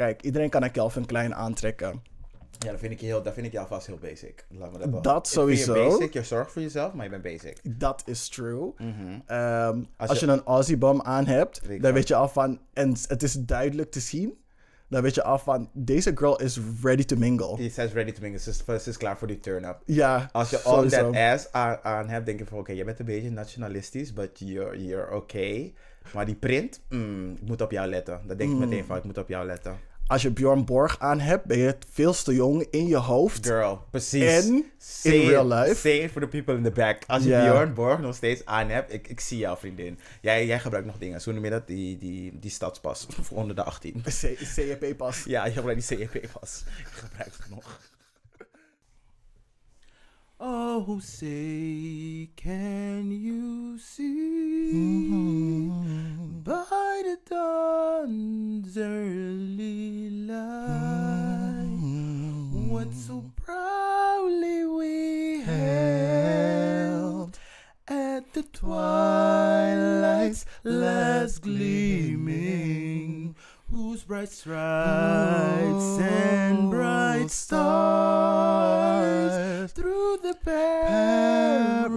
Kijk, iedereen kan een Calvin Klein aantrekken. Ja, dat vind ik je, heel, dat vind ik je alvast heel basic. Laat me dat wel. Dat vind je sowieso. basic, je zorgt voor jezelf, maar je bent basic. Dat is true. Mhm. Ehm, als, Als je, een Aussie bum aan hebt, dan weet je al van, en het is duidelijk te zien, dan weet je al van, deze girl is ready to mingle. Die says ready to mingle. Ze is, ze is klaar voor die turn-up. Ja, Als je all sowieso. that ass aan, aan hebt, denk je van oké, je bent een beetje nationalistisch, but you're, you're okay. Maar die print, mm, ik moet op jou letten. Dat denk ik Mm. meteen van, ik moet op jou letten. Als je Bjorn Borg aan hebt, ben je veel te jong in je hoofd. Girl, precies. En Say in real life. Say it for the people in the back. Als je. Bjorn Borg nog steeds aan hebt, ik, ik zie jou vriendin. Jij, jij gebruikt nog dingen. Zo noem je dat? Die, die, die stadspas voor onder de 18. C- CEP pas. Ja, je gebruikt die CEP-pas. Ik gebruik het nog. Oh, say, can you see? Mm-hmm. By the dawn's early light mm-hmm. what so proudly we held at the twilight's last gleaming, whose bright stripes oh, and bright stars through the perilous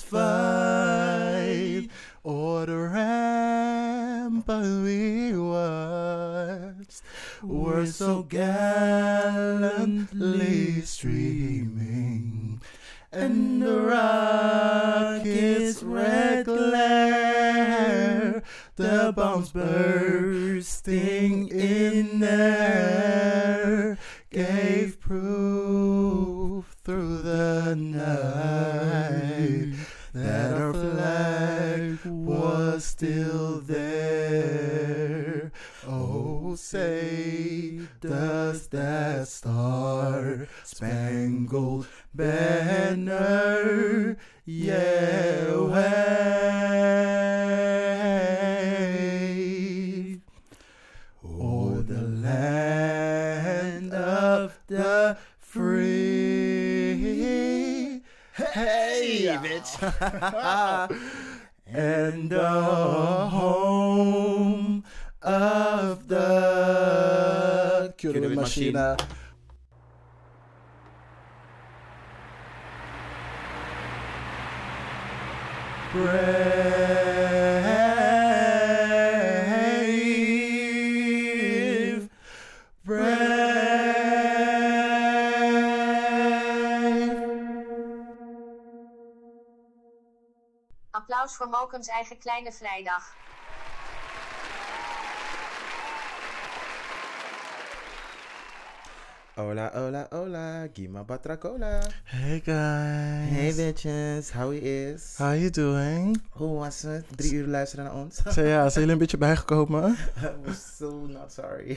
fight. o'er the rampart we watched were so gallantly streaming. And the rocket's red glare, the bombs bursting in air, gave proof through the night that our flag was still there. Oh, say, does that star spangled banner yet wave and the home of the de machine. Brave, Applaus voor Mokums eigen kleine vrijdag. Hola, hola, hola, Gima Batracola. Hey guys. Hey bitches, how is? How you doing? Hoe was het? Drie uur luisteren naar ons? Zo ja, zijn jullie een beetje bijgekomen? We're so not sorry.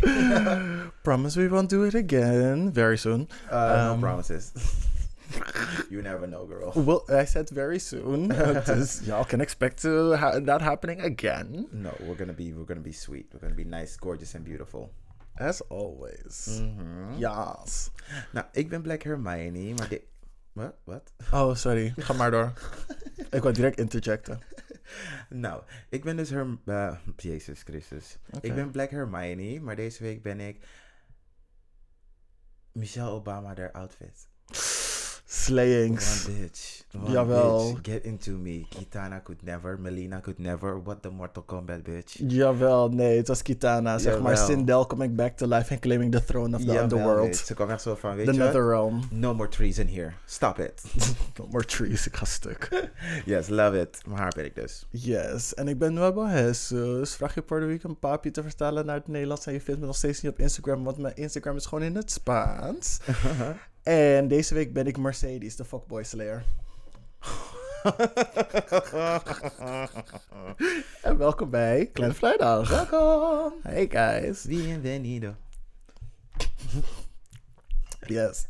Promise we won't do it again. Very soon. Uh, Um, no promises. you never know, girl. Well, I said very soon. dus y'all can expect to ha- that happening again. No, we're gonna be we're gonna be sweet. We're gonna be nice, gorgeous and beautiful. As always. Mhm. Yes. Nou, ik ben Black Hermione, maar dit... Wat? Wat? Oh, sorry. Ga maar door. Ik wou direct interjecten. Nou, ik ben dus Herm... eh, Jezus Christus. Oké. Ik ben Black Hermione, maar deze week ben ik... Michelle Obama, haar outfit. Slayings. One bitch. One Jawel. bitch. Get into me. Kitana could never. Melina could never. What the Mortal Kombat bitch. Jawel, nee, het was Kitana. Zeg maar. Sindel coming back to life and claiming the throne of the Jawel, underworld. bitch. Ze kwam echt zo van, weet The je wat? Netherrealm. No more treason here. Stop it. No more trees, ik ga stuk. yes, love it. Maar haar ben ik dus. Yes, en ik ben Nuevo Jesus. Vraag je Puerto Rican papi te vertalen naar het Nederlands en je vindt me nog steeds niet op Instagram, want mijn Instagram is gewoon in het Spaans. en deze week ben ik Mercedes, de fuckboy slayer. En welkom bij Kleine Vrijdag. Welkom. Hey guys. Bienvenido. Yes.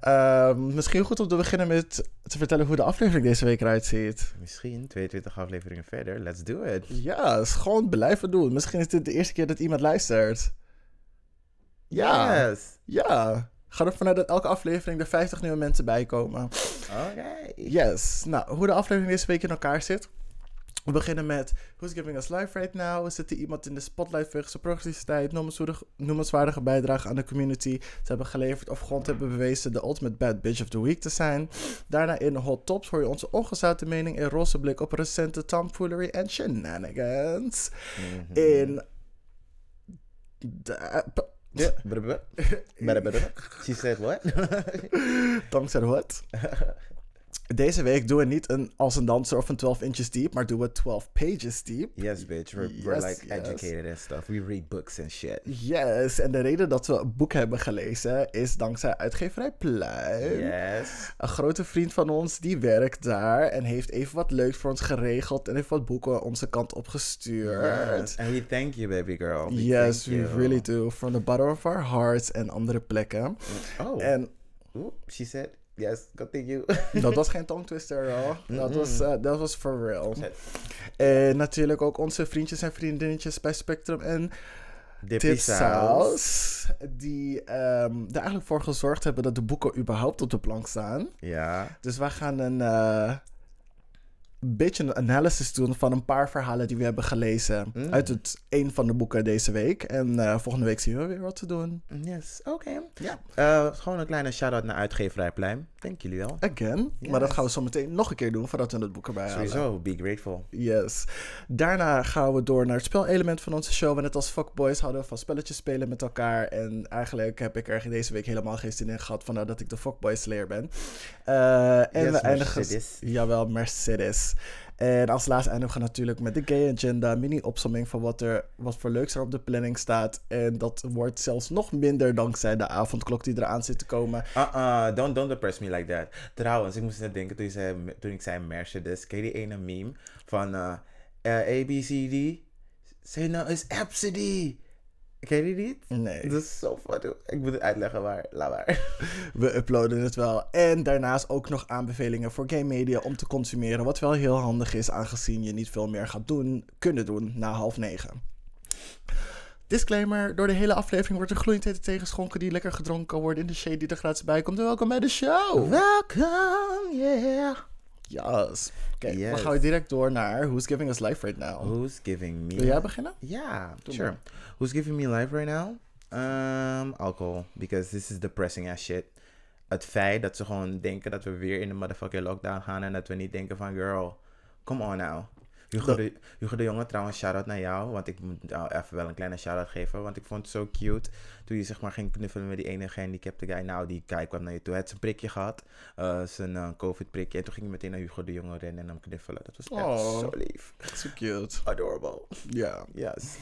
Ehm, misschien goed om te beginnen met te vertellen hoe de aflevering deze week eruit ziet. Misschien 22 afleveringen verder. Let's do it. Ja, is gewoon blijven doen. Misschien is dit de eerste keer dat iemand luistert. Ja. Yes. Ja. Ga ervan uit dat elke aflevering er 50 nieuwe mensen bij komen. Oké. Yes. Nou, hoe de aflevering deze week in elkaar zit. We beginnen met Who's Giving Us Life Right Now? Er zit iemand in de spotlight wegens zijn progressiviteit, noemenswaardige, bijdrage aan de community. Ze hebben geleverd of grond hebben bewezen de ultimate bad bitch of the week te zijn. Daarna in de hot tops hoor je onze ongezouten mening en roze blik op recente tomfoolery en shenanigans. Mhm. In... de- Ja, brr, brr, brr. She said what? Deze week doen we niet een als een danser of een 12 inches deep, maar doen we 12 pages deep. yes, bitch. We're, like yes. educated and stuff. We read books and shit. Yes, en de reden dat we een boek hebben gelezen is dankzij uitgeverij Pluim. Yes. Een grote vriend van ons die werkt daar en heeft even wat leuks voor ons geregeld en heeft wat boeken onze kant opgestuurd. Yes. And we thank you, baby girl. We Yes, we you. really do. From the bottom of our hearts en andere plekken. Oh. En she said yes. Continue. dat was geen tongue twister, hoor. Dat was, eh, dat was for real. En natuurlijk ook onze vriendjes en vriendinnetjes bij Spectrum en Tipsaus. Die ehm, er eigenlijk voor gezorgd hebben dat de boeken überhaupt op de plank staan. Ja. Dus wij gaan een eh, beetje een analysis doen van een paar verhalen die we hebben gelezen. Mm. Uit het een van de boeken deze week. En eh, volgende week zien we weer wat te doen. Yes. Oké. Ja. Eh, gewoon een kleine shout-out naar uitgeverij Pluim. Dank jullie wel. Again. Maar dat gaan we zo meteen nog een keer doen voordat we het boek erbij halen. Sowieso. Be grateful. Yes. Daarna gaan we door naar het spelelement van onze show. En net als fuckboys hadden we van spelletjes spelen met elkaar. En eigenlijk heb ik er deze week helemaal geen zin in gehad. Vandaar dat ik de fuckboy slayer ben. Eh, en Yes, we eindigen... Mercedes. Jawel, Mercedes. En als laatste eindigen we natuurlijk met de gay agenda. Mini-opsomming van wat, er, wat voor leuks er op de planning staat. En dat wordt zelfs nog minder dankzij de avondklok die eraan zit te komen. Uh-uh, don't, don't depress me like that. Trouwens, ik moest net denken toen, zei, toen ik zei Mercedes. Ken je die ene meme van eh eh, ABCD? Say no, it's Absidy. Ken je die niet? Nee. Dat is zo funny. Ik moet het uitleggen, maar laat maar. We uploaden het wel. En daarnaast ook nog aanbevelingen voor game media om te consumeren. Wat wel heel handig is, aangezien je niet veel meer gaat doen, kunnen doen na half negen. Disclaimer: door de hele aflevering wordt er gloeiend hete tegenschonken die lekker gedronken kan worden in de shade die er gratis bij komt. En welkom bij de show! Welcome, yeah. Yes. Oké, Yes. dan gaan we direct door naar Who's Giving Us Life Right Now. Who's giving me... Wil jij beginnen? Yeah, Doe sure. Who's giving me life right now? Um, alcohol. Because this is depressing as shit. Het feit dat ze gewoon denken dat we weer in de motherfucking lockdown gaan en dat we niet denken van girl, come on now. Hugo de, Hugo de Jonge, trouwens, shout-out naar jou. Want ik moet jou even wel een kleine shout-out geven. Want ik vond het zo cute. Toen je zeg maar ging knuffelen met die ene gehandicapte guy. Nou, die guy kwam naar je toe. Hij had zijn prikje gehad. eh, zijn eh, covid-prikje. En toen ging je meteen naar Hugo de Jonge rennen en hem knuffelen. Dat was echt Oh. zo lief. So cute. Adorable. Ja. Yes.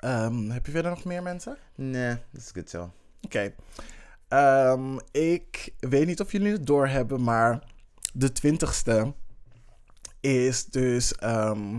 Ehm, heb je verder nog meer mensen? Nee, dat is goed zo. Oké. Ehm, ik weet niet of jullie het doorhebben, maar de 20ste is dus ehm,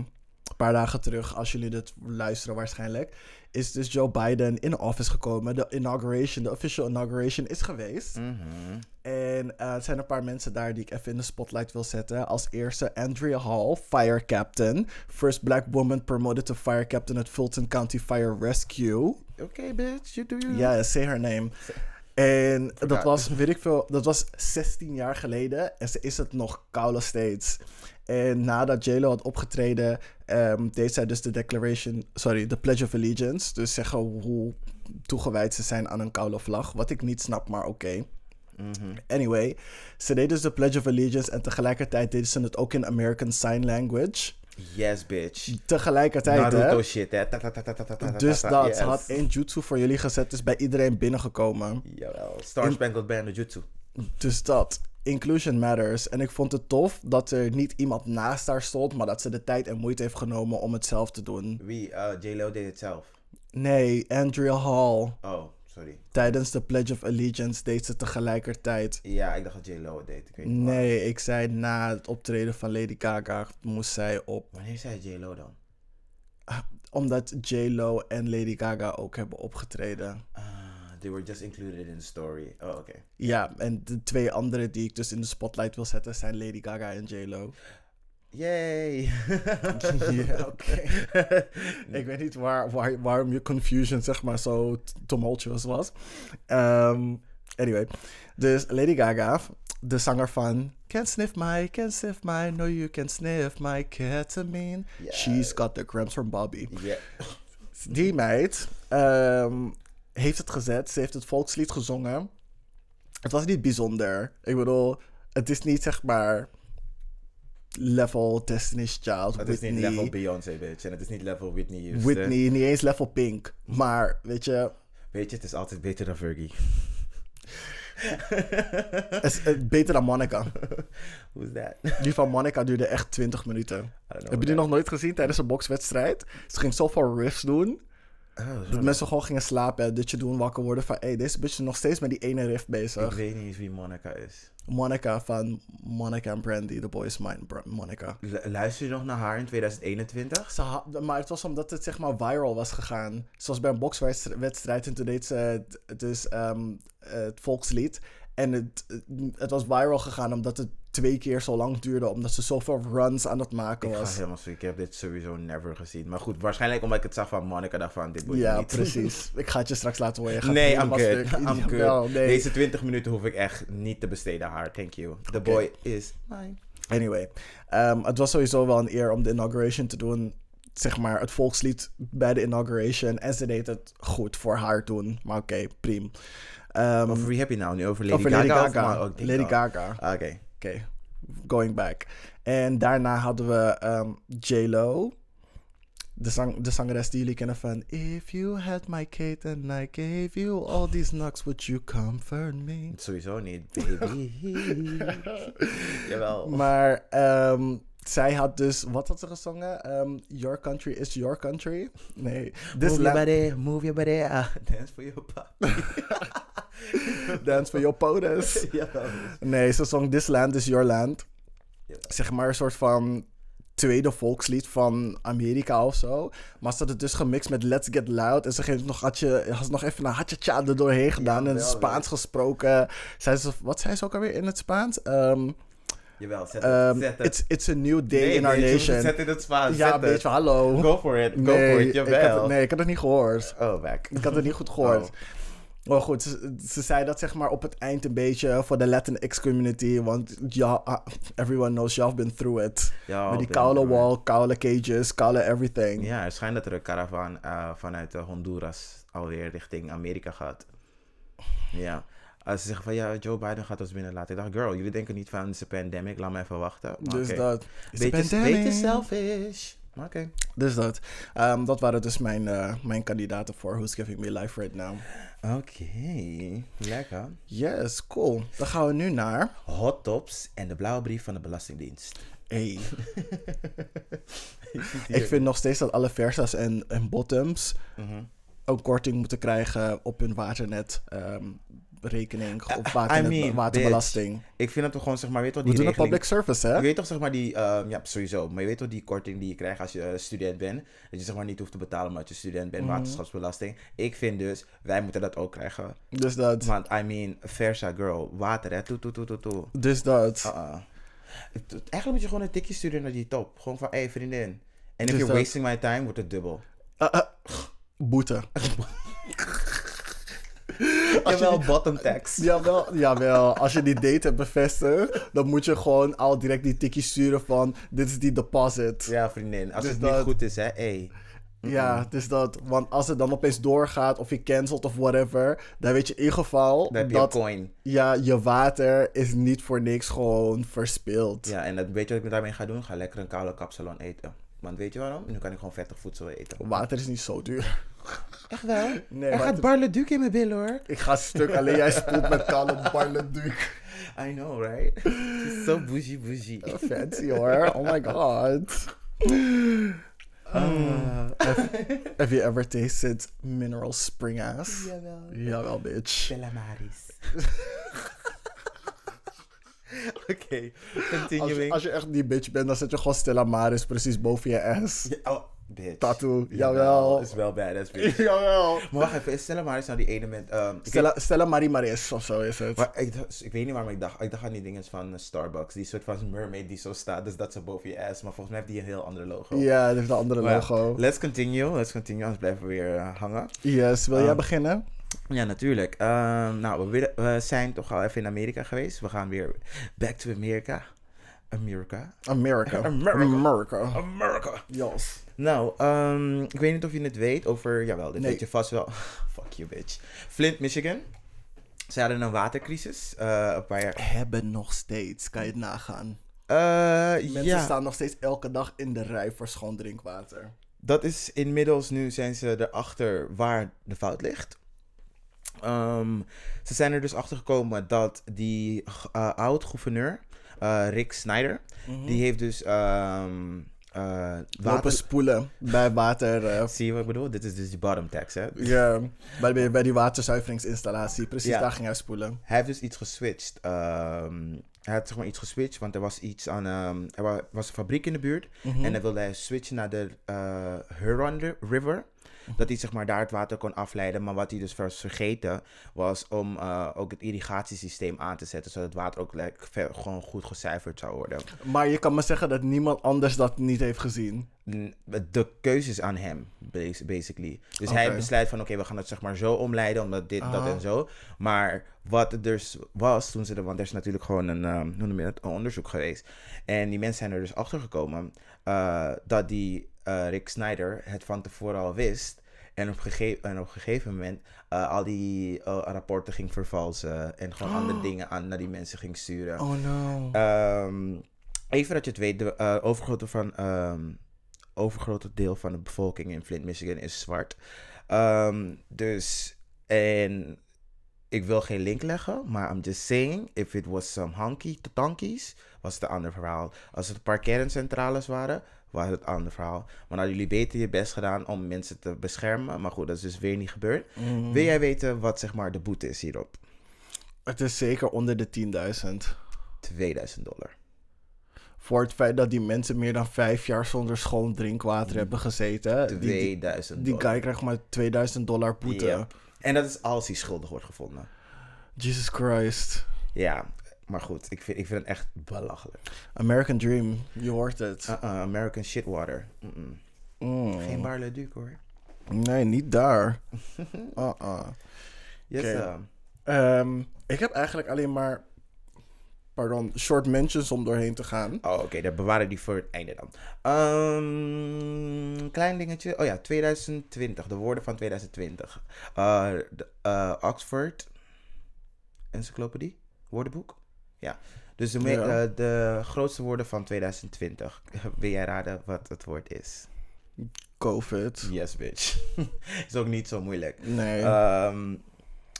een paar dagen terug, als jullie dit luisteren waarschijnlijk, is dus Joe Biden in office gekomen. De inauguration, de official inauguration is geweest. Mhm. En eh, er zijn een paar mensen daar die ik even in de spotlight wil zetten. Als eerste Andrea Hall, fire captain. First black woman promoted to fire captain at Fulton County Fire Rescue. Oké, bitch, you do you. Ja, say her name. En dat was, weet ik veel, dat was 16 jaar geleden. En ze is het nog koude steeds. En nadat JLo had opgetreden, ehm, deed zij dus de declaration, sorry, de Pledge of Allegiance. Dus zeggen hoe toegewijd ze zijn aan een koude vlag. Wat ik niet snap, maar oké. Mhm. Anyway, ze deed dus de Pledge of Allegiance en tegelijkertijd deden ze het ook in American Sign Language. Yes, bitch. Tegelijkertijd, hè? Naruto shit, hè. Ta, ta, Dus dat, ze had één jutsu voor jullie gezet, is bij iedereen binnengekomen. Jawel. Star Spangled Banner Jutsu. Dus dat. Inclusion matters. En ik vond het tof dat er niet iemand naast haar stond, maar dat ze de tijd en moeite heeft genomen om het zelf te doen. Wie? Uh, J-Lo deed het zelf. Nee, Andrea Hall. Oh, sorry. Tijdens de Pledge of Allegiance deed ze tegelijkertijd. Ja, ik dacht dat J-Lo het deed. Ik weet niet Nee, ik zei na het optreden van Lady Gaga moest zij op. Wanneer zei J-Lo dan? Omdat J-Lo en Lady Gaga ook hebben opgetreden. Ah, they were just included in the story. Oh, oké. Ja, en de twee andere die ik dus in de spotlight wil zetten zijn Lady Gaga en J-Lo. Yay! Ja, oké. ik weet niet waar, waar, waarom je confusion zeg maar zo tumultuous was. Ehm, anyway, dus Lady Gaga de zanger van Can't Sniff My, Can't Sniff My, No You Can Sniff My Ketamine. She's got the cramps from Bobby. Ja. Die meid ehm, heeft het gezet. Ze heeft het volkslied gezongen. Het was niet bijzonder. Ik bedoel, het is niet zeg maar level Destiny's Child, Het is niet level Beyoncé, bitch. En het is niet level Whitney Houston. Whitney, niet eens level Pink. Maar weet je, Weet je, het is altijd beter dan Fergie. is eh, beter dan Monica. Who's that? Die van Monica duurde echt 20 minuten. Heb je die nog nooit gezien tijdens een bokswedstrijd? Ze ging zoveel riffs doen. Oh, Dat zo. mensen gewoon gingen slapen en je doen wakker worden van... Hé, deze bitch is nog steeds met die ene riff Ik bezig. weet niet eens wie Monica is. Monica van Monica en Brandy, The Boys Mine, Bra- Monica. Lu- Luister je nog naar haar in 2021? Ze maar het was omdat het zeg maar viral was gegaan. Zoals bij een bokswedstrijd en toen deed ze het- dus het volkslied. En het, het was viral gegaan omdat het twee keer zo lang duurde. Omdat ze zoveel runs aan het maken Ik ga was. helemaal zoek. Ik heb dit sowieso never gezien. Maar goed, waarschijnlijk omdat ik het zag van Monica, dacht van dit moet Ja, niet. precies. Ik ga het je straks laten horen. Je gaat Nee, I'm good. I'm nee. Deze 20 minuten hoef ik echt niet te besteden haar. Thank you. The boy is mine. Anyway, ehm, het was sowieso wel een eer om de inauguration te doen. Zeg maar het volkslied bij de inauguration. En ze deed het goed voor haar toen. Maar oké, prima. Ehm, Over wie heb je nou nu? Over Lady over Gaga? Lady. Gaga. Ah, Oké. Oké, going back. En daarna hadden we ehm, J-Lo. De, zang, de zangeres die jullie kennen van... If you had my Kate and I gave you all these knocks, would you comfort me? Sowieso niet, baby. Jawel. Maar ehm, zij had dus... Wat had ze gezongen? Ehm, your country is your country? Nee. This move your body, move your body. ah, dance for your papi. Dance for your POTUS. Jawel. Nee, ze zong This Land is Your Land. Jawel. Zeg maar een soort van tweede volkslied van Amerika of zo. Maar ze had het dus gemixt met Let's Get Loud. En ze heeft nog, had je, had nog even een hatje er doorheen gedaan. en Jawel, Spaans wel. gesproken. Zei ze, wat zei ze ook alweer in het Spaans? Ehm, Jawel, zet ehm, het. Zet het. it's, it's a new day Nee, in our moet nation. het zetten in het Spaans. ja, Zet een beetje hallo. Go for it. Go nee, for it. ik had Jawel. nee, ik had het niet gehoord. Oh, back. Ik had het niet goed gehoord. Maar goed, ze, ze zei dat zeg maar op het eind een beetje voor de Latinx community. Want ja, ah, everyone knows y'all been through it. Ja, Met die koude wall, koude cages, koude everything. Ja, er schijnt dat er een caravan eh, vanuit eh, Honduras alweer richting Amerika gaat. Ja. Als ze zeggen van ja, Joe Biden gaat ons binnenlaten. Ik dacht, girl, jullie denken niet van het een pandemic, laat me even wachten. Maar Dus dat. Beetje, pandemic. beetje selfish. Oké. Dus dat. Ehm, dat waren dus mijn, eh, mijn kandidaten voor Who's Giving Me Life Right Now. Oké, lekker. Yes, cool. Dan gaan we nu naar... Hot tops en de blauwe brief van de Belastingdienst. Hey. Ik vind nog steeds dat alle Versas en, en Bottoms Mhm. een korting moeten krijgen op hun waternet ehm, rekening of I waternet, mean, waterbelasting. Ik vind dat we gewoon, zeg maar, weet je wat We die doen een public service, hè? Je weet toch, zeg maar, die... ehm, ja, sowieso. Maar je weet toch die korting die je krijgt als je eh, student bent? Dat je, zeg maar, niet hoeft te betalen omdat je student bent, Mhm. waterschapsbelasting. Ik vind dus, wij moeten dat ook krijgen. Dus dat. Want, I mean, Versa girl, water, hè? Toe, toe, toe, toe, toe. Dus dat. Het- Eigenlijk moet je gewoon een tikje sturen naar die top. Gewoon van, hé, hey, vriendin. En if Dus you're dat- wasting my time, wordt het dubbel. Ah, ah, boete. Jawel, bottom tax. Jawel, jawel. Als je die date hebt bevestigd, dan moet je gewoon al direct die tikkie sturen van dit is die deposit. Ja, Ja, vriendin. Als Dus het dat- niet goed is, hè. Hey. dus dat. Want als het dan opeens doorgaat of je cancelt of whatever, dan weet je in ieder geval Dan dat coin. ja, je water is niet voor niks gewoon verspild. Ja, en dat, weet je wat ik daarmee ga doen? Ga lekker een koude kapsalon eten. Want weet je waarom? Nu kan ik gewoon vettig voedsel eten. Water is niet zo duur. Echt wel? Nee, er gaat het- Barleduc in mijn billen hoor. Ik ga stuk, alleen jij spoelt met koude barleduk. I know, right? Zo bougie bougie. Fancy hoor, oh my god. Ah. Have you ever tasted mineral spring ass? Jawel. Jawel, bitch. Bella Maris. Oké, Als continuing. als je echt die bitch bent, dan zet je gewoon Stella Maris precies boven je ass. Oh, bitch. Tattoo, jawel. Is wel badass, bitch. Jawel. Maar wacht even, is Stella Maris nou die ene met... ehm, Stella, Stella Marie Maris of zo is het. Maar ik, ik weet niet waarom ik dacht. Ik dacht aan die dingen van eh, Starbucks. Die soort van mermaid die zo staat. Dus dat ze boven je ass. Maar volgens mij heeft die een heel andere logo. Ja, dat heeft een andere Maar ja, logo. Let's continue. Let's continue. Anders blijven we weer eh, hangen. Yes, wil jij Ah. beginnen? Ja, natuurlijk. Ehm, nou, we, zijn toch al even in Amerika geweest. We gaan weer back to Amerika. Amerika. America. America. America. Amerika. Yes. Nou, ehm, ik weet niet of je het weet over... Jawel, dit Nee. weet je vast wel. Fuck you, bitch. Flint, Michigan. Ze hadden een watercrisis eh, een paar jaar... Hebben nog steeds, kan je het nagaan. Eh, Mensen ja, staan nog steeds elke dag in de rij voor schoon drinkwater. dat is inmiddels nu zijn ze erachter waar de fout ligt. Ehm, ze zijn er dus achter gekomen dat die eh, oud-gouverneur, eh, Rick Snyder, die heeft dus Lopen water... spoelen bij water. Zie je wat ik bedoel? Dit is dus die bottom tax, hè? ja, bij, bij die waterzuiveringsinstallatie. Precies, daar ging hij spoelen. Hij heeft dus iets geswitcht. Ehm, hij had zeg maar iets geswitcht, want er was iets aan... ehm, er wa- was een fabriek in de buurt. Mhm. En dan wilde hij switchen naar de eh, Huron Ri- River. Dat hij zeg maar daar het water kon afleiden. Maar wat hij dus was vergeten was om eh, ook het irrigatiesysteem aan te zetten. Zodat het water ook like, gewoon goed gezuiverd zou worden. Maar je kan me zeggen dat niemand anders dat niet heeft gezien. De keuze is aan hem, bas- basically. Dus hij besluit van, oké, we gaan het zeg maar zo omleiden, omdat dit, dat Ah. en zo. Maar wat er dus was, toen ze er, want er is natuurlijk gewoon een, hoe noem je dat, een onderzoek geweest. En die mensen zijn er dus achter gekomen eh, dat die eh, Rick Snyder het van tevoren al wist. En op, gege- en op een gegeven moment eh, al die eh, rapporten ging vervalsen. En gewoon andere dingen aan naar die mensen ging sturen. Oh no. Ehm, even dat je het weet, de overgrote, van, ehm, overgrote deel van de bevolking in Flint, Michigan is zwart. Ehm, dus, en ik wil geen link leggen, maar I'm just saying, if it was some honky tonkies, was het een ander verhaal. Als het een paar kerncentrales waren, was het een ander verhaal. Maar nou jullie beter je best gedaan om mensen te beschermen. Maar goed, dat is dus weer niet gebeurd. Mm. Wil jij weten wat zeg maar de boete is hierop? Het is zeker onder de 10.000. 2000 dollar. Voor het feit dat die mensen meer dan vijf jaar zonder schoon drinkwater hebben gezeten. Die, die, 2000 die dollar. guy krijgt maar 2000 dollar boete. En dat is als hij schuldig wordt gevonden. Jesus Christ. Ja, maar goed, ik vind, ik vind het echt belachelijk. American Dream, je hoort het. Uh-uh, American shitwater. Mm-mm. Mm. Geen Barle Duke hoor. Nee, niet daar. Uh-uh. Yes, Ehm, ik heb eigenlijk alleen maar, pardon, short mentions om doorheen te gaan. Oh, oké, dan bewaren die voor het einde dan. Ehm, klein dingetje. Oh ja, 2020. De woorden van 2020. Eh, de, eh, Oxford Encyclopedie. Woordenboek. Ja. Dus de, me- Ja. eh, de grootste woorden van 2020. Wil jij raden wat het woord is? COVID. Yes, bitch. is ook niet zo moeilijk. Nee. Ehm,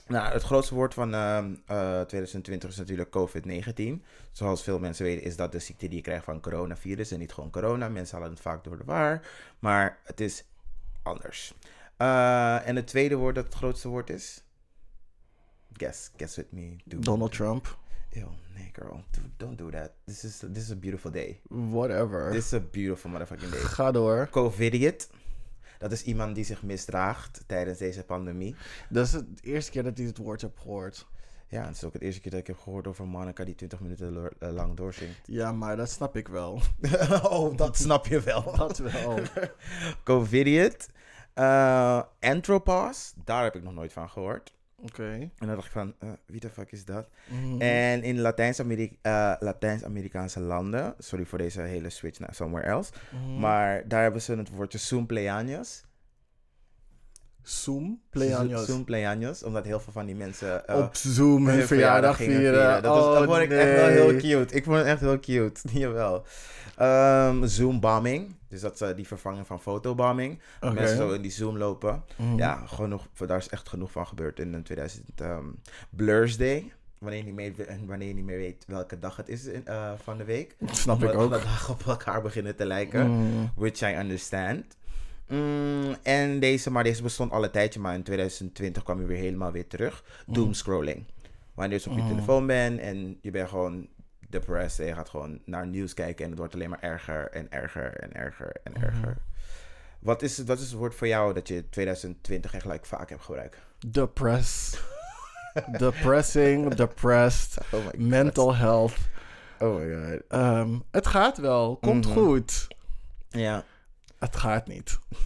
nou, het grootste woord van ehm, eh, 2020 is natuurlijk COVID-19. Zoals veel mensen weten is dat de ziekte die je krijgt van coronavirus en niet gewoon corona. Mensen halen het vaak door de war, maar het is anders. Eh, en het tweede woord dat het grootste woord is? Guess, guess with me. Do Donald Trump. Ew, nee girl, Do- don't do that. This is, this is a beautiful day. Whatever. This is a beautiful motherfucking day. Ga door. Covidiot. Dat is iemand die zich misdraagt tijdens deze pandemie. Dat is de eerste keer dat ik dit woord heb gehoord. Ja, het is ook het eerste keer dat ik heb gehoord over Monica die 20 minuten eh, lang doorzingt. Ja, maar dat snap ik wel. oh, dat snap je wel. Dat wel. Covidiot. Eh Anthropos, daar heb ik nog nooit van gehoord. Oké. En dan dacht ik van, eh, wie de fuck is dat? Mhm. En in eh, Latijns-Amerikaanse landen, sorry voor deze hele switch naar somewhere else, Mhm. maar daar hebben ze het woordje Cumpleaños. Zoom, Pleianios. Cumpleaños, omdat heel veel van die mensen... eh, Op Zoom hun verjaardag vieren. Dat, was, dat Oh, vond ik echt wel heel cute. Ik vond het echt heel cute. Jawel. Ehm Zoom bombing. Dus dat is eh, die vervanging van fotobombing. Oké. Mensen zo in die Zoom lopen. Mhm. Ja, genoeg, daar is echt genoeg van gebeurd in een 2000 ehm, Blurs Day. Wanneer je, niet meer, wanneer je niet meer weet welke dag het is in, eh, van de week. Snap ik Omdat ook. alle dagen op elkaar beginnen te lijken. Mhm. Which I understand. Mm, en deze, maar deze bestond al een tijdje, maar in 2020 kwam je weer helemaal weer terug. Doomscrolling. Wanneer je dus op je Mhm. telefoon bent en je bent gewoon depressed en je gaat gewoon naar nieuws kijken en het wordt alleen maar erger en erger en erger en Mhm. erger. Wat is, het- wat is het woord voor jou dat je 2020 echt like, vaak hebt gebruikt? Depress. Depressing, depressed, Oh my god. mental health. Oh my god. Ehm, het gaat wel, komt Mhm. goed. Ja. Het gaat niet.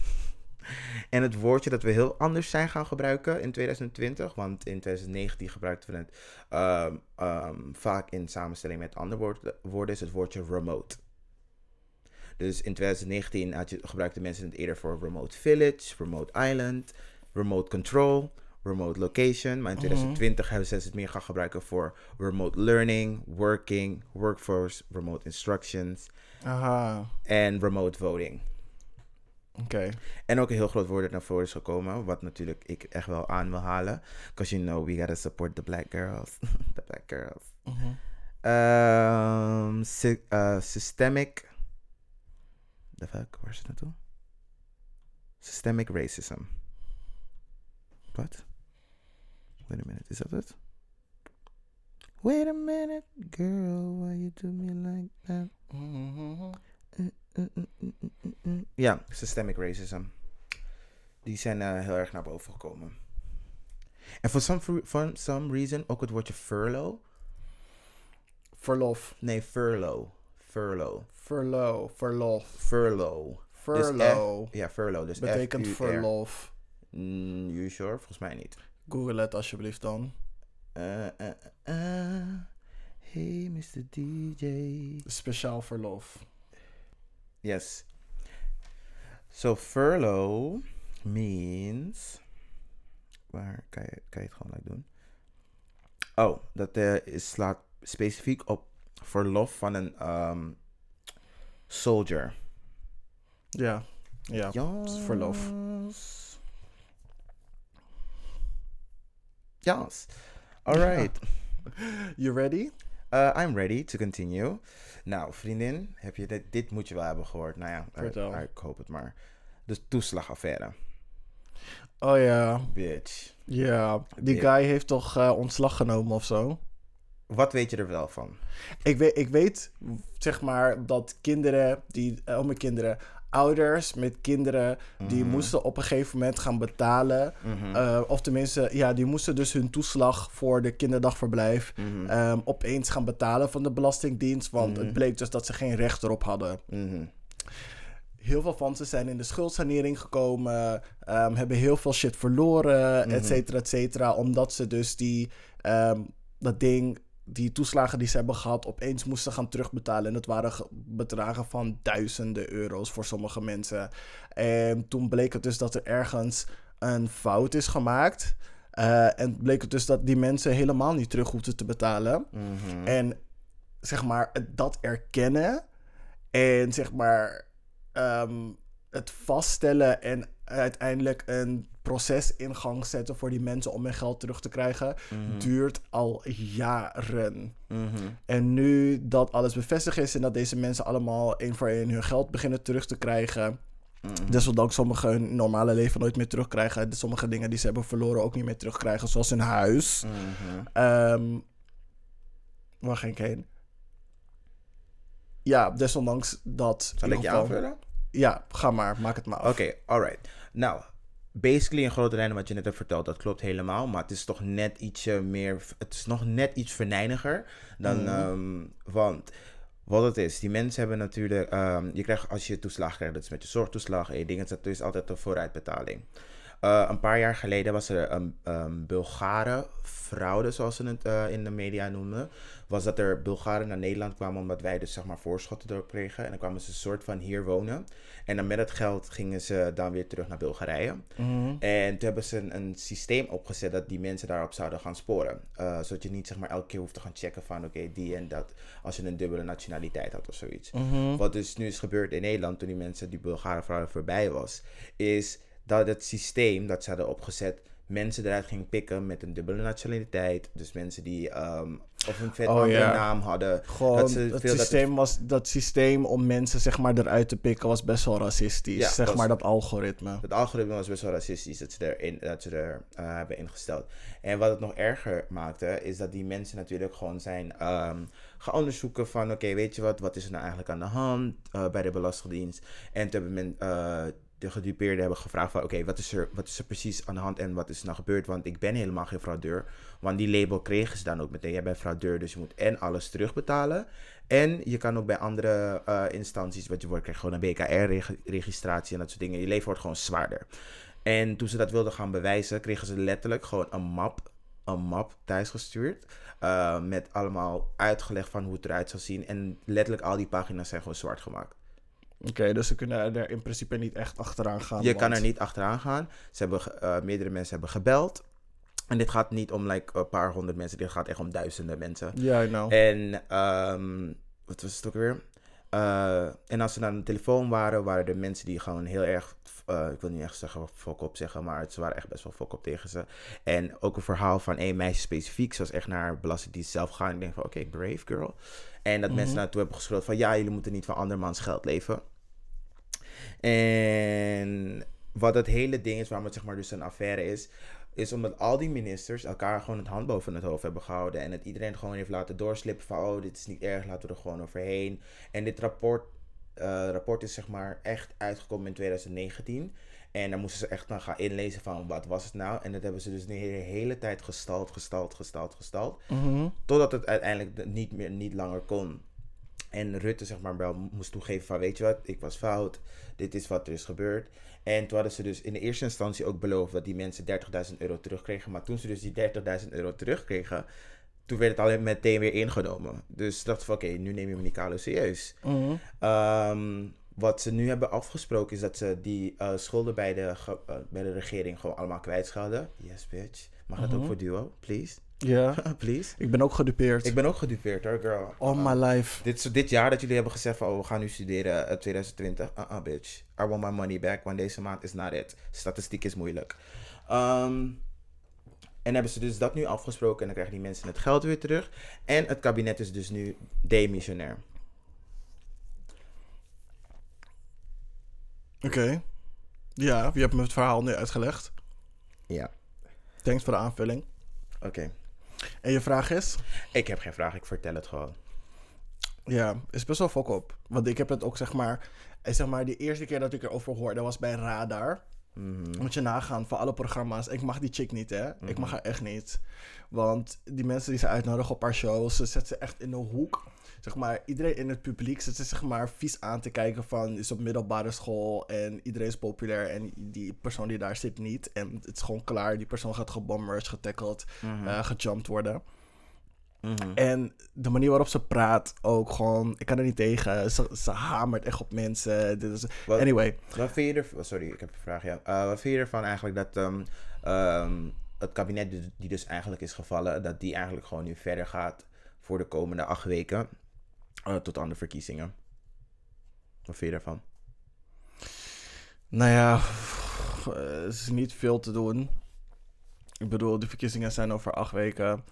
En het woordje dat we heel anders zijn gaan gebruiken in 2020, want in 2019 gebruikten we het ehm, ehm, vaak in samenstelling met andere woorden, woorden, is het woordje remote. Dus in 2019 had je, gebruikten mensen het eerder voor remote village, remote island, remote control, remote location. Maar in 2020 hebben ze het meer gaan gebruiken voor remote learning, working, workforce, remote instructions Aha, en remote voting. En ook een heel groot woord dat naar voren is gekomen, wat natuurlijk ik echt wel aan wil halen. Because you know, we gotta support the black girls. the black girls. Mhm. Um, sy- uh, systemic. The fuck, waar is het naartoe? Systemic racism. Wat? Wait a minute, is dat het? Wait a minute, girl, why you do me like that? Mhm. Ja, systemic racism. Die zijn eh, heel erg naar boven gekomen. En for some, for some reason ook het woordje furlough. Verlof. Nee, furlough. Furlough. Verlo. Verlof. Furlough. Dus Furlough. F- ja, furlough. Dus Betekent verlof. Mm, you sure? Volgens mij niet. Google het alsjeblieft dan. Uh, uh, uh, hey, Mr. DJ. Speciaal verlof. Yes. So furlough means. Waar kan je, kan je het gewoon like doen? Oh, dat eh, is, slaat specifiek op verlof van een ehm, soldier. Ja. Ja. Yes. verlof. Yes. All right. You ready? Uh, I'm ready to continue. Nou, vriendin, heb je dit, dit moet je wel hebben gehoord. Nou ja, eh, eh, ik hoop het maar. De toeslagaffaire. Oh ja. Bitch. Ja. Die guy heeft toch eh, ontslag genomen of zo? Wat weet je er wel van? Ik weet, ik weet, zeg maar, dat kinderen, die, eh, oh, mijn kinderen, ouders met kinderen, die Mhm. moesten op een gegeven moment gaan betalen. eh, of tenminste, ja, die moesten dus hun toeslag voor de kinderdagverblijf Mhm. ehm, opeens gaan betalen van de Belastingdienst. Want Mhm. het bleek dus dat ze geen recht erop hadden. Mhm. Heel veel van ze zijn in de schuldsanering gekomen, ehm, hebben heel veel shit verloren, Mhm. et cetera, et cetera. Omdat ze dus die, ehm, dat ding, die toeslagen die ze hebben gehad, opeens moesten gaan terugbetalen. En dat waren ge- bedragen van duizenden euro's voor sommige mensen. En toen bleek het dus dat er ergens een fout is gemaakt. Eh, en bleek het dus dat die mensen helemaal niet terug hoefden te betalen. Mhm. En zeg maar, het- dat erkennen en zeg maar ehm, het vaststellen en uiteindelijk een proces in gang zetten voor die mensen om hun geld terug te krijgen, Mhm. duurt al jaren. Mhm. En nu dat alles bevestigd is en dat deze mensen allemaal één voor één hun geld beginnen terug te krijgen. Mhm. Desondanks sommigen hun normale leven nooit meer terugkrijgen. Sommige dingen die ze hebben verloren ook niet meer terugkrijgen, zoals hun huis. Ehm waar ging ik heen? Ja, desondanks dat... Zal ik je aanvullen? Ja, ga maar. Maak het maar af. Oké, alright. Nou, basically in grote lijnen wat je net hebt verteld, dat klopt helemaal. Maar het is toch net ietsje meer, het is nog net iets venijniger dan, Mhm. ehm, want wat het is, die mensen hebben natuurlijk, ehm, je krijgt als je toeslag krijgt, dat is met je zorgtoeslag en je dingen, dat is altijd een vooruitbetaling. Eh, een paar jaar geleden was er een um, Bulgare fraude, zoals ze het eh, in de media noemden. Was dat er Bulgaren naar Nederland kwamen omdat wij dus zeg maar voorschotten erop kregen. En dan kwamen ze een soort van hier wonen. En dan met het geld gingen ze dan weer terug naar Bulgarije. Mhm. En toen hebben ze een, een systeem opgezet dat die mensen daarop zouden gaan sporen. Eh, zodat je niet zeg maar elke keer hoeft te gaan checken van oké, die en dat. Als je een dubbele nationaliteit had of zoiets. Mhm. Wat dus nu is gebeurd in Nederland toen die mensen, die Bulgaren fraude voorbij was. Is dat het systeem dat ze hadden opgezet mensen eruit ging pikken met een dubbele nationaliteit. Dus mensen die ehm, of een vet Oh, andere naam hadden. Gewoon, dat ze dat systeem was, dat systeem om mensen zeg maar eruit te pikken was best wel racistisch. Ja, zeg was- maar dat algoritme. Het algoritme was best wel racistisch dat ze, erin, dat ze er eh, hebben ingesteld. En wat het nog erger maakte, is dat die mensen natuurlijk gewoon zijn ehm, gaan onderzoeken van... Oké, weet je wat, wat is er nou eigenlijk aan de hand eh, bij de Belastingdienst? En toen hebben men, eh, de gedupeerden hebben gevraagd van... Oké, wat, is er- wat is er precies aan de hand en wat is er nou gebeurd? Want ik ben helemaal geen fraudeur. Want die label kregen ze dan ook meteen. Jij bent fraudeur, dus je moet en alles terugbetalen... En je kan ook bij andere eh, instanties, wat je wordt, krijg gewoon een BKR-registratie en dat soort dingen. Je leven wordt gewoon zwaarder. En toen ze dat wilden gaan bewijzen, kregen ze letterlijk gewoon een map, een map thuisgestuurd. Uh, met allemaal uitgelegd van hoe het eruit zou zien. En letterlijk al die pagina's zijn gewoon zwart gemaakt. Oké, dus ze kunnen er in principe niet echt achteraan gaan. Je kan er niet achteraan gaan. Ze hebben, eh, meerdere mensen hebben gebeld. En dit gaat niet om like, een paar honderd mensen. Dit gaat echt om duizenden mensen. Ja, I know. En ehm, wat was het ook weer? Eh, en als ze naar de telefoon waren, waren er mensen die gewoon heel erg, eh, ik wil niet echt zeggen fok op zeggen, maar ze waren echt best wel fok op tegen ze. En ook een verhaal van één meisje specifiek, ze was echt naar Belastingdienst zelf gegaan. Ik denk van, oké, brave girl. En dat mensen naartoe hebben geschreeuwd van, ja, jullie moeten niet van andermans geld leven. En wat het hele ding is, waarom het zeg maar dus een affaire is, is omdat al die ministers elkaar gewoon het hand boven het hoofd hebben gehouden. En het iedereen gewoon heeft laten doorslippen van, oh, dit is niet erg, laten we er gewoon overheen. En dit rapport, eh, rapport is zeg maar echt uitgekomen in 2019. En daar moesten ze echt dan gaan inlezen van, wat was het nou? En dat hebben ze dus de hele, tijd gestald, gestald, gestald, gestald. Mhm. Totdat het uiteindelijk de- niet, meer, niet langer kon. En Rutte zeg maar wel moest toegeven van weet je wat, ik was fout. Dit is wat er is gebeurd. En toen hadden ze dus in de eerste instantie ook beloofd dat die mensen 30.000 euro terugkregen. Maar toen ze dus die 30.000 euro terugkregen, toen werd het alleen meteen weer ingenomen. Dus dacht van oké, nu neem je Menicalo serieus. Mhm. Ehm, wat ze nu hebben afgesproken is dat ze die eh, schulden bij de, eh, bij de regering gewoon allemaal kwijtschelden. Yes bitch. Mag dat ook voor Duo? Please? Ja, Please? ik ben ook gedupeerd. Ik ben ook gedupeerd hoor, girl. All my life. Dit, dit jaar dat jullie hebben gezegd van, oh, we gaan nu studeren, eh, 2020. Uh-uh, bitch. I want my money back, want deze maand is not it. Statistiek is moeilijk. Ehm, en hebben ze dus dat nu afgesproken en dan krijgen die mensen het geld weer terug. En het kabinet is dus nu demissionair. Oké. Ja, je hebt me het verhaal nu uitgelegd. Ja, Thanks voor de aanvulling. oké. En je vraag is? Ik heb geen vraag, ik vertel het gewoon. Ja, is best wel fok op. Want ik heb het ook zeg maar... eh, Zeg maar, de eerste keer dat ik erover hoorde was bij Radar. Mhm. Moet je nagaan van alle programma's. Ik mag die chick niet, hè. Ik mag haar echt niet. Want die mensen die ze uitnodigen op haar shows... ze zetten ze echt in een hoek. Zeg maar, iedereen in het publiek zit ze zeg maar vies aan te kijken van... is op middelbare school en iedereen is populair... en die persoon die daar zit niet. En het is gewoon klaar. Die persoon gaat gebomberd, getackled, eh, gejumpt worden. Mhm. En de manier waarop ze praat ook gewoon... Ik kan er niet tegen. Ze, ze hamert echt op mensen. Dit is, Wat- anyway. Wat vind je er... Sorry, ik heb een vraag, ja. Eh, wat vind je ervan eigenlijk dat ehm, ehm, het kabinet die dus eigenlijk is gevallen... dat die eigenlijk gewoon nu verder gaat voor de komende acht weken... eh, tot aan de verkiezingen? Wat vind je ervan? Nou ja, er is niet veel te doen. Ik bedoel, de verkiezingen zijn over acht weken.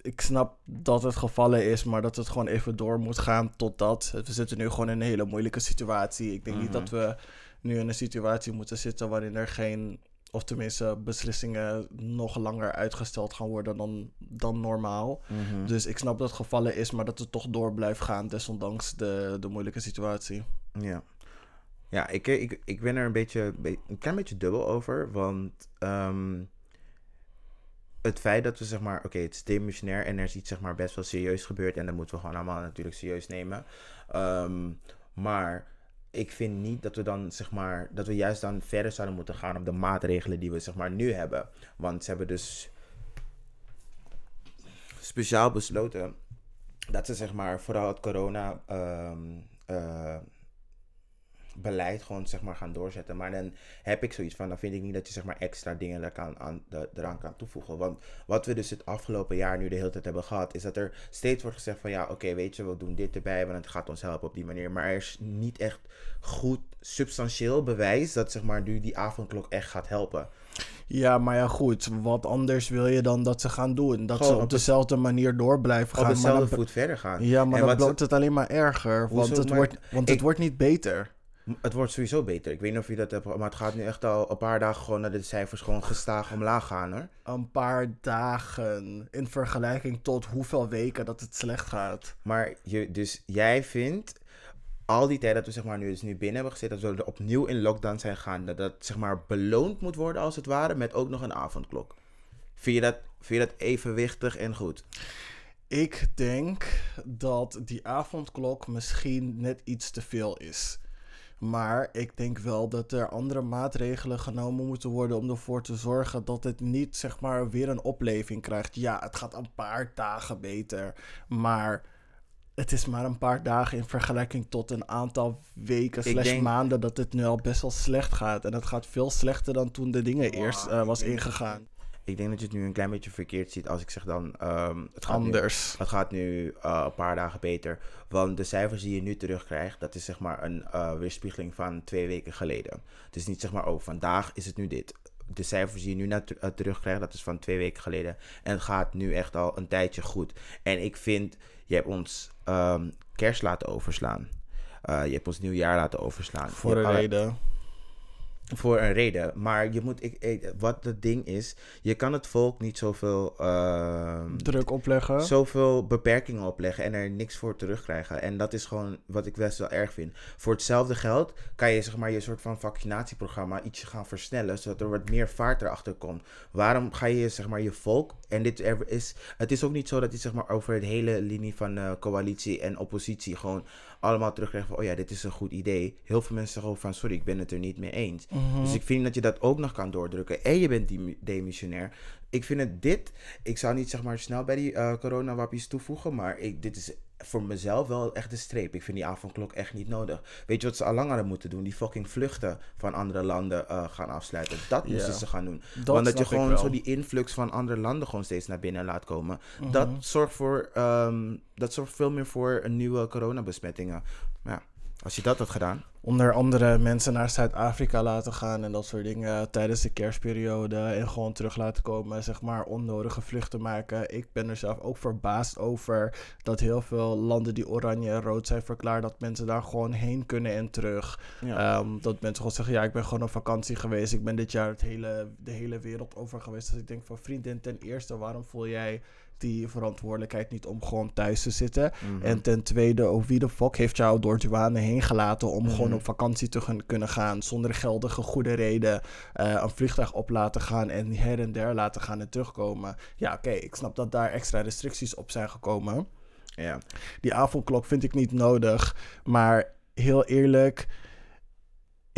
Ik snap dat het gevallen is, maar dat het gewoon even door moet gaan totdat. We zitten nu gewoon in een hele moeilijke situatie. Ik denk niet Mhm. dat we nu in een situatie moeten zitten waarin er geen, of tenminste beslissingen nog langer uitgesteld gaan worden dan, dan normaal. Dus ik snap dat het gevallen is, maar dat het toch door blijft gaan, desondanks de, de moeilijke situatie. Ja. Ja, ik, ik, ik ben er een beetje, be- een klein beetje dubbel over. Want ehm, het feit dat we zeg maar, oké, het is demissionair en er is iets zeg maar best wel serieus gebeurd. En dat moeten we gewoon allemaal natuurlijk serieus nemen. Ehm, maar ik vind niet dat we dan zeg maar, dat we juist dan verder zouden moeten gaan op de maatregelen die we zeg maar nu hebben. Want ze hebben dus speciaal besloten dat ze zeg maar vooral het corona ehm, eh, beleid gewoon zeg maar gaan doorzetten. Maar dan heb ik zoiets van, dan vind ik niet dat je zeg maar extra dingen kan, aan, de, eraan kan toevoegen. Want wat we dus het afgelopen jaar nu de hele tijd hebben gehad, is dat er steeds wordt gezegd van ja, oké, weet je, we doen dit erbij, want het gaat ons helpen op die manier. Maar er is niet echt goed substantieel bewijs dat zeg maar nu die avondklok echt gaat helpen. Ja, maar ja, goed. Wat anders wil je dan dat ze gaan doen? Dat Gewoon ze op op de- dezelfde manier door blijven Op gaan. dezelfde maar dan, voet verder gaan. ja, maar En dan wordt het alleen maar erger. Want, het, Maar wordt, want het wordt niet beter. Het wordt sowieso beter. Ik weet niet of je dat hebt, maar het gaat nu echt al een paar dagen gewoon dat de cijfers gewoon gestaag omlaag gaan hoor. Een paar dagen in vergelijking tot hoeveel weken dat het slecht gaat. Maar je, dus jij vindt al die tijd dat we zeg maar nu, dus nu binnen hebben gezeten, dat we er opnieuw in lockdown zijn gegaan, dat dat zeg maar beloond moet worden als het ware, met ook nog een avondklok. Vind je dat, vind je dat evenwichtig en goed? Ik denk dat die avondklok misschien net iets te veel is. Maar ik denk wel dat er andere maatregelen genomen moeten worden om ervoor te zorgen dat het niet zeg maar weer een opleving krijgt. Ja, het gaat een paar dagen beter, maar het is maar een paar dagen in vergelijking tot een aantal weken Ik slash denk- maanden dat het nu al best wel slecht gaat. En het gaat veel slechter dan toen de dingen eerst eh, was ingegaan. Ik denk dat je het nu een klein beetje verkeerd ziet als ik zeg dan... het gaat nu- Anders. Het gaat nu eh, een paar dagen beter. Want de cijfers die je nu terugkrijgt, dat is zeg maar een eh, weerspiegeling van twee weken geleden. Het is niet zeg maar, oh, vandaag is het nu dit. De cijfers die je nu net eh, terugkrijgt, dat is van twee weken geleden. En het gaat nu echt al een tijdje goed. En ik vind, je hebt ons ehm, kerst laten overslaan. Je hebt ons nieuwjaar laten overslaan. Voor een reden. Voor een reden. Maar je moet, ik, ik- wat het ding is, je kan het volk niet zoveel, ehm, Druk opleggen. zoveel beperkingen opleggen en er niks voor terugkrijgen. En dat is gewoon wat ik best wel erg vind. Voor hetzelfde geld kan je zeg maar je soort van vaccinatieprogramma ietsje gaan versnellen, zodat er wat meer vaart erachter komt. Waarom ga je zeg maar je volk, en dit er is, het is ook niet zo dat je zeg maar over het hele linie van eh, coalitie en oppositie gewoon allemaal terugkrijgt van, oh ja, dit is een goed idee. Heel veel mensen zeggen ook van, sorry, ik ben het er niet mee eens. Mhm. Dus ik vind dat je dat ook nog kan doordrukken. En je bent die demissionair. Ik vind het dit. Ik zou niet zeg maar snel bij die eh coronawappies toevoegen. Maar ik, dit is voor mezelf wel echt een streep. Ik vind die avondklok echt niet nodig. Weet je wat ze al lang hadden moeten doen? Die fucking vluchten van andere landen eh, gaan afsluiten. Dat moesten ze gaan doen. Dat Want dat je gewoon zo die influx van andere landen gewoon steeds naar binnen laat komen. Mhm. Dat zorgt voor. ehm, dat zorgt veel meer voor een nieuwe coronabesmettingen. Ja, als je dat had gedaan. onder andere mensen naar Zuid-Afrika laten gaan en dat soort dingen tijdens de kerstperiode en gewoon terug laten komen, zeg maar onnodige vluchten maken. Ik ben er zelf ook verbaasd over dat heel veel landen die oranje en rood zijn verklaard, dat mensen daar gewoon heen kunnen en terug. Ehm, dat mensen gewoon zeggen, ja, ik ben gewoon op vakantie geweest, ik ben dit jaar het hele, de hele wereld over geweest. Dus ik denk van vriendin, ten eerste, waarom voel jij die verantwoordelijkheid niet om gewoon thuis te zitten? Mhm. En ten tweede, ook wie de fuck heeft jou door douane heen gelaten om gewoon Mhm. op vakantie te gaan- kunnen gaan zonder geldige goede reden eh, een vliegtuig op laten gaan en her en der laten gaan en terugkomen. Ja, oké, ik snap dat daar extra restricties op zijn gekomen. ja. Die avondklok vind ik niet nodig, maar heel eerlijk,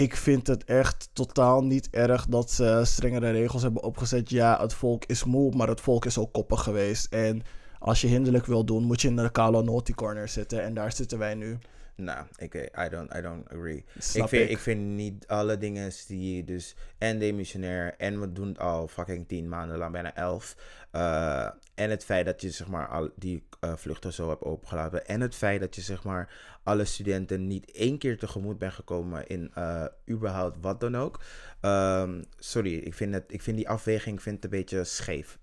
ik vind het echt totaal niet erg dat ze strengere regels hebben opgezet. Ja, het volk is moe, maar het volk is ook koppig geweest. En als je hinderlijk wil doen, moet je in de kale naughty corner zitten. En daar zitten wij nu. Nou, ik, I, don't, I don't agree. Snap ik, vind, ik. ik. vind niet alle dingen die dus en demissionair en we doen het al fucking tien maanden lang, bijna elf. eh, en het feit dat je zeg maar al die eh, vluchten zo hebt opengelaten. En het feit dat je zeg maar alle studenten niet één keer tegemoet bent gekomen in eh, überhaupt wat dan ook. Ehm, sorry, ik vind, het, ik vind die afweging vind het een beetje scheef.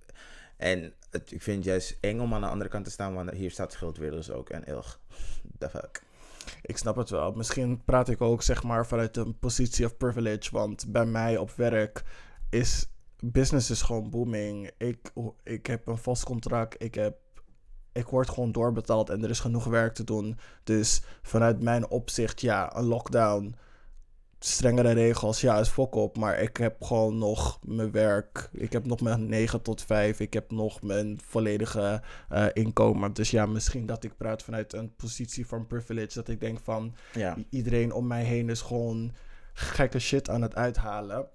En het, ik vind het juist eng om aan de andere kant te staan, want hier staat Schildwilders ook en ilg. The fuck. Ik snap het wel. Misschien praat ik ook zeg maar vanuit een positie of privilege. Want bij mij op werk is business is gewoon booming. Ik, ik heb een vast contract. Ik heb ik word gewoon doorbetaald en er is genoeg werk te doen. Dus vanuit mijn opzicht, ja, een lockdown, strengere regels, ja, is fok op. Maar ik heb gewoon nog mijn werk. Ik heb nog mijn 9 tot 5. Ik heb nog mijn volledige eh, inkomen. Dus ja, misschien dat ik praat vanuit een positie van privilege. Dat ik denk van, Ja. Iedereen om mij heen is gewoon gekke shit aan het uithalen.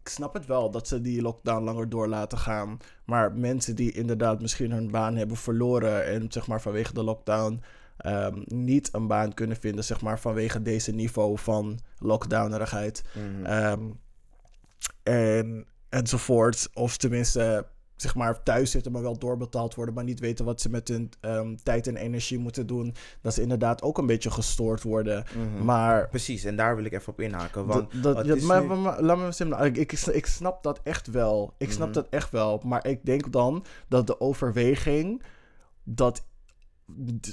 Ik snap het wel dat ze die lockdown langer door laten gaan. Maar mensen die inderdaad misschien hun baan hebben verloren en zeg maar vanwege de lockdown ehm, niet een baan kunnen vinden, zeg maar vanwege deze niveau van lockdownerigheid. Mhm. Ehm, en enzovoort. Of tenminste, zeg maar, thuis zitten, maar wel doorbetaald worden, maar niet weten wat ze met hun ehm, tijd en energie moeten doen. Dat ze inderdaad ook een beetje gestoord worden. Mhm. Maar. Precies, en daar wil ik even op inhaken. Want dat, ja, maar, nu- maar- maar laat me simpel. Ik, ik, ik snap dat echt wel. Ik snap Mhm. dat echt wel. Maar ik denk dan dat de overweging dat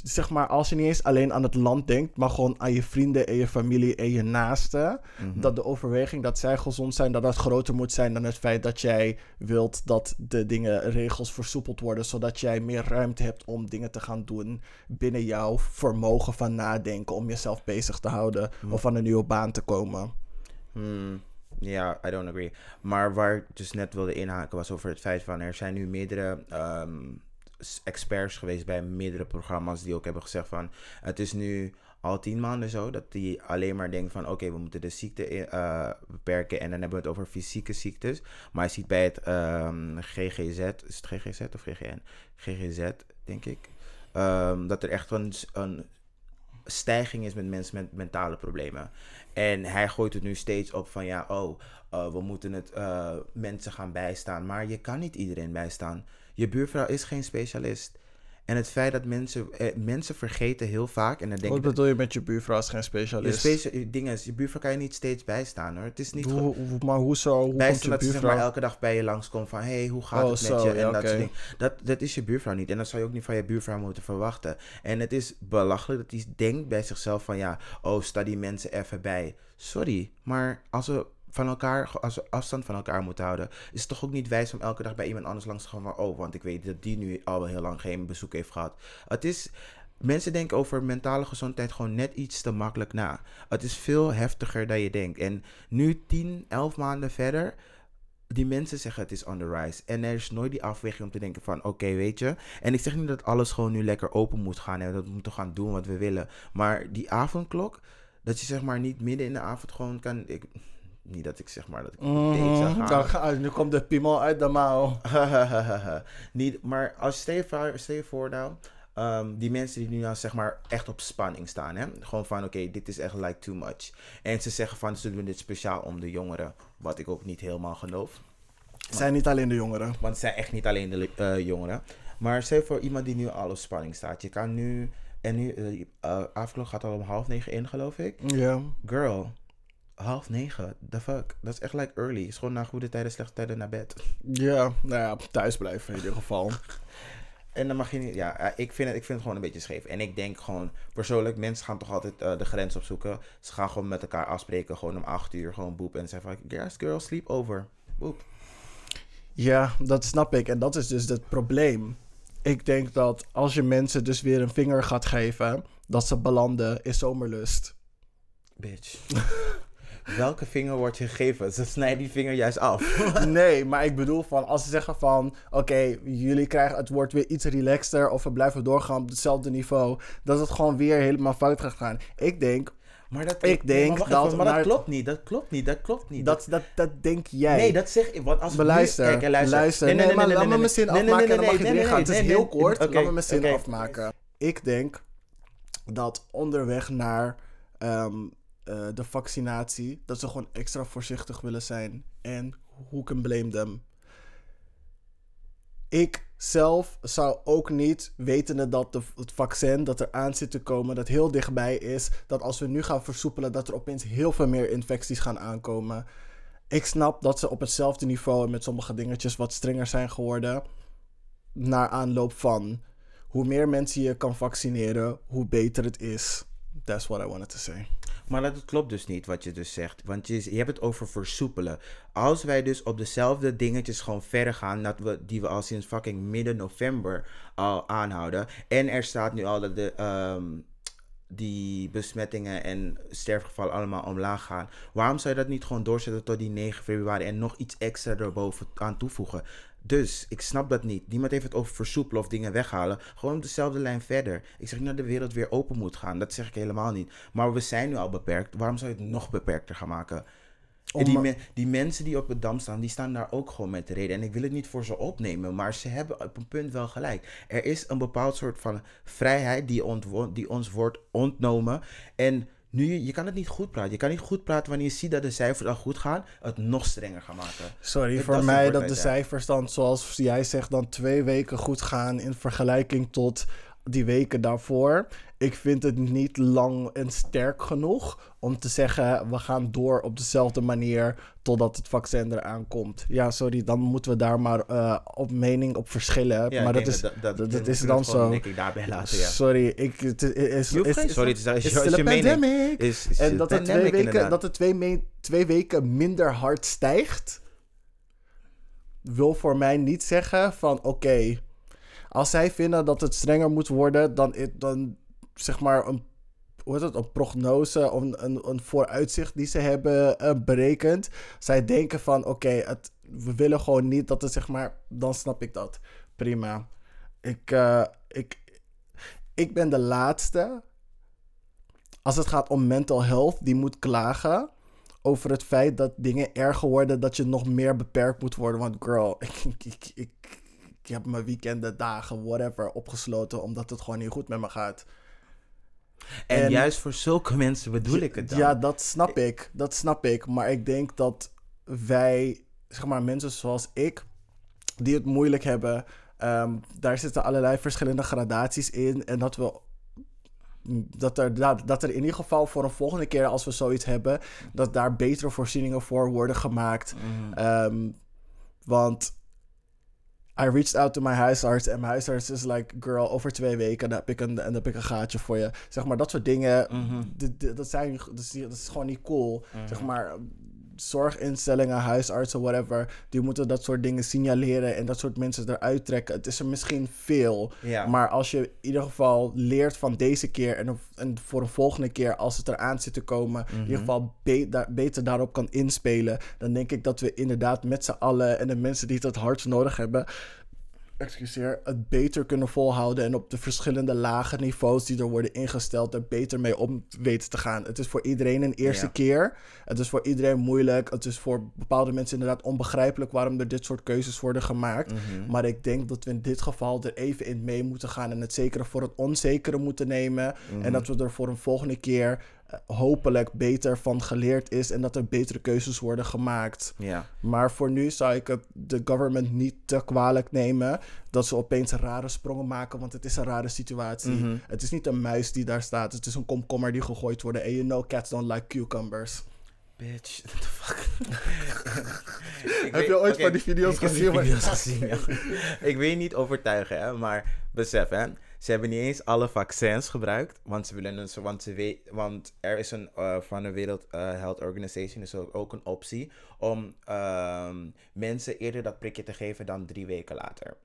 zeg maar, als je niet eens alleen aan het land denkt, maar gewoon aan je vrienden en je familie en je naasten, Mhm. dat de overweging dat zij gezond zijn, dat dat groter moet zijn dan het feit dat jij wilt dat de dingen, regels versoepeld worden, zodat jij meer ruimte hebt om dingen te gaan doen binnen jouw vermogen van nadenken, om jezelf bezig te houden of aan een nieuwe baan te komen. Hmm, Ja, I don't agree. Maar waar ik dus net wilde inhaken was over het feit van er zijn nu meerdere ehm, experts geweest bij meerdere programma's die ook hebben gezegd van het is nu al tien maanden zo dat die alleen maar denken van oké, we moeten de ziekte eh, beperken en dan hebben we het over fysieke ziektes. Maar je ziet bij het ehm, GGZ, is het GGZ of GGN? GGZ, denk ik. ehm, dat er echt een, een stijging is met mensen met mentale problemen. En hij gooit het nu steeds op van ja, oh, eh, we moeten het eh, mensen gaan bijstaan. Maar je kan niet iedereen bijstaan. Je buurvrouw is geen specialist. En het feit dat mensen, eh, mensen vergeten heel vaak. En dan denk Wat bedoel je met je buurvrouw als geen Je, specialist? specia- je ding is, je buurvrouw kan je niet steeds bijstaan hoor. Het is niet. Hoe, hoe- maar hoezo? Hoe komt je dat ze zeg buurvrouw? maar elke dag bij je langskomt van... hey, hoe gaat Oh, het met zo, je? En ja, dat soort dingen. Dat, dat is je buurvrouw niet. En dat zou je ook niet van je buurvrouw moeten verwachten. En het is belachelijk dat hij denkt bij zichzelf van... ja, oh, sta die mensen even bij. Sorry, maar als we van elkaar, als afstand van elkaar moeten houden... is het toch ook niet wijs om elke dag bij iemand anders langs te gaan van... oh, want ik weet dat die nu al wel heel lang geen bezoek heeft gehad. Het is... Mensen denken over mentale gezondheid gewoon net iets te makkelijk na. Het is veel heftiger dan je denkt. En nu 10, 11 maanden verder, die mensen zeggen het is on the rise. En er is nooit die afweging om te denken van oké, weet je. En ik zeg niet dat alles gewoon nu lekker open moet gaan en dat we moeten gaan doen wat we willen. Maar die avondklok, dat je zeg maar niet midden in de avond gewoon kan. Ik, niet dat ik zeg maar dat ik op date zou Mhm, gaan. nu komt de piemel uit de mouw. niet, maar als stel je voor, stel je voor nou, ehm, die mensen die nu nou zeg maar echt op spanning staan, hè? gewoon van oké, dit is echt like too much. En ze zeggen van ze doen dit speciaal om de jongeren, wat ik ook niet helemaal geloof. Het zijn niet alleen de jongeren. Want het zijn echt niet alleen de eh, jongeren. Maar stel voor iemand die nu al op spanning staat. Je kan nu, en nu, avondklok gaat al om half negen in geloof ik. Ja. Girl, half negen, the fuck. Dat is echt like early. is gewoon na goede tijden, slechte tijden naar bed. Ja, nou ja, thuis blijven in ieder geval. En dan mag je niet, ja, eh, ik vind, het, ik vind het gewoon een beetje scheef. En ik denk gewoon, persoonlijk, mensen gaan toch altijd eh, de grens opzoeken. Ze gaan gewoon met elkaar afspreken, gewoon om acht uur, gewoon boep. En zeggen van, yes girl, sleep over. Boep. Ja, dat snap ik. En dat is dus het probleem. Ik denk dat als je mensen dus weer een vinger gaat geven, dat ze belanden in zomerlust. Bitch. Welke vinger wordt je gegeven? Ze snijden die vinger juist af. Nee, maar ik bedoel van als ze zeggen van oké, jullie krijgen het wordt weer iets relaxter of we blijven doorgaan op hetzelfde niveau, dat het gewoon weer helemaal fout gaat gaan. Ik denk Maar dat, Ik denk maar dat even, maar dat naar- klopt niet. Dat klopt niet. Dat klopt niet. dat, dat, dat denk jij. Nee, dat zeg ik. Want als Maar we nu- luister, Kijk, hè, luister. luister. Nee, maar laat me mijn zin Nee, nee, afmaken nee, en dan mag je nee, erin nee, gaan. Het is nee, heel nee, kort, oké, laat me mijn zin oké. afmaken. Ik denk dat onderweg naar ehm, eh, de vaccinatie, dat ze gewoon extra voorzichtig willen zijn. En who can blame them? Ik zelf zou ook niet, wetende dat de, het vaccin dat er aan zit te komen, dat heel dichtbij is, dat als we nu gaan versoepelen, dat er opeens heel veel meer infecties gaan aankomen. Ik snap dat ze op hetzelfde niveau en met sommige dingetjes wat strenger zijn geworden. Naar aanloop van hoe meer mensen je kan vaccineren, hoe beter het is. That's what I wanted to say. Maar dat klopt dus niet wat je dus zegt. Want je, je hebt het over versoepelen. Als wij dus op dezelfde dingetjes gewoon verder gaan, dat we, die we al sinds fucking midden november al aanhouden. En er staat nu al dat de, ehm, die besmettingen en sterfgevallen allemaal omlaag gaan. Waarom zou je dat niet gewoon doorzetten tot die 9 februari en nog iets extra erboven aan toevoegen? Dus ik snap dat niet. Niemand heeft het over versoepelen of dingen weghalen. Gewoon op dezelfde lijn verder. Ik zeg niet dat de wereld weer open moet gaan. Dat zeg ik helemaal niet. Maar we zijn nu al beperkt. Waarom zou je het nog beperkter gaan maken? En die, Om- me- die mensen die op het dam staan, die staan daar ook gewoon met de reden. En ik wil het niet voor ze opnemen, maar ze hebben op een punt wel gelijk. Er is een bepaald soort van vrijheid die, die ons wordt ontnomen. En nu, je kan het niet goed praten. Je kan niet goed praten wanneer je ziet dat de cijfers al goed gaan, het nog strenger gaan maken. Sorry voor mij dat de cijfers dan, zoals jij zegt, dan twee weken goed gaan in vergelijking tot die weken daarvoor. Ik vind het niet lang en sterk genoeg om te zeggen we gaan door op dezelfde manier totdat het vaccin eraan komt. Ja, sorry, dan moeten we daar maar eh, op mening op verschillen. Ja, maar dat is, dat, is dan het zo. Denk ik daarbij laten, ja. Sorry, ik, het is, is, is- sorry zeggen. is Is, je a mening. pandemic. Is, is En dat het, twee pandemic, weken, dat het twee, me- twee weken minder hard stijgt, wil voor mij niet zeggen van oké, als zij vinden dat het strenger moet worden, dan, dan zeg maar een, hoe heet het, een prognose een, een, vooruitzicht die ze hebben eh, berekend. Zij denken van oké, we willen gewoon niet dat het zeg maar, dan snap ik dat. Prima. Ik, eh, ik, ik ben de laatste. Als het gaat om mental health, die moet klagen over het feit dat dingen erger worden, dat je nog meer beperkt moet worden. Want girl, ik, ik, ik, ik heb mijn weekenden, dagen, whatever, opgesloten omdat het gewoon niet goed met me gaat. En, En- juist voor zulke mensen bedoel ik het dan. Ja, dat snap ik. Dat snap ik. Maar ik denk dat wij, zeg maar, mensen zoals ik, die het moeilijk hebben, ehm, daar zitten allerlei verschillende gradaties in. En dat we. Dat er, dat, dat er in ieder geval voor een volgende keer als we zoiets hebben, dat daar betere voorzieningen voor worden gemaakt. Mhm. Ehm, want I reached out to mijn huisarts en mijn huisarts is like, girl, over twee weken dan heb ik een, dan heb ik een gaatje voor je. Zeg maar, dat soort dingen, Mhm. dat, zijn, dat, is, dat is gewoon niet cool. Mhm. Zeg maar, zorginstellingen, huisartsen, whatever, die moeten dat soort dingen signaleren en dat soort mensen eruit trekken. Het is er misschien veel, Ja. maar als je in ieder geval leert van deze keer en, en voor een volgende keer, als het eraan zit te komen, in ieder Mhm. geval be- beter daarop kan inspelen, dan denk ik dat we inderdaad met z'n allen en de mensen die het het hardst nodig hebben, excuseer, het beter kunnen volhouden en op de verschillende lage niveaus die er worden ingesteld, er beter mee om weten te gaan. Het is voor iedereen een eerste Ja. keer. Het is voor iedereen moeilijk. Het is voor bepaalde mensen inderdaad onbegrijpelijk waarom er dit soort keuzes worden gemaakt. Mhm. Maar ik denk dat we in dit geval er even in mee moeten gaan en het zekere voor het onzekere moeten nemen. Mhm. En dat we er voor een volgende keer hopelijk beter van geleerd is en dat er betere keuzes worden gemaakt. Ja. Maar voor nu zou ik het de government niet te kwalijk nemen dat ze opeens rare sprongen maken, want het is een rare situatie. Mhm. Het is niet een muis die daar staat, het is een komkommer die gegooid wordt. En you know cats don't like cucumbers. Bitch, what the fuck? Heb je ooit van die video's ik heb gezien die waar- video's gezien, ja. ik weet niet overtuigen, hè, maar besef, hè. Ze hebben niet eens alle vaccins gebruikt, want ze willen een, want ze weet, want er is een eh, van de Wereld eh, Health Organization is ook een optie om ehm, mensen eerder dat prikje te geven dan drie weken later.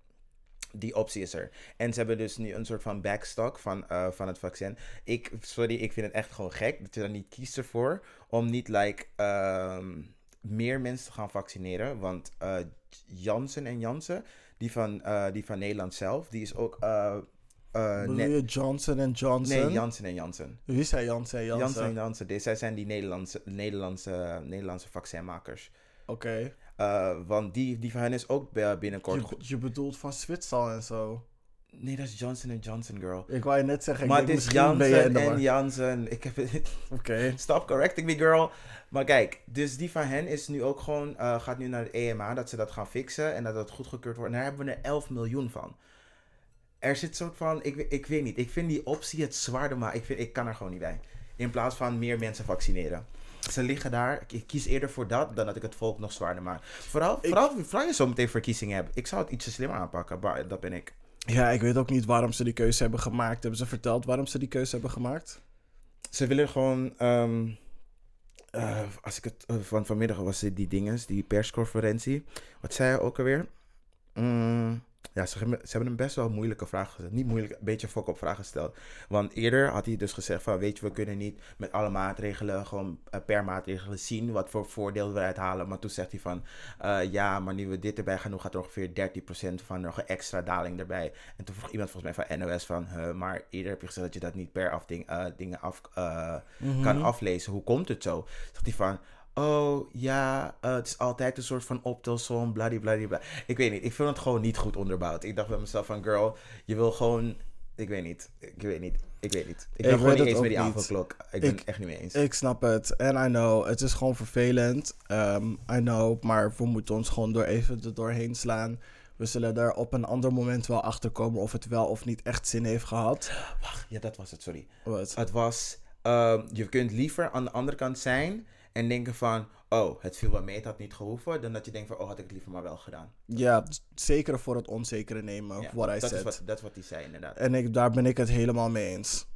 Die optie is er. En ze hebben dus nu een soort van backstock van, eh, van het vaccin. Ik, sorry, ik vind het echt gewoon gek dat je dan niet kiest ervoor om niet like ehm, meer mensen te gaan vaccineren. Want eh Janssen en Janssen, die van, die van Nederland zelf, die is ook. Eh, Bedoel net- je Johnson Johnson? nee, Janssen en Janssen. Wie zei Janssen en Janssen? Janssen en Janssen, die- zij zijn die Nederlandse, Nederlandse, Nederlandse vaccinmakers. Oké. Eh, want die, die van hen is ook binnenkort. Je, bedoelt van Zwitserland en zo. Nee, dat is Johnson Johnson, girl. Ik wou je net zeggen, ik maar het denk, is Janssen de en. Janssen. Ik heb het. Oké. Stop correcting me, girl. Maar kijk, dus die van hen is nu ook gewoon, eh, gaat nu naar het EMA, dat ze dat gaan fixen en dat dat goedgekeurd wordt. En daar hebben we er 11 miljoen van. Er zit soort van, ik, ik weet niet, ik vind die optie het zwaarder, maar ik, vind, ik kan er gewoon niet bij. In plaats van meer mensen vaccineren. Ze liggen daar, ik- kies eerder voor dat dan dat ik het volk nog zwaarder maak. Vooral, Ik- vooral, vooral je zo meteen verkiezingen hebt. Ik zou het ietsje slimmer aanpakken, maar dat ben ik. Ja, ik weet ook niet waarom ze die keuze hebben gemaakt. Hebben ze verteld waarom ze die keuze hebben gemaakt? Ze willen gewoon. ehm, eh, als ik het eh, van vanmiddag was, dit die dinges, die persconferentie. Wat zei hij ook alweer? Mm, ja, ze hebben, ze hebben een best wel moeilijke vraag gesteld. Niet moeilijk, een beetje fok op vraag gesteld. Want eerder had hij dus gezegd van, weet je, we kunnen niet met alle maatregelen, gewoon eh, per maatregelen zien wat voor voordeel we eruit halen. Maar toen zegt hij van, eh, ja, maar nu we dit erbij gaan doen, gaat er ongeveer 13% van nog een extra daling erbij. En toen vroeg iemand volgens mij van NOS van, "Huh, maar eerder heb je gezegd dat je dat niet per afding, eh, dingen af, eh, kan Mhm. aflezen. Hoe komt het zo? Zegt hij van, oh ja, eh, het is altijd een soort van optelsom, bladibladibla. Ik weet niet, ik vind het gewoon niet goed onderbouwd. Ik dacht bij mezelf van, girl, je wil gewoon, ik weet niet, ik weet niet, ik weet niet. Ik ben gewoon niet eens met die avondklok. Ik ben Ik- het echt niet mee eens. Ik snap het. En I know, het is gewoon vervelend. Ehm, I know, maar we moeten ons gewoon door even er doorheen slaan. We zullen er op een ander moment wel achter komen of het wel of niet echt zin heeft gehad. Wacht, ja, dat was het, sorry. Wat? Het was, ehm, je kunt liever aan de andere kant zijn en denken van, oh, het viel wel mee, het had niet gehoeven, dan dat je denkt van, oh, had ik het liever maar wel gedaan. Ja, zeker voor het onzekere nemen, Ja, what I dat, is said. wat, dat is wat hij zei, inderdaad. En ik, daar ben ik het helemaal mee eens.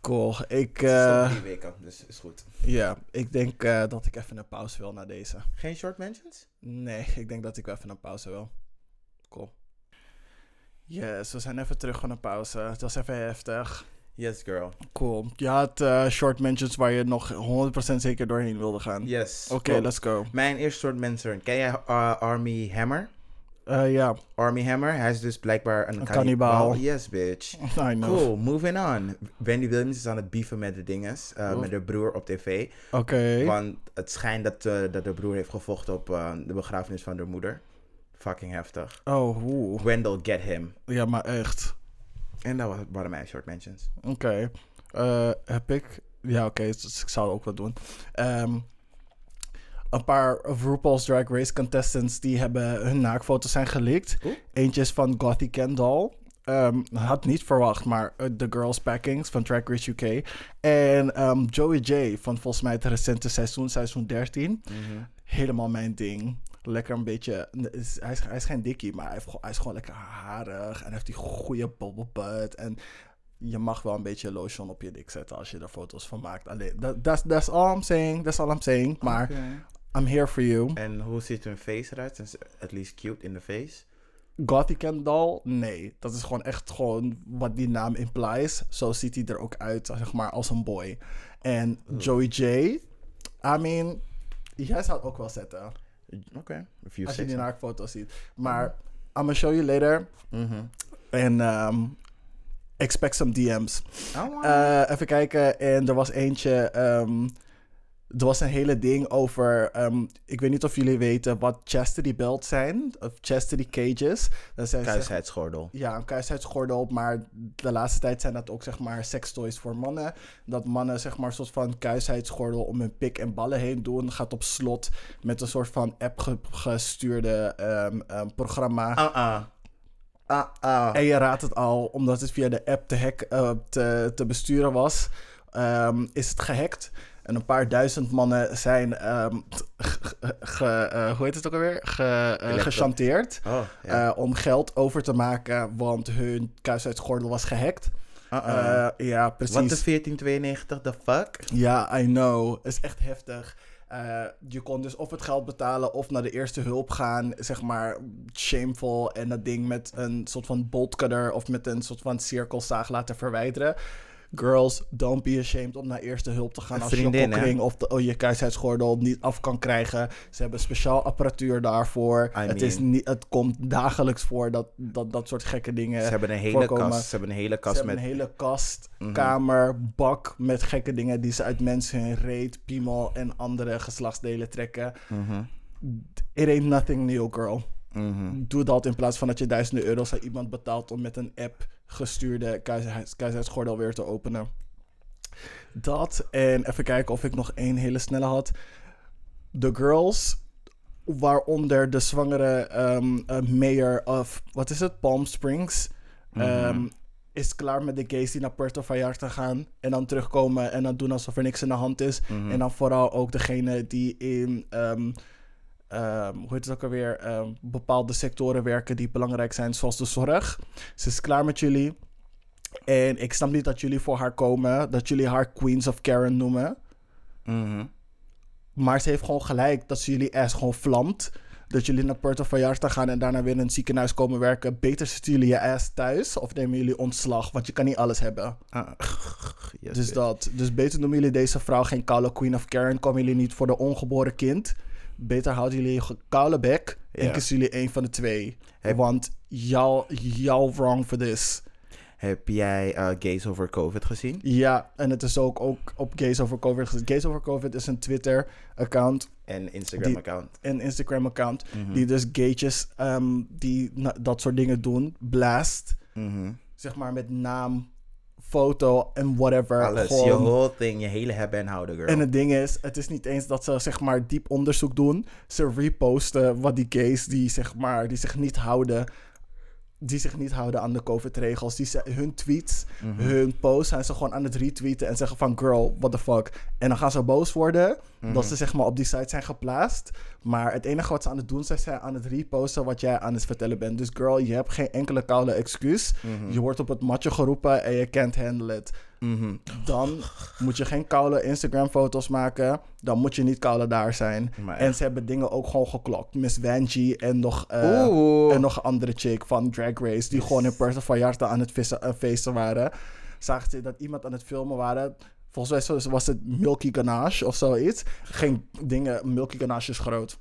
Cool. Ik, is eh, drie weken, dus is goed. ja, ik denk eh, dat ik even een pauze wil na deze. Geen short mentions? Nee, ik denk dat ik wel even een pauze wil. Cool. Yes, we zijn even terug van een pauze. Het was even heftig. Yes, girl. Cool. Je had eh, short mentions waar je nog 100% zeker doorheen wilde gaan. Yes. Oké, let's go. Mijn eerste soort mensen. Ken jij uh, Army Hammer? Eh, ja, Army Hammer, hij is dus blijkbaar een, Een kannibaal. Yes, bitch. I know. Cool, moving on. Wendy Williams is aan het beefen met de dinges, eh, Oh. met de broer op tv. Oké. Want het schijnt dat, eh, dat de broer heeft gevochten op eh, de begrafenis van de moeder. Fucking heftig. Oh, oeh. Wendell, get him. Ja, maar echt. En dat was- waren mijn short mentions. Oké. Eh, heb ik... Ja, oké. dus ik zou ook wel doen. Ehm, een paar RuPaul's Drag Race contestants die hebben hun naakfoto's zijn geleakt. Oeh. Eentje is van Gothy Kendall. Ehm, had niet verwacht, maar eh, The Girls Packings van Drag Race UK. En ehm, Joey J van volgens mij het recente seizoen, seizoen 13. Helemaal mijn ding. Lekker een beetje. is- Hij is, hij is geen dikkie, maar hij, heeft, hij is gewoon lekker harig. En hij heeft die goede bubble butt. En je mag wel een beetje lotion op je dik zetten als je er foto's van maakt. Alleen, that, that's, that's all I'm saying. That's all I'm saying. Maar. I'm here for you. En hoe ziet hun face eruit? Is at least cute in the face? Gothy Kendall? Nee. Dat is gewoon echt gewoon wat die naam implies. Zo ziet hij er ook uit, zeg maar, als een boy. En Joey J, I mean, jij zou het ook wel zetten. Oké, you Als je die naakfoto's ziet. Maar I'm gonna show you later. Mhm. En um, expect some DM's. Oh, Eh, even kijken. En er was eentje. ehm, er was een hele ding over. ehm, ik weet niet of jullie weten wat chastity belts zijn. Of chastity cages. Dat zijn zeg- Kuisheidsgordel. ja, een kuisheidsgordel. Maar de laatste tijd zijn dat ook zeg maar sextoys voor mannen. Dat mannen zeg maar een soort van kuisheidsgordel om hun pik en ballen heen doen. Gaat op slot met een soort van app ge- gestuurde ehm, ehm, programma. Ah-ah. Ah-ah. En je raadt het al, omdat het via de app te, hack, eh, te, te besturen was, is het gehackt. En een paar duizend mannen zijn, ehm, ge- eh, hoe heet het ook alweer, ge, eh, gechanteerd Oh, ja. eh, om geld over te maken, want hun kuisheidsgordel was gehackt. Uh-uh. Ja, Wat precies. de 1492, the fuck? Ja, I know. Is echt heftig. Je kon dus of het geld betalen of naar de eerste hulp gaan. Zeg maar shameful. En dat ding met een soort van bolt cutter of met een soort van cirkelzaag laten verwijderen. Girls, don't be ashamed om naar eerste hulp te gaan Een als je vriendin, je hè? kokring of de, oh, je kuisheidsgordel niet af kan krijgen. Ze hebben speciaal apparatuur daarvoor. I het, is niet, het komt dagelijks voor dat dat, dat soort gekke dingen Ze hebben een hele voorkomen. kast. Ze hebben een hele Ze kast hebben met... een hele kast, Mhm. kamer, bak met gekke dingen die ze uit mensen hun reet, piemel en andere geslachtsdelen trekken. Mhm. It ain't nothing new, girl. Mhm. Doe dat in plaats van dat je duizenden euro's aan iemand betaalt om met een app gestuurde kuisheidsgordel weer te openen. Dat en even kijken of ik nog één hele snelle had. The Girls, waaronder de zwangere ehm, eh, mayor of, wat is het, Palm Springs, ehm, is klaar met de gays die naar Puerto Vallarta gaan en dan terugkomen en dan doen alsof er niks aan de hand is. Mhm. En dan vooral ook degene die in, ehm, ehm, hoe heet het ook alweer, ehm, bepaalde sectoren werken die belangrijk zijn, zoals de zorg. Ze is klaar met jullie. En ik snap niet dat jullie voor haar komen, dat jullie haar Queens of Karen noemen. Mhm. Maar ze heeft gewoon gelijk dat ze jullie ass gewoon vlamt. Dat jullie naar Puerto Vallarta gaan en daarna weer in een ziekenhuis komen werken. Beter zitten jullie je ass thuis of nemen jullie ontslag, want je kan niet alles hebben. Ah. Yes, Dus, dat, dus beter noemen jullie deze vrouw geen koude queen of Karen. Komen jullie niet voor de ongeboren kind. Beter houden jullie je koude bek. En kiezen jullie een van de twee. Heb- Want y'all, y'all wrong for this. Heb jij eh, Gays Over COVID gezien? Ja, en het is ook, ook op Gays Over COVID. Gays Over COVID is een Twitter-account En Instagram-account. en Instagram-account. Mhm. Die dus gaytjes ehm, die dat soort dingen doen, blast. Mhm. Zeg maar met naam, foto en whatever. Alles. Gewoon- Je whole thing. Je hele hebben en houden, girl. En het ding is, het is niet eens dat ze zeg maar diep onderzoek doen. Ze reposten wat die gays die zeg maar die zich niet houden, die zich niet houden aan de COVID-regels, die ze, hun tweets, Mhm. hun posts zijn ze gewoon aan het retweeten en zeggen van girl, what the fuck. En dan gaan ze boos worden Mhm. dat ze zeg maar op die site zijn geplaatst. Maar het enige wat ze aan het doen zijn, zijn aan het reposten wat jij aan het vertellen bent. Dus girl, je hebt geen enkele koude excuus. Mhm. Je wordt op het matje geroepen en je can't handle it Mhm. dan moet je geen koude Instagram-foto's maken. Dan moet je niet koude daar zijn. Maar En ze hebben dingen ook gewoon geklokt. Miss Vanjie en nog, eh, en nog een andere chick van Drag Race... die gewoon in Puerto Vallarta aan het vissen, eh, feesten waren. Zagen ze dat iemand aan het filmen waren... Volgens mij was het Milky Ganache of zoiets. Geen dingen, Milky Ganache is groot.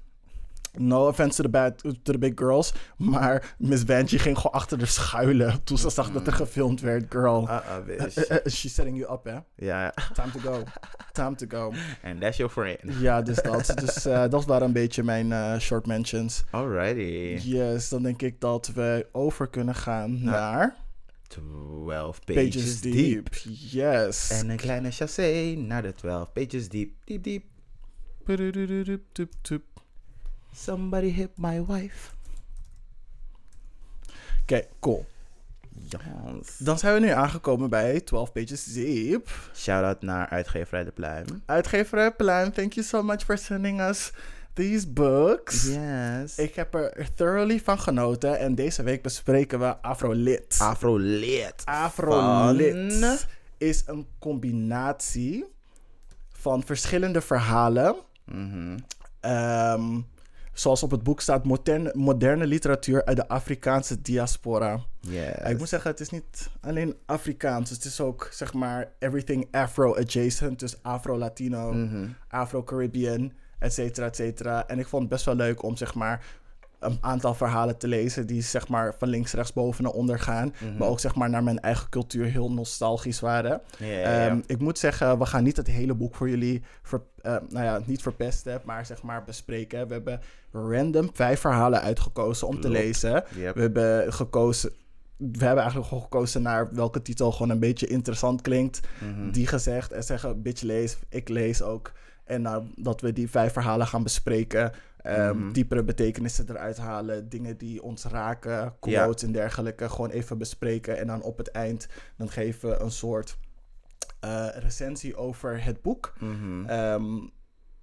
No offense to the, bad, to the big girls. Maar Miss Vanjie ging gewoon achter de schuilen. Toen ze zag dat er gefilmd werd. Girl. Uh, uh, bitch. Eh, eh, She's setting you up, hè? Ja, Time to go. Time to go. and that's your friend. Ja, dus dat. Dus eh, dat waren een beetje mijn eh, short mentions. Alrighty. Yes, dan denk ik dat we over kunnen gaan naar 12 pages, Pages deep. Deep. Yes. En een kleine chassé naar de 12 pages deep. Deep, deep. Oké, Somebody hit my wife. cool. Jans. Dan zijn we nu aangekomen bij 12 Pages Deep. Shout-out naar uitgeverij De Pluim. Uitgeverij Pluim, thank you so much for sending us these books. Yes. Ik heb er thoroughly van genoten en deze week bespreken we Afrolit. Afrolit. Afrolit Van- is een combinatie van verschillende verhalen. Ehm, zoals op het boek staat, moderne, moderne literatuur uit de Afrikaanse diaspora. Yes. Ik moet zeggen, het is niet alleen Afrikaans. Het is ook, zeg maar, everything Afro-adjacent. Dus Afro-Latino, Mhm. Afro-Caribbean, et cetera, et cetera. En ik vond het best wel leuk om, zeg maar, een aantal verhalen te lezen... die, zeg maar, van links, rechts, boven naar onder gaan. Mhm. Maar ook, zeg maar, naar mijn eigen cultuur heel nostalgisch waren. Ja, ja, ja. Ehm, ik moet zeggen, we gaan niet het hele boek voor jullie, ver, eh, nou ja, niet verpesten, maar zeg maar bespreken. We hebben random vijf verhalen uitgekozen om te lezen. Yep. We hebben gekozen, we hebben eigenlijk gewoon gekozen naar welke titel gewoon een beetje interessant klinkt. Mhm. Die gezegd en zeggen, bitch lees, ik lees ook. En nou, dat we die vijf verhalen gaan bespreken. Ehm, Mhm. Diepere betekenissen eruit halen. Dingen die ons raken, quotes en dergelijke. Gewoon even bespreken. En dan op het eind, dan geven we een soort eh, recensie over het boek. Mhm. Ehm,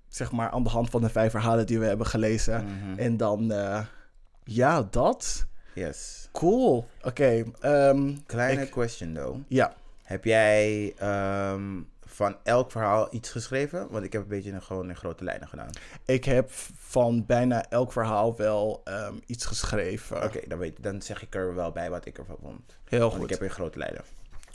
zeg maar aan de hand van de vijf verhalen die we hebben gelezen. Mhm. En dan, eh, ja, dat. Yes. Cool. Oké. ehm, Kleine ik- question though. ja. Heb jij van elk verhaal iets geschreven? Want ik heb een beetje een, gewoon in grote lijnen gedaan. Ik heb van bijna elk verhaal wel ehm, iets geschreven. Oké, dan, weet, dan zeg ik er wel bij wat ik ervan vond. Heel Want goed. ik heb in grote lijnen.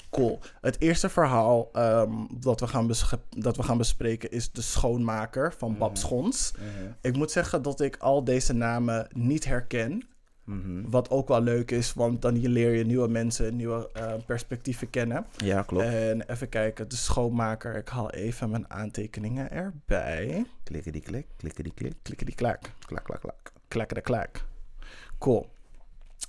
Cool. Het eerste verhaal ehm, dat, we gaan dat we gaan bespreken is De Schoonmaker van Bab Mhm. Schons. Ik moet zeggen dat ik al deze namen niet herken. Mhm. Wat ook wel leuk is, want dan leer je nieuwe mensen, nieuwe eh, perspectieven kennen. Ja, klopt. En even kijken, De Schoonmaker. Ik haal even mijn aantekeningen erbij. Klikken die klik, klikken die klik. Klikken die klak. Klak, klak, klak. Klakken de klak. Cool.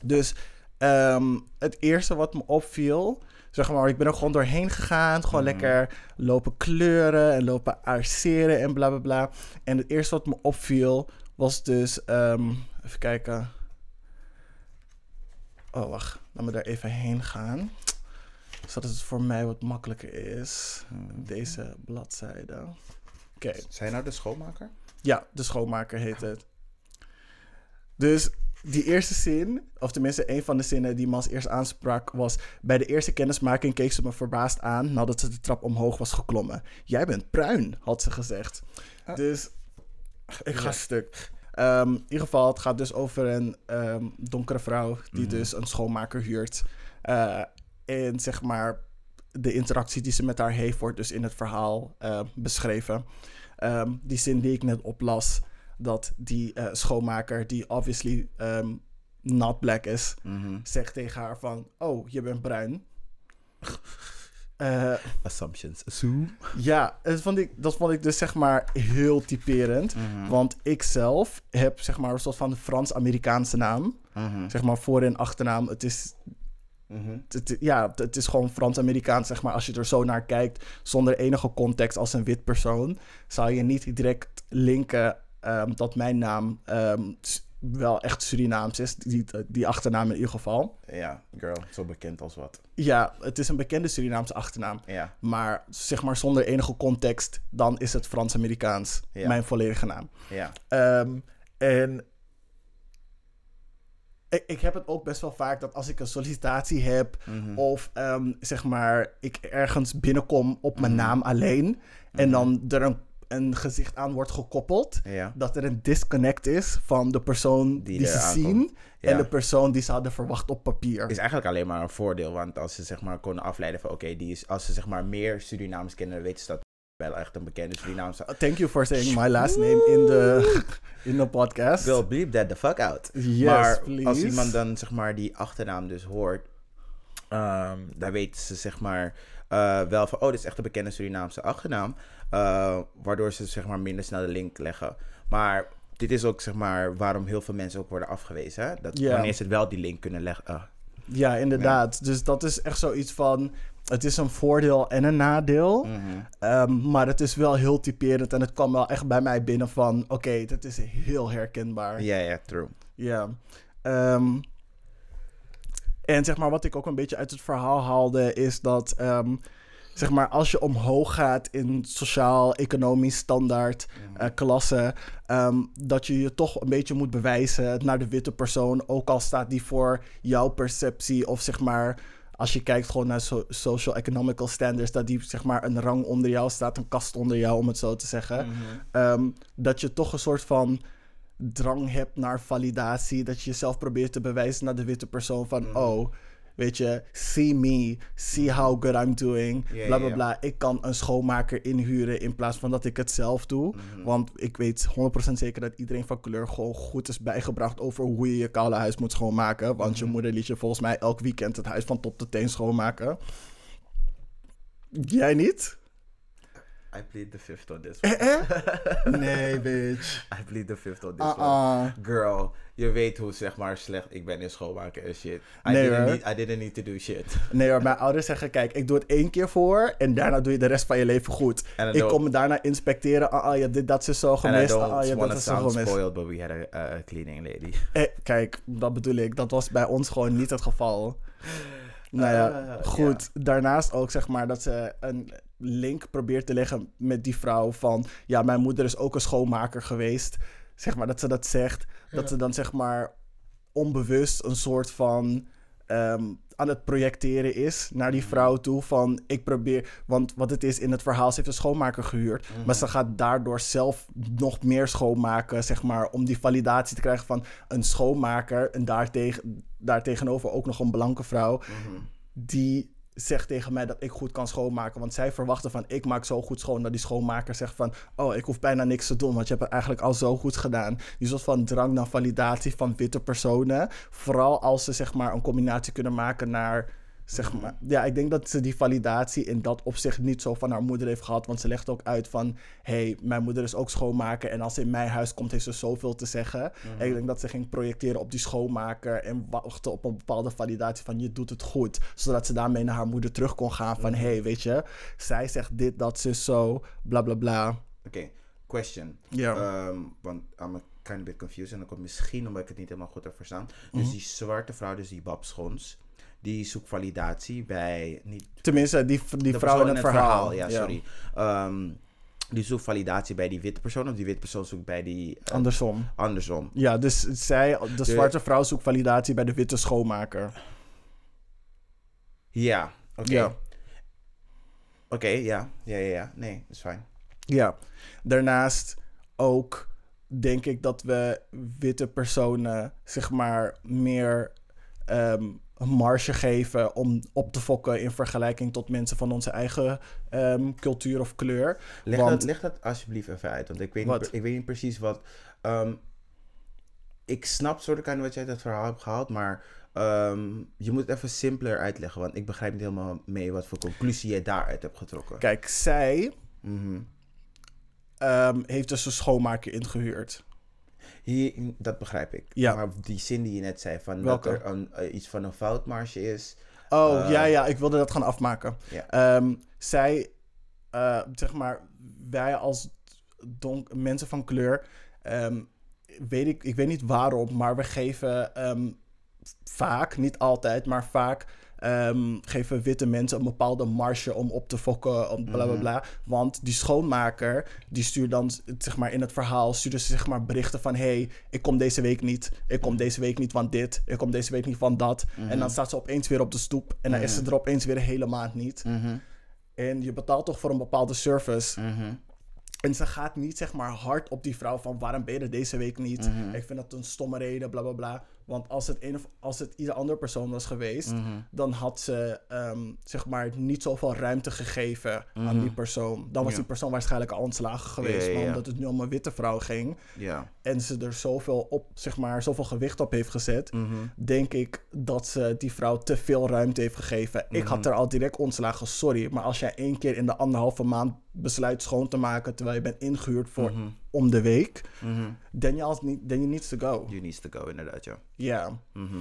Dus ehm, het eerste wat me opviel, zeg maar, ik ben er gewoon doorheen gegaan. Gewoon Mhm. lekker lopen kleuren en lopen arceren en bla bla bla. En het eerste wat me opviel was dus, ehm, even kijken. Oh, wacht. Laat me daar even heen gaan. Zodat het voor mij wat makkelijker is. Deze bladzijde. Oké. Zijn nou de schoonmaker? Ja, de schoonmaker heet het. Dus die eerste zin, of tenminste een van de zinnen die me als eerst aansprak, was... Bij de eerste kennismaking keek ze me verbaasd aan nadat ze de trap omhoog was geklommen. Jij bent bruin, had ze gezegd. Ah. Dus ik ga Ja. stuk. Ehm, in ieder geval, het gaat dus over een ehm, donkere vrouw die Mhm. dus een schoonmaker huurt. Eh, en zeg maar, de interactie die ze met haar heeft, wordt dus in het verhaal eh, beschreven. Ehm, die zin die ik net oplas, dat die eh, schoonmaker, die obviously ehm, not black is, Mhm. zegt tegen haar van, oh, je bent bruin. Eh, Assumptions. Assume. ja, dat vond, ik, dat vond ik dus zeg maar heel typerend. Mhm. Want ik zelf heb zeg maar een soort van Frans-Amerikaanse naam. Mhm. Zeg maar voor- en achternaam. Het is, Mhm. het, ja, het is gewoon Frans-Amerikaans, zeg maar. Als je er zo naar kijkt, zonder enige context als een wit persoon... zou je niet direct linken ehm, dat mijn naam s- wel echt Surinaams is. Die, die achternaam in ieder geval. Ja, girl. Zo bekend als wat. Ja, het is een bekende Surinaamse achternaam. Ja. Maar zeg maar zonder enige context, dan is het Frans-Amerikaans. Ja. Mijn volledige naam. Ja. Ehm, en ik, ik heb het ook best wel vaak dat als ik een sollicitatie heb Mhm. of ehm, zeg maar ik ergens binnenkom op mijn Mhm. naam alleen en Mhm. dan er een, een gezicht aan wordt gekoppeld, Ja. dat er een disconnect is van de persoon die, Die ze aankomt. zien Ja. en de persoon die ze hadden verwacht op papier. is eigenlijk alleen maar een voordeel. Want als ze zeg maar konden afleiden van oké, die is als ze zeg maar meer Surinaams kennen, dan weten ze dat wel echt een bekende Surinaamse... Thank you for saying my last name in de, in de podcast. Will bleep that the fuck out. Yes, maar please. als iemand dan zeg maar die achternaam dus hoort, ehm dan weten ze zeg maar eh, wel van, oh, dit is echt een bekende Surinaamse achternaam. eh, waardoor ze zeg maar minder snel de link leggen. Maar dit is ook zeg maar waarom heel veel mensen ook worden afgewezen. Hè? Dat wanneer ze wel die link kunnen leggen. ah, Ja, inderdaad. Dus dat is echt zoiets van... Het is een voordeel en een nadeel. mhm. Ehm, maar het is wel heel typerend. En het kwam wel echt bij mij binnen van... Oké, dat is heel herkenbaar. Ja, ja, true. Ja. Ehm, en zeg maar, wat ik ook een beetje uit het verhaal haalde, is dat ehm, zeg maar, als je omhoog gaat in sociaal-economisch standaard eh, klasse, ehm, dat je je toch een beetje moet bewijzen naar de witte persoon, ook al staat die voor jouw perceptie of zeg maar. Als je kijkt gewoon naar so- social economical standards, dat die zeg maar een rang onder jou staat, een kast onder jou, om het zo te zeggen. Ehm, dat je toch een soort van drang hebt naar validatie. Dat je jezelf probeert te bewijzen naar de witte persoon van... Oh, weet je, see me, see how good I'm doing, bla bla bla. Ik kan een schoonmaker inhuren in plaats van dat ik het zelf doe. Want ik weet 100% zeker dat iedereen van kleur gewoon goed is bijgebracht over hoe je je koude huis moet schoonmaken. Want je moeder liet je volgens mij elk weekend het huis van top tot teen schoonmaken. Jij niet? I plead the fifth on this Eh, one. Nee, bitch. I plead the fifth on this Uh-uh. one. Girl, je weet hoe zeg maar slecht ik ben in schoonmaken en shit. I, Nee, didn't need, I didn't need to do shit. Nee hoor, mijn ouders zeggen, kijk, ik doe het één keer voor en daarna doe je de rest van je leven goed. Ik kom daarna inspecteren, ah, ah ja, dit, dat is zo And I gemist, ah, ah, want dat is zo gemist. spoiled, but we had a, a cleaning lady. Eh, kijk, dat bedoel ik, dat was bij ons gewoon niet het geval. Nou ja, Ah, goed. Daarnaast ook zeg maar dat ze een link probeert te leggen met die vrouw van... Ja, mijn moeder is ook een schoonmaker geweest. Zeg maar dat ze dat zegt. Dat ze dan zeg maar onbewust een soort van... ehm, aan het projecteren is naar die vrouw toe van ik probeer want wat het is in het verhaal ze heeft een schoonmaker gehuurd maar ze gaat daardoor zelf nog meer schoonmaken zeg maar om die validatie te krijgen van een schoonmaker en daartegen, daartegenover ook nog een blanke vrouw die zegt tegen mij dat ik goed kan schoonmaken. Want zij verwachten van ik maak zo goed schoon. Dat die schoonmaker zegt van oh ik hoef bijna niks te doen. Want je hebt het eigenlijk al zo goed gedaan. Die soort van drang naar validatie van witte personen. Vooral als ze zeg maar een combinatie kunnen maken naar... Zeg maar, ja, ik denk dat ze die validatie in dat opzicht niet zo van haar moeder heeft gehad. Want ze legt ook uit van... hey, mijn moeder is ook schoonmaker. En als ze in mijn huis komt, heeft ze zoveel te zeggen. En ik denk dat ze ging projecteren op die schoonmaker. En wachten op een bepaalde validatie van je doet het goed. Zodat ze daarmee naar haar moeder terug kon gaan van... hey, weet je, zij zegt dit, dat, ze zo, bla bla bla. Oké, question. Ja. Ehm, want I'm a kind of bit confused. En dat komt misschien omdat ik het niet helemaal goed heb verstaan. Dus Mhm. die zwarte vrouw, dus die Bab Schons, die zoekt validatie bij... Niet, Tenminste, die, die vrouw in het verhaal. Ja, sorry. Ehm, die zoekt validatie bij die witte persoon. Of die witte persoon zoekt bij die... eh, Andersom. andersom. Ja, dus zij, de zwarte vrouw zoekt validatie bij de witte schoonmaker. Ja, oké. Ja. Oké, ja. Ja, ja, ja. Nee, dat is fijn. Ja, daarnaast ook denk ik dat we witte personen zeg maar meer ehm, een marge geven om op te fokken in vergelijking tot mensen van onze eigen ehm, cultuur of kleur. Leg, Want- dat, leg dat alsjeblieft even uit. Want ik weet, niet, Wat? ik weet niet precies wat... ehm, ik snap soort van wat jij uit het verhaal hebt gehaald, maar ehm, je moet het even simpeler uitleggen. Want ik begrijp niet helemaal mee wat voor conclusie je daaruit hebt getrokken. Kijk, zij Mhm. heeft dus een schoonmaker ingehuurd. Hier, dat begrijp ik. Ja. Maar die zin die je net zei, van Welke? dat er een, eh, iets van een foutmarge is. Oh, Eh, ja, ja, ik wilde dat gaan afmaken. Ja. Ehm, zij, eh, zeg maar, wij als donk mensen van kleur, ehm, weet ik, ik weet niet waarom, maar we geven ehm, vaak, niet altijd, maar vaak ehm, geven witte mensen een bepaalde marge om op te fokken, om bla bla bla. Want die schoonmaker, die stuurt dan, zeg maar, in het verhaal, stuurde ze zeg maar berichten van, hey, ik kom deze week niet, ik kom deze week niet van dit, ik kom deze week niet van dat. En dan staat ze opeens weer op de stoep en dan is ze er opeens weer een hele maand niet. Mhm. En je betaalt toch voor een bepaalde service. Mhm. En ze gaat niet zeg maar hard op die vrouw van waarom ben je er deze week niet? Mhm. Ik vind dat een stomme reden, bla bla bla. Want als het, een of, als het ieder andere persoon was geweest, Mhm. dan had ze ehm, zeg maar niet zoveel ruimte gegeven aan die persoon. Dan was Mhm. Ja. die persoon waarschijnlijk al ontslagen geweest. Ja, ja, Maar ja. omdat het nu om een witte vrouw ging Ja. en ze er zoveel op, zeg maar, zoveel gewicht op heeft gezet, Mhm. denk ik dat ze die vrouw te veel ruimte heeft gegeven. Ik Mhm. had er al direct ontslagen, sorry. Maar als jij één keer in de anderhalve maand besluit schoon te maken terwijl je bent ingehuurd voor Mhm. om de week, Mhm. then you, also need, then you needs to go. You needs to go, inderdaad, ja. Ja. Mhm.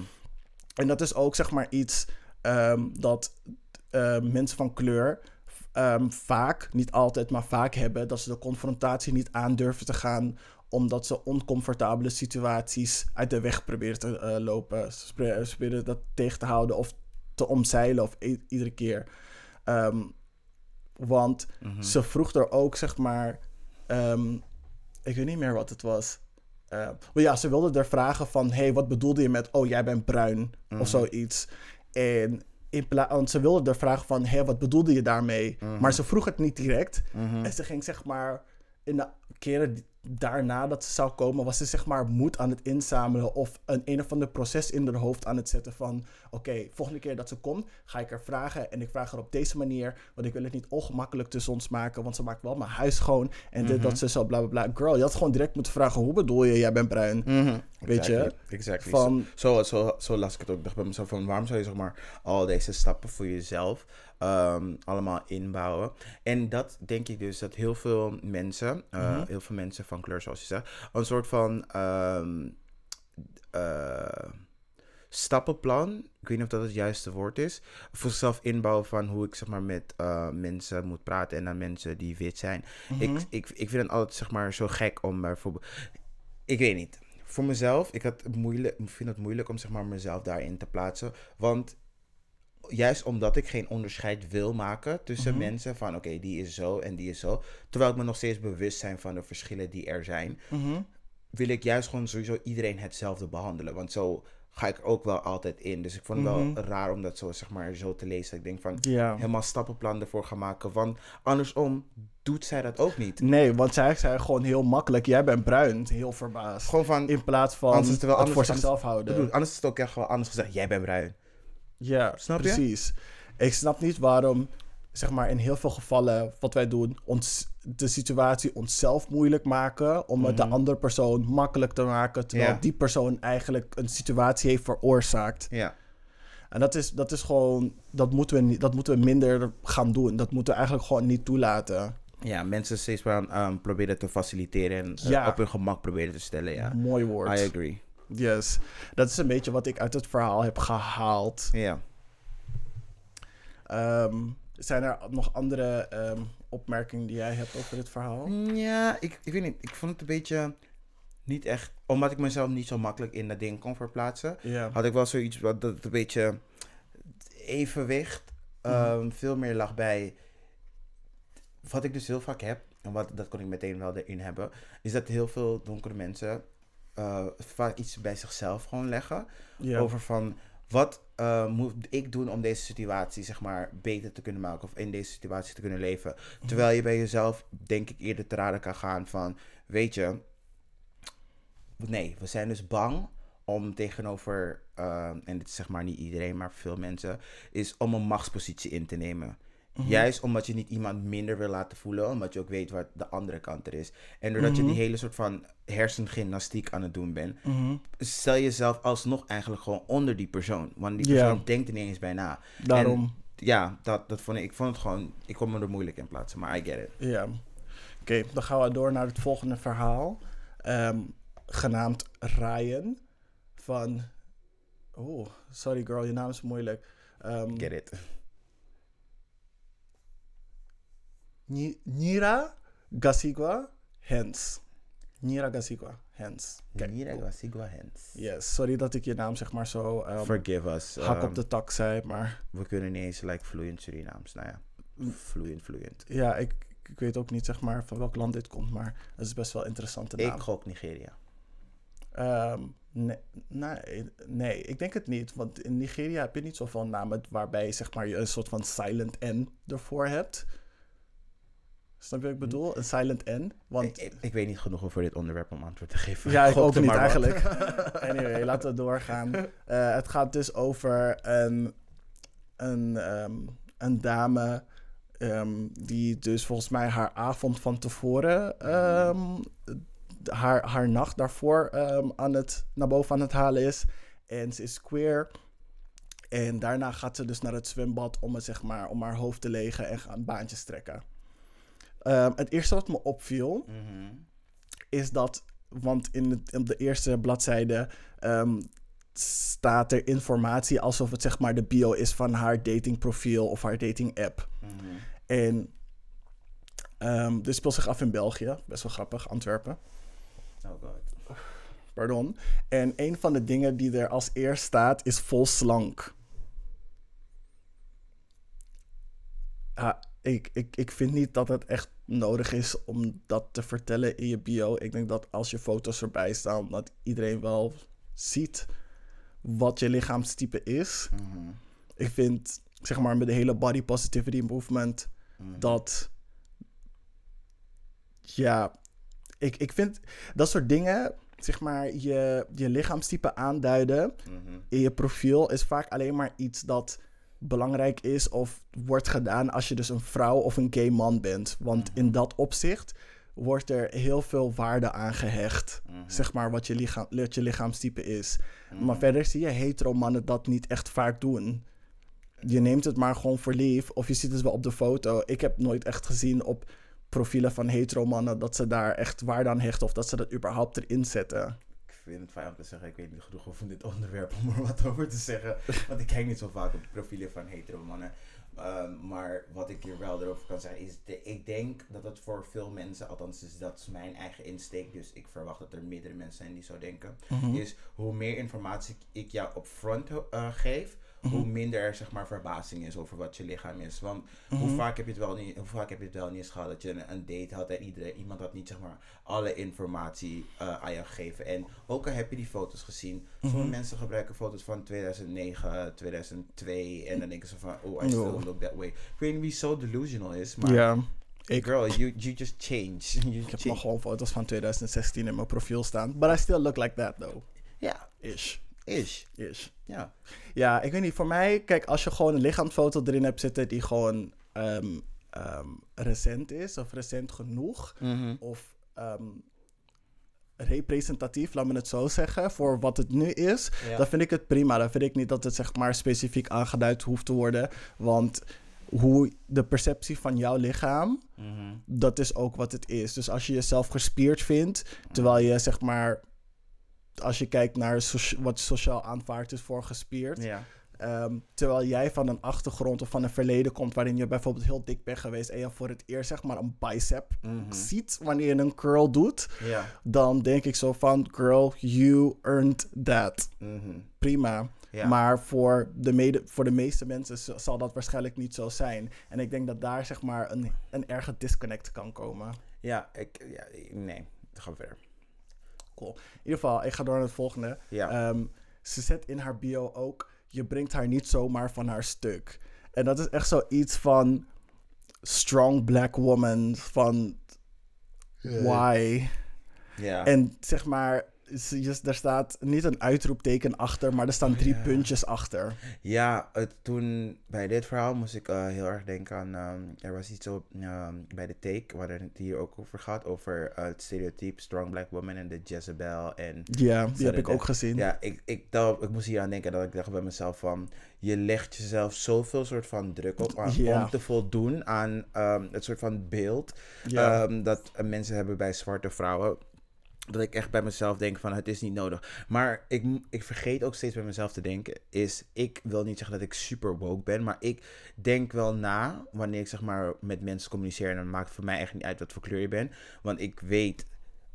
En dat is ook zeg maar iets ehm, dat eh, mensen van kleur ehm, vaak, niet altijd, maar vaak hebben, dat ze de confrontatie niet aandurven te gaan omdat ze oncomfortabele situaties uit de weg proberen te eh, lopen. Ze proberen dat tegen te houden of te omzeilen of iedere keer. Ehm, want Mhm. ze vroeg er ook, zeg maar, ehm, ik weet niet meer wat het was. Eh, maar ja, ze wilde er vragen van, hey, wat bedoelde je met, oh, jij bent bruin Mhm. of zoiets. En in want ze wilde er vragen van, hey, wat bedoelde je daarmee? Mhm. Maar ze vroeg het niet direct. Mhm. En ze ging zeg maar, in de keren daarna dat ze zou komen, was ze zeg maar moed aan het inzamelen of een een of ander proces in haar hoofd aan het zetten van, oké, volgende keer dat ze komt, ga ik haar vragen en ik vraag haar op deze manier, want ik wil het niet ongemakkelijk tussen ons maken, want ze maakt wel mijn huis schoon en dit, Mhm. dat, ze zo, bla, bla, bla. Girl, je had gewoon direct moeten vragen, hoe bedoel je, jij bent bruin? Mhm. Weet je? Exactly. Van- Zo, zo, zo las ik het ook. Ik dacht bij mezelf van waarom zou je zeg maar al deze stappen voor jezelf ehm, allemaal inbouwen? En dat denk ik dus dat heel veel mensen, eh, Mhm. heel veel mensen van kleur zoals je zegt, een soort van ehm, eh, stappenplan, ik weet niet of dat het juiste woord is, voor zichzelf inbouwen van hoe ik zeg maar met eh, mensen moet praten en dan mensen die wit zijn. Mhm. Ik, ik, ik vind het altijd zeg maar zo gek om bijvoorbeeld. Ik weet niet. Voor mezelf, ik had moeilijk, ik vind het moeilijk om zeg maar mezelf daarin te plaatsen. Want juist omdat ik geen onderscheid wil maken tussen Mhm. mensen van oké, die is zo en die is zo. Terwijl ik me nog steeds bewust zijn van de verschillen die er zijn. Mhm. Wil ik juist gewoon sowieso iedereen hetzelfde behandelen. Want zo ga ik ook wel altijd in. Dus ik vond het Mhm. wel raar om dat zo, zeg maar, zo te lezen. Ik denk van Ja. helemaal stappenplan ervoor gaan maken. Want andersom doet zij dat ook niet. Nee, want zij zei gewoon heel makkelijk, jij bent bruin, heel verbaasd. Gewoon van, In plaats van Anders het wel het anders- voor zichzelf houden. bedoel, anders is het ook echt wel anders gezegd. Jij bent bruin. Ja, Snap je? precies. Ik snap niet waarom, zeg maar, in heel veel gevallen wat wij doen, ons de situatie onszelf moeilijk maken om het de Mhm. andere persoon makkelijk te maken, terwijl Ja. die persoon eigenlijk een situatie heeft veroorzaakt. Ja. En dat is, dat is gewoon, dat moeten, we niet, dat moeten we minder gaan doen. Dat moeten we eigenlijk gewoon niet toelaten. Ja, mensen steeds maar ehm, proberen te faciliteren en eh, Ja. op hun gemak proberen te stellen. Ja, Mooi woord. I agree. Yes. Dat is een beetje wat ik uit het verhaal heb gehaald. Ja. Ehm, zijn er nog andere ehm, opmerkingen die jij hebt over dit verhaal? Ja, ik, ik weet niet. Ik vond het een beetje niet echt... Omdat ik mezelf niet zo makkelijk in dat ding kon verplaatsen... Ja. had ik wel zoiets wat dat een beetje evenwicht ehm, veel meer lag bij wat ik dus heel vaak heb en wat dat kon ik meteen wel erin hebben is dat heel veel donkere mensen eh, vaak iets bij zichzelf gewoon leggen. Over van wat eh, moet ik doen om deze situatie zeg maar beter te kunnen maken of in deze situatie te kunnen leven? Terwijl je bij jezelf denk ik eerder te raden kan gaan van weet je nee we zijn dus bang om tegenover eh, en dit is zeg maar niet iedereen maar veel mensen is om een machtspositie in te nemen Mhm. Juist omdat je niet iemand minder wil laten voelen, omdat je ook weet wat de andere kant er is. En doordat je Mhm. die hele soort van hersengymnastiek aan het doen bent, Mhm. stel jezelf alsnog eigenlijk gewoon onder die persoon. Want die persoon denkt er niet eens bij na. Daarom. Ja, dat, dat vond ik, ik vond het gewoon, ik kon me er moeilijk in plaatsen, maar I get it. Ja. Oké, dan gaan we door naar het volgende verhaal. Ehm, genaamd Ryan. Van. Oh, sorry girl, je naam is moeilijk. Ehm, Get it. Nira Gasigwa Hens. Nira Gasigwa Hens. Kijk, Nira Gasigwa Hens. Yes, sorry dat ik je naam zeg maar zo ehm, Forgive us. hak ehm, op de tak zei, maar We kunnen niet eens like vloeiend Surinaams. Nou ja, vloeiend, vloeiend. ja, ik, ik weet ook niet zeg maar van welk land dit komt, maar het is best wel interessante naam. Ik gok Nigeria. Ehm, nee, nee, nee, ik denk het niet. Want in Nigeria heb je niet zoveel namen waarbij zeg maar, je een soort van silent N ervoor hebt. Snap je wat ik bedoel? Een silent N. Want Ik, ik, ik weet niet genoeg over dit onderwerp om antwoord te geven. Ja, ik ook niet eigenlijk. anyway, laten we doorgaan. Eh, het gaat dus over een, een, ehm, een dame ehm, die dus volgens mij haar avond van tevoren, ehm, haar, haar nacht daarvoor aan het, naar boven aan het halen is. En ze is queer. En daarna gaat ze dus naar het zwembad om, het, zeg maar, om haar hoofd te legen en gaan baantjes trekken. Ehm, het eerste wat me opviel, Mhm. is dat, want in, het, op de eerste bladzijde ehm, staat er informatie alsof het zeg maar de bio is van haar datingprofiel of haar dating app. Mhm. En ehm dit speelt zich af in België, best wel grappig, Antwerpen. Oh god. Pardon. En een van de dingen die er als eerst staat is vol slank. Ja, ik, ik, ik vind niet dat het echt nodig is om dat te vertellen in je bio. Ik denk dat als je foto's erbij staan, dat iedereen wel ziet wat je lichaamstype is. Mhm. Ik vind, zeg maar, met de hele body positivity movement, Mhm. dat. Ja, ik, ik vind dat soort dingen, zeg maar, je, je lichaamstype aanduiden Mhm. in je profiel is vaak alleen maar iets dat belangrijk is of wordt gedaan als je dus een vrouw of een gay man bent. Want in dat opzicht wordt er heel veel waarde aan gehecht. Mhm. Zeg maar wat je, lichaam, wat je lichaamstype is. Mhm. Maar verder zie je hetero mannen dat niet echt vaak doen. Je neemt het maar gewoon voor lief. Of je ziet het wel op de foto. Ik heb nooit echt gezien op profielen van hetero mannen dat ze daar echt waarde aan hechten. Of dat ze dat überhaupt erin zetten. Ik vind het fijn om te zeggen, ik weet niet genoeg over dit onderwerp om er wat over te zeggen. Want ik kijk niet zo vaak op profielen van hetero mannen. Ehm, maar wat ik hier wel erover kan zeggen is, de, ik denk dat het voor veel mensen, althans is dat is mijn eigen insteek, dus ik verwacht dat er meerdere mensen zijn die zo denken, is hoe meer informatie ik jou op front eh, geef, hoe minder er zeg maar verbazing is over wat je lichaam is. Want hoe, vaak heb je het wel niet, hoe vaak heb je het wel niet eens gehad dat je een, een date had en iedereen, iemand had niet zeg maar alle informatie eh, aan jou gegeven. En ook al heb je die foto's gezien, sommige mensen gebruiken foto's van 2009, 2002 en dan denken ze van, oh, I still Ja. look that way. Ik weet niet wie zo delusional is, maar ik, girl, you, you just change. You ik heb nog gewoon foto's van 2016 in mijn profiel staan. But I still look like that though. Ja, Ish. Is. Ish. Ja. Ja, ik weet niet. Voor mij, kijk, als je gewoon een lichaamsfoto erin hebt zitten die gewoon ehm, ehm, recent is, of recent genoeg, Mhm. of ehm, representatief, laat me het zo zeggen, voor wat het nu is, Ja. dan vind ik het prima. Dan vind ik niet dat het zeg maar specifiek aangeduid hoeft te worden, want hoe de perceptie van jouw lichaam, Mhm. dat is ook wat het is. Dus als je jezelf gespierd vindt, terwijl je zeg maar, als je kijkt naar wat sociaal aanvaard is voor gespierd, Ja. Ehm, terwijl jij van een achtergrond of van een verleden komt waarin je bijvoorbeeld heel dik bent geweest en je voor het eerst zeg maar een bicep Mhm. ziet wanneer je een curl doet, dan denk ik zo van, girl, you earned that. Mhm. Prima. Maar voor de, mede, voor de meeste mensen zal dat waarschijnlijk niet zo zijn. En ik denk dat daar zeg maar een, een erge disconnect kan komen. Ja, ik, ja, nee, ga verder. Cool. In ieder geval, ik ga door naar het volgende. Ja. Ehm, ze zet in haar bio ook, je brengt haar niet zomaar van haar stuk. En dat is echt zoiets van strong black woman, van why? ja. En zeg maar, je- er staat niet een uitroepteken achter, maar er staan drie ja. puntjes achter. Ja, het, toen bij dit verhaal moest ik eh, heel erg denken aan. ehm, er was iets op ehm, bij de take, waar het hier ook over gaat. Over eh, het stereotype Strong Black Woman en de Jezebel. En Ja, die heb ik ook gezien. ja, ik, ik, ik moest hier aan denken dat ik dacht bij mezelf van. Je legt jezelf zoveel soort van druk op aan- Ja. om te voldoen aan ehm, het soort van beeld Ja. dat mensen hebben bij zwarte vrouwen. Dat ik echt bij mezelf denk van het is niet nodig. Maar ik, ik vergeet ook steeds bij mezelf te denken. Is ik wil niet zeggen dat ik super woke ben. Maar ik denk wel na wanneer ik zeg maar met mensen communiceer. En dan maakt het voor mij echt niet uit wat voor kleur je bent. Want ik weet.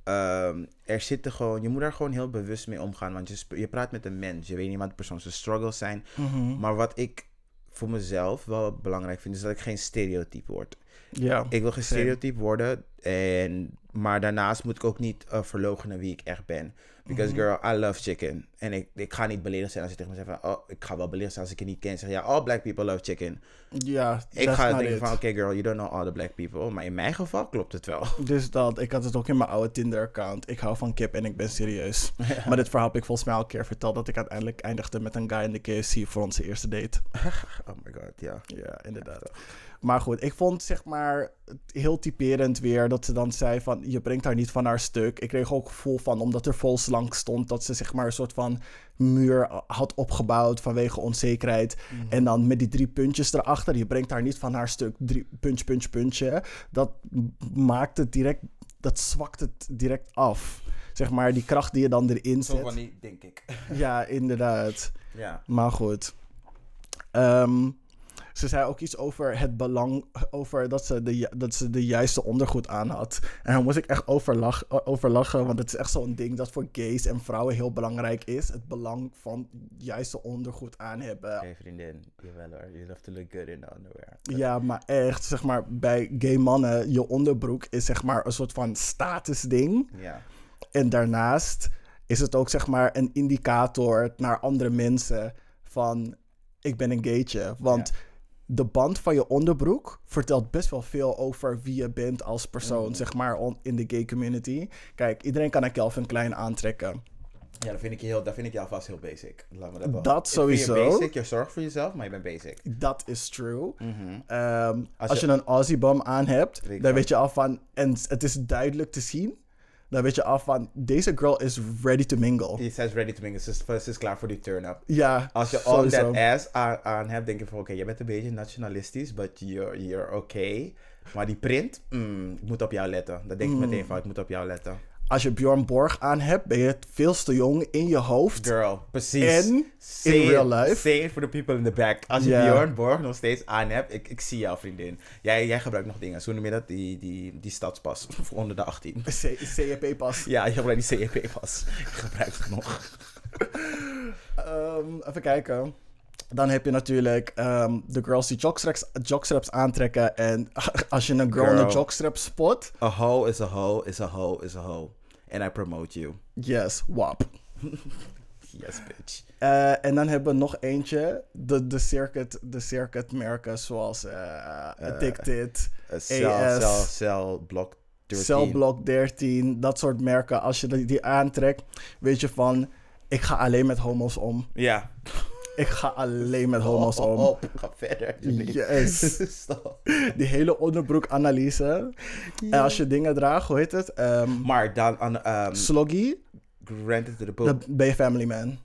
ehm, er zitten gewoon, je moet daar gewoon heel bewust mee omgaan. Want je, je praat met een mens. Je weet niet wat de persoon zijn struggles zijn. Mhm. Maar wat ik voor mezelf wel belangrijk vind, is dat ik geen stereotype word. Ja. Ik wil geen stereotype worden. En, maar daarnaast moet ik ook niet uh, verloochenen wie ik echt ben. Because Mhm. girl, I love chicken. En ik, ik ga niet beledigd zijn als je tegen me zegt van... Oh, ik ga wel beledigd zijn als ik je niet ken. Zeg ja, all black people love chicken. Ja, Ik ga denken it. van... Oké girl, you don't know all the black people. Maar in mijn geval klopt het wel. Dus dat, ik had het ook in mijn oude Tinder-account. Ik hou van kip en ik ben serieus. Maar dit verhaal heb ik volgens mij al een keer verteld... dat ik uiteindelijk eindigde met een guy in de KFC voor onze eerste date. Oh my god, ja. Ja, inderdaad. Maar goed, ik vond zeg maar het heel typerend weer dat ze dan zei van je brengt haar niet van haar stuk. Ik kreeg ook het gevoel van omdat er vol slank stond dat ze zeg maar een soort van muur had opgebouwd vanwege onzekerheid. En dan met die drie puntjes erachter, je brengt haar niet van haar stuk. Drie, puntje, puntje, puntje. Dat maakt het direct, dat zwakt het direct af. Zeg maar die kracht die je dan erin Zo zet. van die, denk ik. Ja, inderdaad. Ja. Maar goed. Ehm, ze zei ook iets over het belang, over dat ze de, dat ze de juiste ondergoed aan had. En daar moest ik echt over, lach, over lachen, want het is echt zo'n ding dat voor gays en vrouwen heel belangrijk is. Het belang van juiste ondergoed aan hebben. Oké vriendin, jawel hoor. You have to look good in the underwear. Ja, maar echt, zeg maar, bij gay mannen, je onderbroek is zeg maar een soort van statusding. Ja. En daarnaast is het ook zeg maar een indicator naar andere mensen van ik ben een gaytje. Want de band van je onderbroek vertelt best wel veel over wie je bent als persoon, zeg maar, on- in de gay community. Kijk, iedereen kan een Calvin Klein aantrekken. Ja, dat vind ik je, heel, dat vind ik je alvast heel basic. Laat me dat wel. Dat vind je sowieso. basic, je zorgt voor jezelf, maar je bent basic. Dat is true. Mhm. Ehm, als, Als je, een Aussie bum aan hebt, dan weet je al van, en het is duidelijk te zien, dan weet je al van, deze girl is ready to mingle. Je says ready to mingle, ze is, ze is klaar voor die turn-up. Ja, Als je all that ass aan, aan hebt, denk je van oké, je bent een beetje nationalistisch, but you're, you're okay. Maar die print, mm, ik moet op jou letten. Dat denk ik Mm. meteen van, ik moet op jou letten. Als je Bjorn Borg aan hebt, ben je veel te jong in je hoofd. Girl, precies. En Say in real life. Say it for the people in the back. Als je. Bjorn Borg nog steeds aan hebt, ik, ik zie jou vriendin. Jij, jij gebruikt nog dingen. Hoe noem je dat? Die, die, die stadspas voor onder de 18. C- CEP-pas. Ja, je gebruikt die CEP-pas. Ik gebruik het nog. Ehm, even kijken. Dan heb je natuurlijk ehm, de girls die jockstraps, jockstraps aantrekken. En als je een girl, in Girl. een jockstrap spot, A hoe is a hoe is a hoe is a hoe. And I promote you. yes, wap. Yes, bitch. Eh, en dan hebben we nog eentje. De, de, circuit, de circuit merken zoals eh, Addicted, Uh, cell, AS. cell, cell, block 13. Cellblock 13. Dat soort merken. Als je die, die aantrekt, weet je van... Ik ga alleen met homo's om. Ja. Ik ga alleen met homo's om. oh, ga verder. Yes. Stop. Die hele onderbroekanalyse. En als je dingen draagt, hoe heet het? Ehm Maar dan aan um, sloggy, granted to the book. dan ben je family man.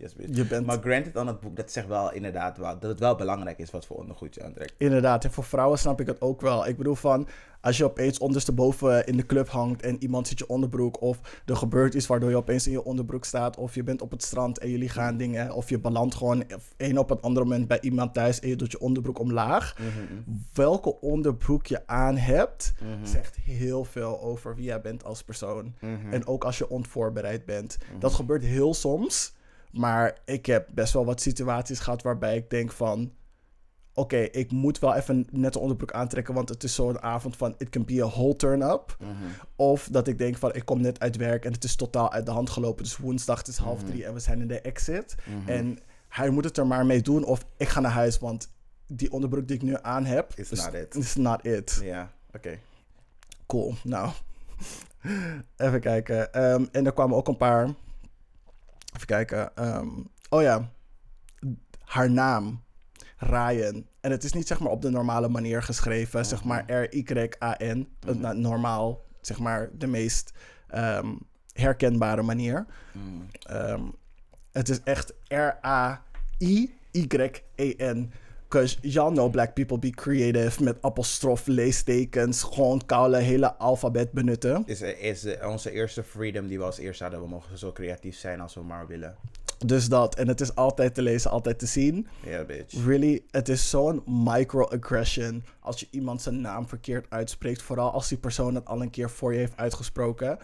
Yes, bitch. Je bent Maar granted aan het boek, dat zegt wel inderdaad wel, dat het wel belangrijk is wat voor ondergoed je aantrekt. inderdaad. En voor vrouwen snap ik het ook wel. Ik bedoel van, als je opeens ondersteboven in de club hangt en iemand ziet je onderbroek of er gebeurt iets waardoor je opeens in je onderbroek staat of je bent op het strand en jullie gaan dingen of je belandt gewoon een op het andere moment bij iemand thuis en je doet je onderbroek omlaag. Welke onderbroek je aan hebt, zegt heel veel over wie jij bent als persoon. En ook als je onvoorbereid bent. Dat gebeurt heel soms. Maar ik heb best wel wat situaties gehad waarbij ik denk van... Oké, ik moet wel even net een onderbroek aantrekken, want het is zo'n avond van... It can be a whole turn-up. Of dat ik denk van, ik kom net uit werk en het is totaal uit de hand gelopen. Dus woensdag, het is half drie en we zijn in de exit. En hij moet het er maar mee doen of ik ga naar huis, want die onderbroek die ik nu aan heb... Is not it. Is not it. Ja, oké. Cool, nou. Even kijken. Ehm, en er kwamen ook een paar. Even kijken. ehm, oh ja. Haar naam. Ryan. En het is niet zeg maar op de normale manier geschreven. Zeg maar R-Y-A-N. Eh, nou, Normaal. Zeg maar de meest ehm, herkenbare manier. Ehm, het is echt R-A-I-Y-E-N. Because y'all know black people be creative met apostrof, leestekens, gewoon koude hele alfabet benutten. Is, is onze eerste freedom die we als eerste hadden. We mogen zo creatief zijn als we maar willen. Dus dat. En het is altijd te lezen, altijd te zien. Ja, bitch. Really, het is zo'n microaggression als je iemand zijn naam verkeerd uitspreekt. Vooral als die persoon het al een keer voor je heeft uitgesproken.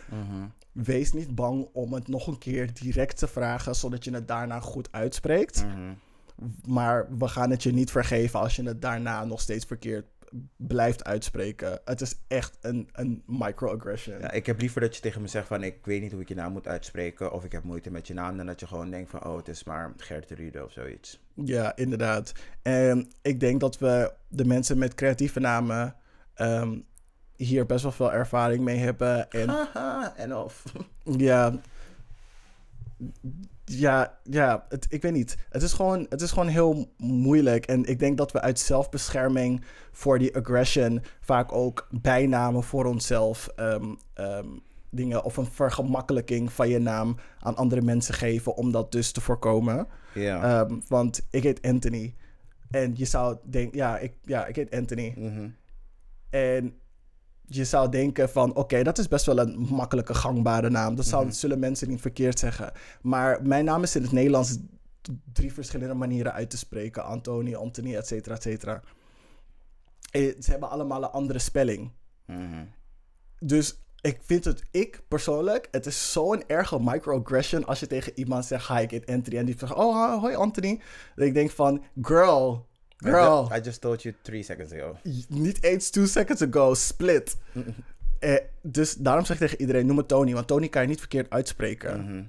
Wees niet bang om het nog een keer direct te vragen, zodat je het daarna goed uitspreekt. Maar we gaan het je niet vergeven als je het daarna nog steeds verkeerd blijft uitspreken. Het is echt een, een microaggression. Ja, ik heb liever dat je tegen me zegt van ik weet niet hoe ik je naam moet uitspreken. Of ik heb moeite met je naam. Dan dat je gewoon denkt van oh het is maar Gertrude of zoiets. Ja, inderdaad. En ik denk dat we de mensen met creatieve namen ehm, hier best wel veel ervaring mee hebben. En Haha, en of. ja, ja, ja het, ik weet niet. Het is, gewoon, het is gewoon heel moeilijk. En ik denk dat we uit zelfbescherming voor die aggression vaak ook bijnamen voor onszelf ehm, ehm, dingen of een vergemakkelijking van je naam aan andere mensen geven om dat dus te voorkomen. Ja. Ehm, want ik heet Anthony. En je zou denken, ja ik, ja, ik heet Anthony. Mhm. En je zou denken van, oké, dat is best wel een makkelijke gangbare naam. Dat zou, Mhm. zullen mensen niet verkeerd zeggen. Maar mijn naam is in het Nederlands drie verschillende manieren uit te spreken. Anthony, Anthony, et cetera, et cetera. Eh, Ze hebben allemaal een andere spelling. Mhm. Dus ik vind het, ik persoonlijk, het is zo'n erge microaggression als je tegen iemand zegt, hi, ik Anthony. En die zegt, oh, hoi Anthony. Dat ik denk van, girl, girl. I just told you three seconds ago. Niet eens two seconds ago, split. Eh, dus daarom zeg ik tegen iedereen, noem me Tony. Want Tony kan je niet verkeerd uitspreken. Mhm.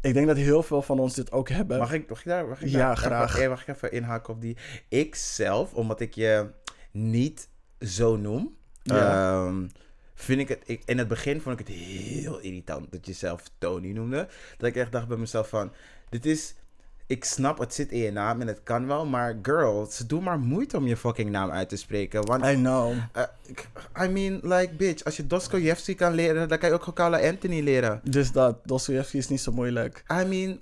Ik denk dat heel veel van ons dit ook hebben. Mag ik, mag ik daar, mag ik Ja, daar graag. Even, eh, mag ik even inhaken op die? Ik zelf, omdat ik je niet zo noem, Ja. ehm, vind ik het... Ik, in het begin vond ik het heel irritant dat je zelf Tony noemde. Dat ik echt dacht bij mezelf van, dit is... Ik snap, het zit in je naam en het kan wel, maar girl, ze doen maar moeite om je fucking naam uit te spreken. Want, I know. eh, I mean, like, bitch, als je Dostoevsky kan leren, dan kan je ook Carla Anthony leren. Dus dat, Dostoevsky is niet zo moeilijk. I mean,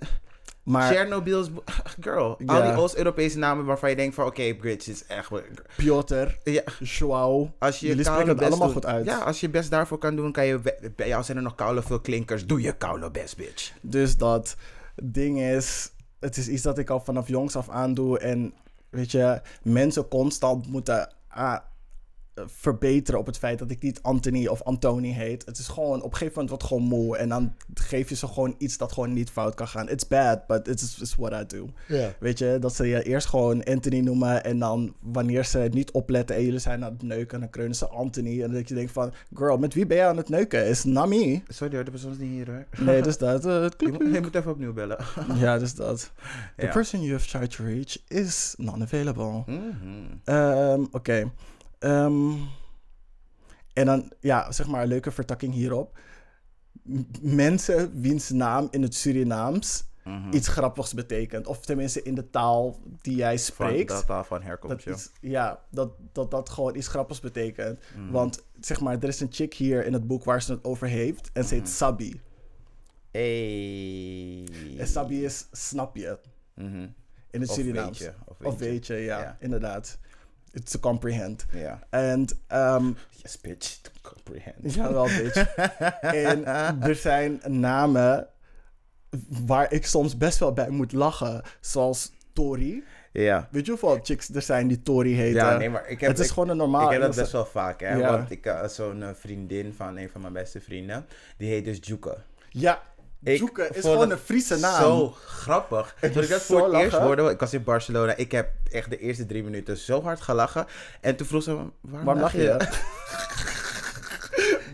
Maar Chernobyl's... Girl, al die Oost-Europese namen waarvan je denkt van... Oké, Bridge is echt... Piotr, Ja, Joao. als je Jullie spreken het allemaal goed uit. Ja, als je best daarvoor kan doen, kan je... Bij jou zijn er nog koude veel klinkers. Doe je koude best, bitch. Dus dat ding is, het is iets dat ik al vanaf jongs af aan doe. En weet je, mensen constant moeten ah, verbeteren op het feit dat ik niet Anthony of Antoni heet. Het is gewoon, op een gegeven moment wordt het gewoon moe. En dan geef je ze gewoon iets dat gewoon niet fout kan gaan. It's bad, but it's, it's what I do. Weet je, dat ze je eerst gewoon Anthony noemen. En dan wanneer ze niet opletten en jullie zijn aan het neuken, dan kreunen ze Anthony. En dat je denkt van, girl, met wie ben je aan het neuken? Is Nami. Sorry hoor, de persoon is niet hier hoor. Nee, dus dat. eh, Je moet, je moet even opnieuw bellen. Ja, dus dat. The Ja. person you have tried to reach is non-available. Mhm. Ehm, Oké. Ehm, en dan, ja, zeg maar een leuke vertakking hierop. M- mensen wiens naam in het Surinaams Mhm. iets grappigs betekent. Of tenminste in de taal die jij Van, spreekt. dat taal van herkomst, Dat iets, ja, dat, dat dat gewoon iets grappigs betekent. Mhm. Want zeg maar, er is een chick hier in het boek waar ze het over heeft. En ze heet Mhm. Sabi. Hey. En Sabi is snap je Mhm. in het Of Surinaams. weet je. Of Of weet je. weet je, ja, Ja. inderdaad. It's to comprehend. Ja. En, ehm Yes, bitch. To comprehend. ja, wel, bitch. en er zijn namen waar ik soms best wel bij moet lachen. Zoals Tori. Ja. Weet je hoeveel chicks er zijn die Tori heten? Ja, nee, maar ik heb... het is ik- gewoon een normaal... Ik heb dat best wel vaak, hè. Ja. Want ik had zo'n eh, vriendin van een van mijn beste vrienden. Die heet dus Juke. Ja, Ik is gewoon een Friese naam. Zo grappig. Toen ik dat voor het eerst hoorde, ik was in Barcelona. Ik heb echt de eerste drie minuten zo hard gelachen. En toen vroeg ze, me, waarom, Waarom lach je?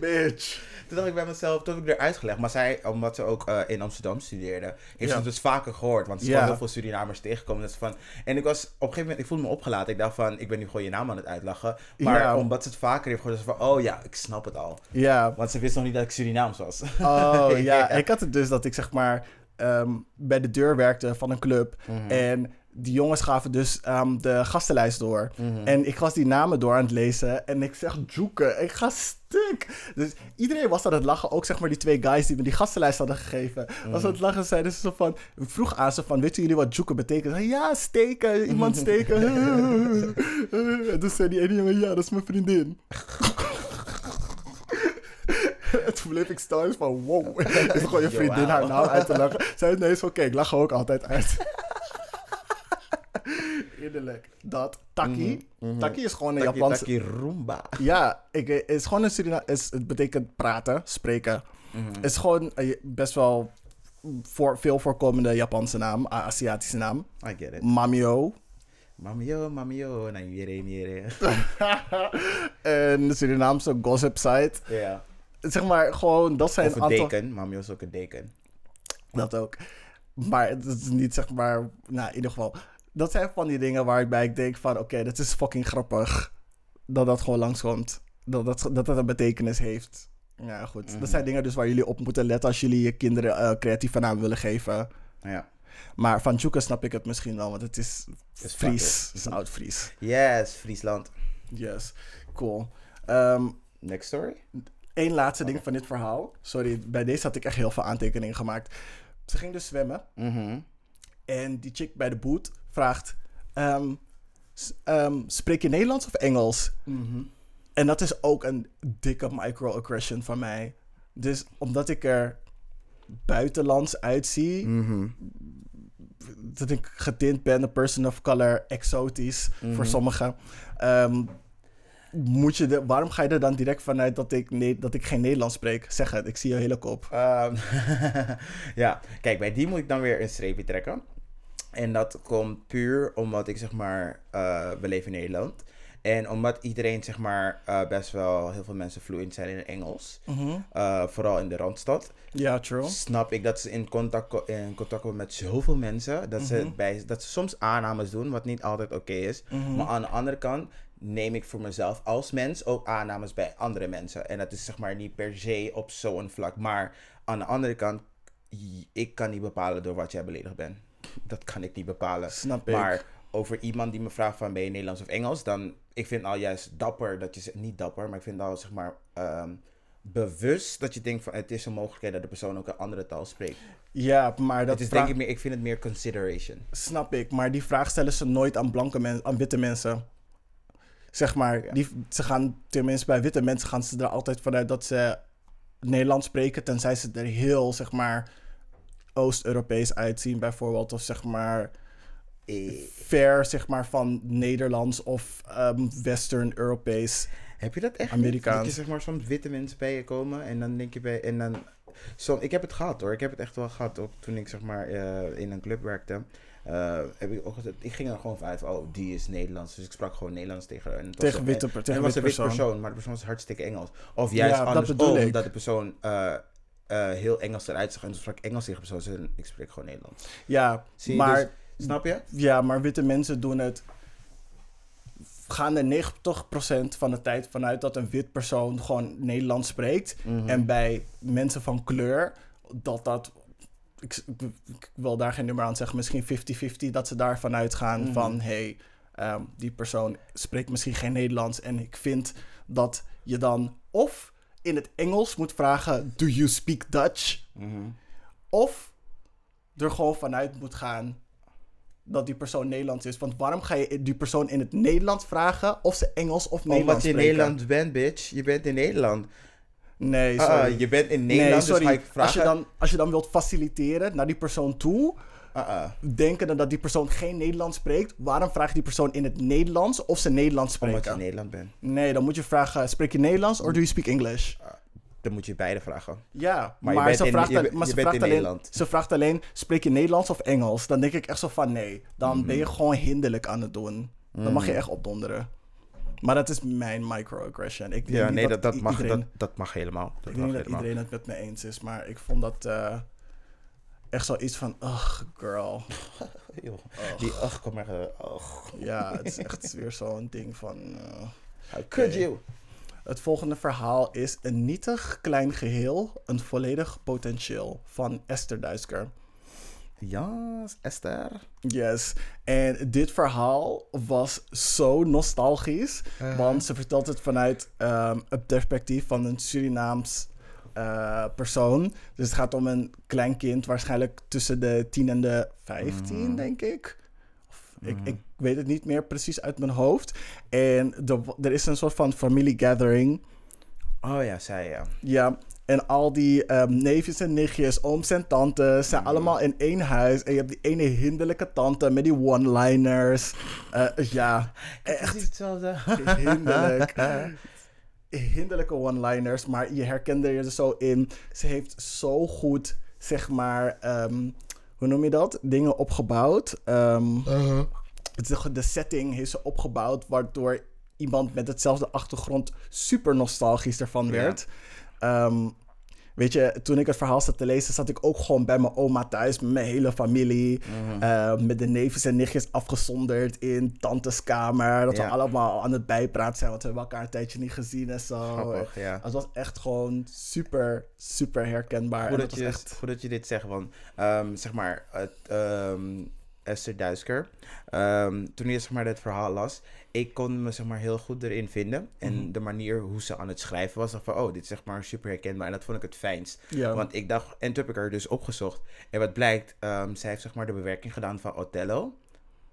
Bitch. Bitch. Toen dacht ik bij mezelf, toen heb ik er uitgelegd. Maar zij, omdat ze ook eh, in Amsterdam studeerde, heeft ze het dus vaker gehoord. Want ze is heel veel Surinamers tegengekomen. Dat ze van, en ik was op een gegeven moment, ik voelde me opgelaten. Ik dacht van, ik ben nu gewoon je naam aan het uitlachen. Maar omdat ze het vaker heeft gehoord, was van, oh ja, ik snap het al. Ja. Want ze wist nog niet dat ik Surinaams was. Oh ja. Ja. ik had het dus dat ik zeg maar ehm, bij de deur werkte van een club. Mhm. En die jongens gaven dus ehm, de gastenlijst door. Mhm. En ik was die namen door aan het lezen. En ik zeg, Joeke, ik ga stuk. Dus iedereen was aan het lachen. Ook zeg maar die twee guys die me die gastenlijst hadden gegeven. Was aan het lachen. Zeiden ze zo van... Ik vroeg aan ze van, weten jullie wat Joeke betekent? Ze ja, steken. Iemand steken. en toen zei die ene jongen, ja, dat is mijn vriendin. En toen bleef ik staan van, wow. Is gewoon je vriendin haar naam uit te lachen. Zij nee, is oké. Ik lach er ook altijd uit. Dat. Taki. Taki is gewoon een Taki, Japanse... taki rumba. Ja, ik, het is gewoon een Surina... Is, het betekent praten, spreken. Het is gewoon een best wel voor, veel voorkomende Japanse naam. Aziatische naam. I get it. Mamio. Mamio, mamio, na yere, yere. en de Surinaamse gossip site. Ja. Zeg maar, gewoon, dat zijn Of een aantal... deken. Mamio is ook een deken. Dat ook. Maar het is niet zeg maar, nou in ieder geval. Dat zijn van die dingen waarbij ik denk van, oké, dat is fucking grappig. Dat dat gewoon langskomt. Dat dat, dat, dat een betekenis heeft. Ja, goed. Mhm. Dat zijn dingen dus waar jullie op moeten letten als jullie je kinderen eh, creatieve naam willen geven. Ja. Maar van Tjoeke snap ik het misschien wel, want het is is Fries. Het is oud-Fries. Yes, Friesland. Yes, cool. Ehm Next story? Eén laatste ding van dit verhaal. Sorry, bij deze had ik echt heel veel aantekeningen gemaakt. Ze ging dus zwemmen. Mhm. En die chick bij de boot vraagt: ehm, ehm, Spreek je Nederlands of Engels? En dat is ook een dikke microaggression van mij. Dus omdat ik er buitenlands uitzie, Mhm. dat ik getint ben, een person of color, exotisch voor sommigen. ehm, moet je de, waarom ga je er dan direct vanuit dat ik, ne- dat ik geen Nederlands spreek? Zeg het, ik zie je hele kop. Ja, kijk, bij die moet ik dan weer een streepje trekken. En dat komt puur omdat ik zeg maar, eh, we leven in Nederland. En omdat iedereen zeg maar eh, best wel heel veel mensen fluent zijn in Engels. eh, vooral in de Randstad. Ja, true. Snap ik dat ze in contact, in contact komen met zoveel mensen. Dat, ze bij, dat ze soms aannames doen, wat niet altijd oké is. Maar aan de andere kant neem ik voor mezelf als mens ook aannames bij andere mensen. En dat is zeg maar niet per se op zo'n vlak. Maar aan de andere kant, ik kan niet bepalen door wat jij beledigd bent. Dat kan ik niet bepalen. Snap ik. Maar over iemand die me vraagt van ben je Nederlands of Engels, dan ik vind al juist dapper dat je zegt, niet dapper, maar ik vind al zeg maar ehm, bewust dat je denkt van het is een mogelijkheid dat de persoon ook een andere taal spreekt. Ja, maar dat is denk ik meer, ik vind het meer consideration. Snap ik, maar die vraag stellen ze nooit aan blanke mensen, aan witte mensen. Zeg maar, die, ze gaan, tenminste bij witte mensen gaan ze er altijd vanuit dat ze Nederlands spreken, tenzij ze er heel, zeg maar, Oost-Europees uitzien bijvoorbeeld. Of zeg maar, Eh, ver, zeg maar, van Nederlands of ehm, Western-Europees. Heb je dat echt? Amerikaans. Niet? Dat je zeg maar soms witte mensen bij je komen en dan denk je bij en dan. Som, ik heb het gehad hoor. Ik heb het echt wel gehad. Ook toen ik zeg maar eh, in een club werkte. eh, heb ik ook gezegd, ik ging er gewoon vanuit, oh, die is Nederlands. Dus ik sprak gewoon Nederlands tegen haar. En het was Tegen een- witte en- en tegen het was een witte wit persoon. persoon, maar de persoon was hartstikke Engels. Of juist Ja, dat bedoel ik. dat de persoon eh, heel Engels eruit zag. En toen sprak ik Engels tegen persoon. Ze zei, ik spreek gewoon Nederlands. Ja, Zie je maar, dus- snap je? ja, maar witte mensen doen het. Gaan er 90% van de tijd vanuit dat een wit persoon gewoon Nederlands spreekt. Mhm. En bij mensen van kleur, dat dat. Ik, wil daar geen nummer aan zeggen, misschien 50-50, dat ze daarvan uitgaan Mhm. van hé, hey, ehm, die persoon spreekt misschien geen Nederlands. En ik vind dat je dan of in het Engels moet vragen: Do you speak Dutch? Mhm. Of er gewoon vanuit moet gaan dat die persoon Nederlands is. Want waarom ga je die persoon in het Nederlands vragen of ze Engels of Omdat Nederlands je in? Nederland bent, bitch. Je bent in Nederland. Nee, Ah, sorry. je bent in nee, Nederland, sorry. dus ga ik vragen... Als, je dan, als je dan wilt faciliteren naar die persoon toe, Ah. denkende dat die persoon geen Nederlands spreekt, waarom vraag je die persoon in het Nederlands of ze Nederlands Omdat je spreken? in Nederland bent. Nee, dan moet je vragen, spreek je Nederlands of do you speak English? Dan moet je beide vragen. Ja, Maar maar, je bent ze in- vraagt, je maar ze alleen, Nederland. ze vraagt alleen, spreek je Nederlands of Engels? Dan denk ik echt zo van, nee, dan ben je gewoon hinderlijk aan het doen. Dan mag je echt opdonderen. Maar dat is mijn microaggression. Ik denk Ja, nee, dat, mag, iedereen, dat, dat mag helemaal. Dat ik denk dat helemaal. iedereen het met me eens is, maar ik vond dat eh, echt zoiets van, ugh, girl. Die, ach, kom maar. eh, ach. Ja, het is echt weer zo'n ding van... eh, could Oké. you? Het volgende verhaal is een nietig klein geheel, een volledig potentieel van Esther Duisker. Ja, Esther. Yes. En dit verhaal was zo nostalgisch. Uh-huh. Want ze vertelt het vanuit ehm het perspectief van een Surinaams eh, persoon. Dus het gaat om een klein kind, waarschijnlijk tussen de 10 en de 15, Mhm. denk ik. Of, ik. Ik weet het niet meer precies uit mijn hoofd. En er, er is een soort van familiegathering. Oh ja, zij ja. Ja, en al die ehm, neefjes en nichtjes, ooms en tantes zijn allemaal in één huis. En je hebt die ene hinderlijke tante met die one-liners. Eh, ja, echt Precies hetzelfde. hinderlijk. Hinderlijke one-liners, maar je herkende er zo in. Ze heeft zo goed, zeg maar, ehm, hoe noem je dat? Dingen opgebouwd. Ehm, het is- de setting heeft ze opgebouwd, waardoor iemand met hetzelfde achtergrond super nostalgisch ervan Ja. werd. Weet je, toen ik het verhaal zat te lezen, zat ik ook gewoon bij mijn oma thuis met mijn hele familie. Mhm. eh, met de neefjes en nichtjes afgezonderd in tantes kamer. Dat Ja. we allemaal aan het bijpraten zijn, want we hebben elkaar een tijdje niet gezien en zo. Grappig, ja. Het was echt gewoon super, super herkenbaar. Goed dat, je, echt... goed dat je dit zegt, want ehm, zeg maar, het, ehm, Esther Duisker, ehm, toen je zeg maar dit verhaal las, ik kon me zeg maar heel goed erin vinden. En Mhm. de manier hoe ze aan het schrijven was, van, oh, dit is zeg maar super herkenbaar. En dat vond ik het fijnst. Ja. Want ik dacht, en toen heb ik er dus opgezocht. En wat blijkt, ehm, zij heeft zeg maar de bewerking gedaan van Othello.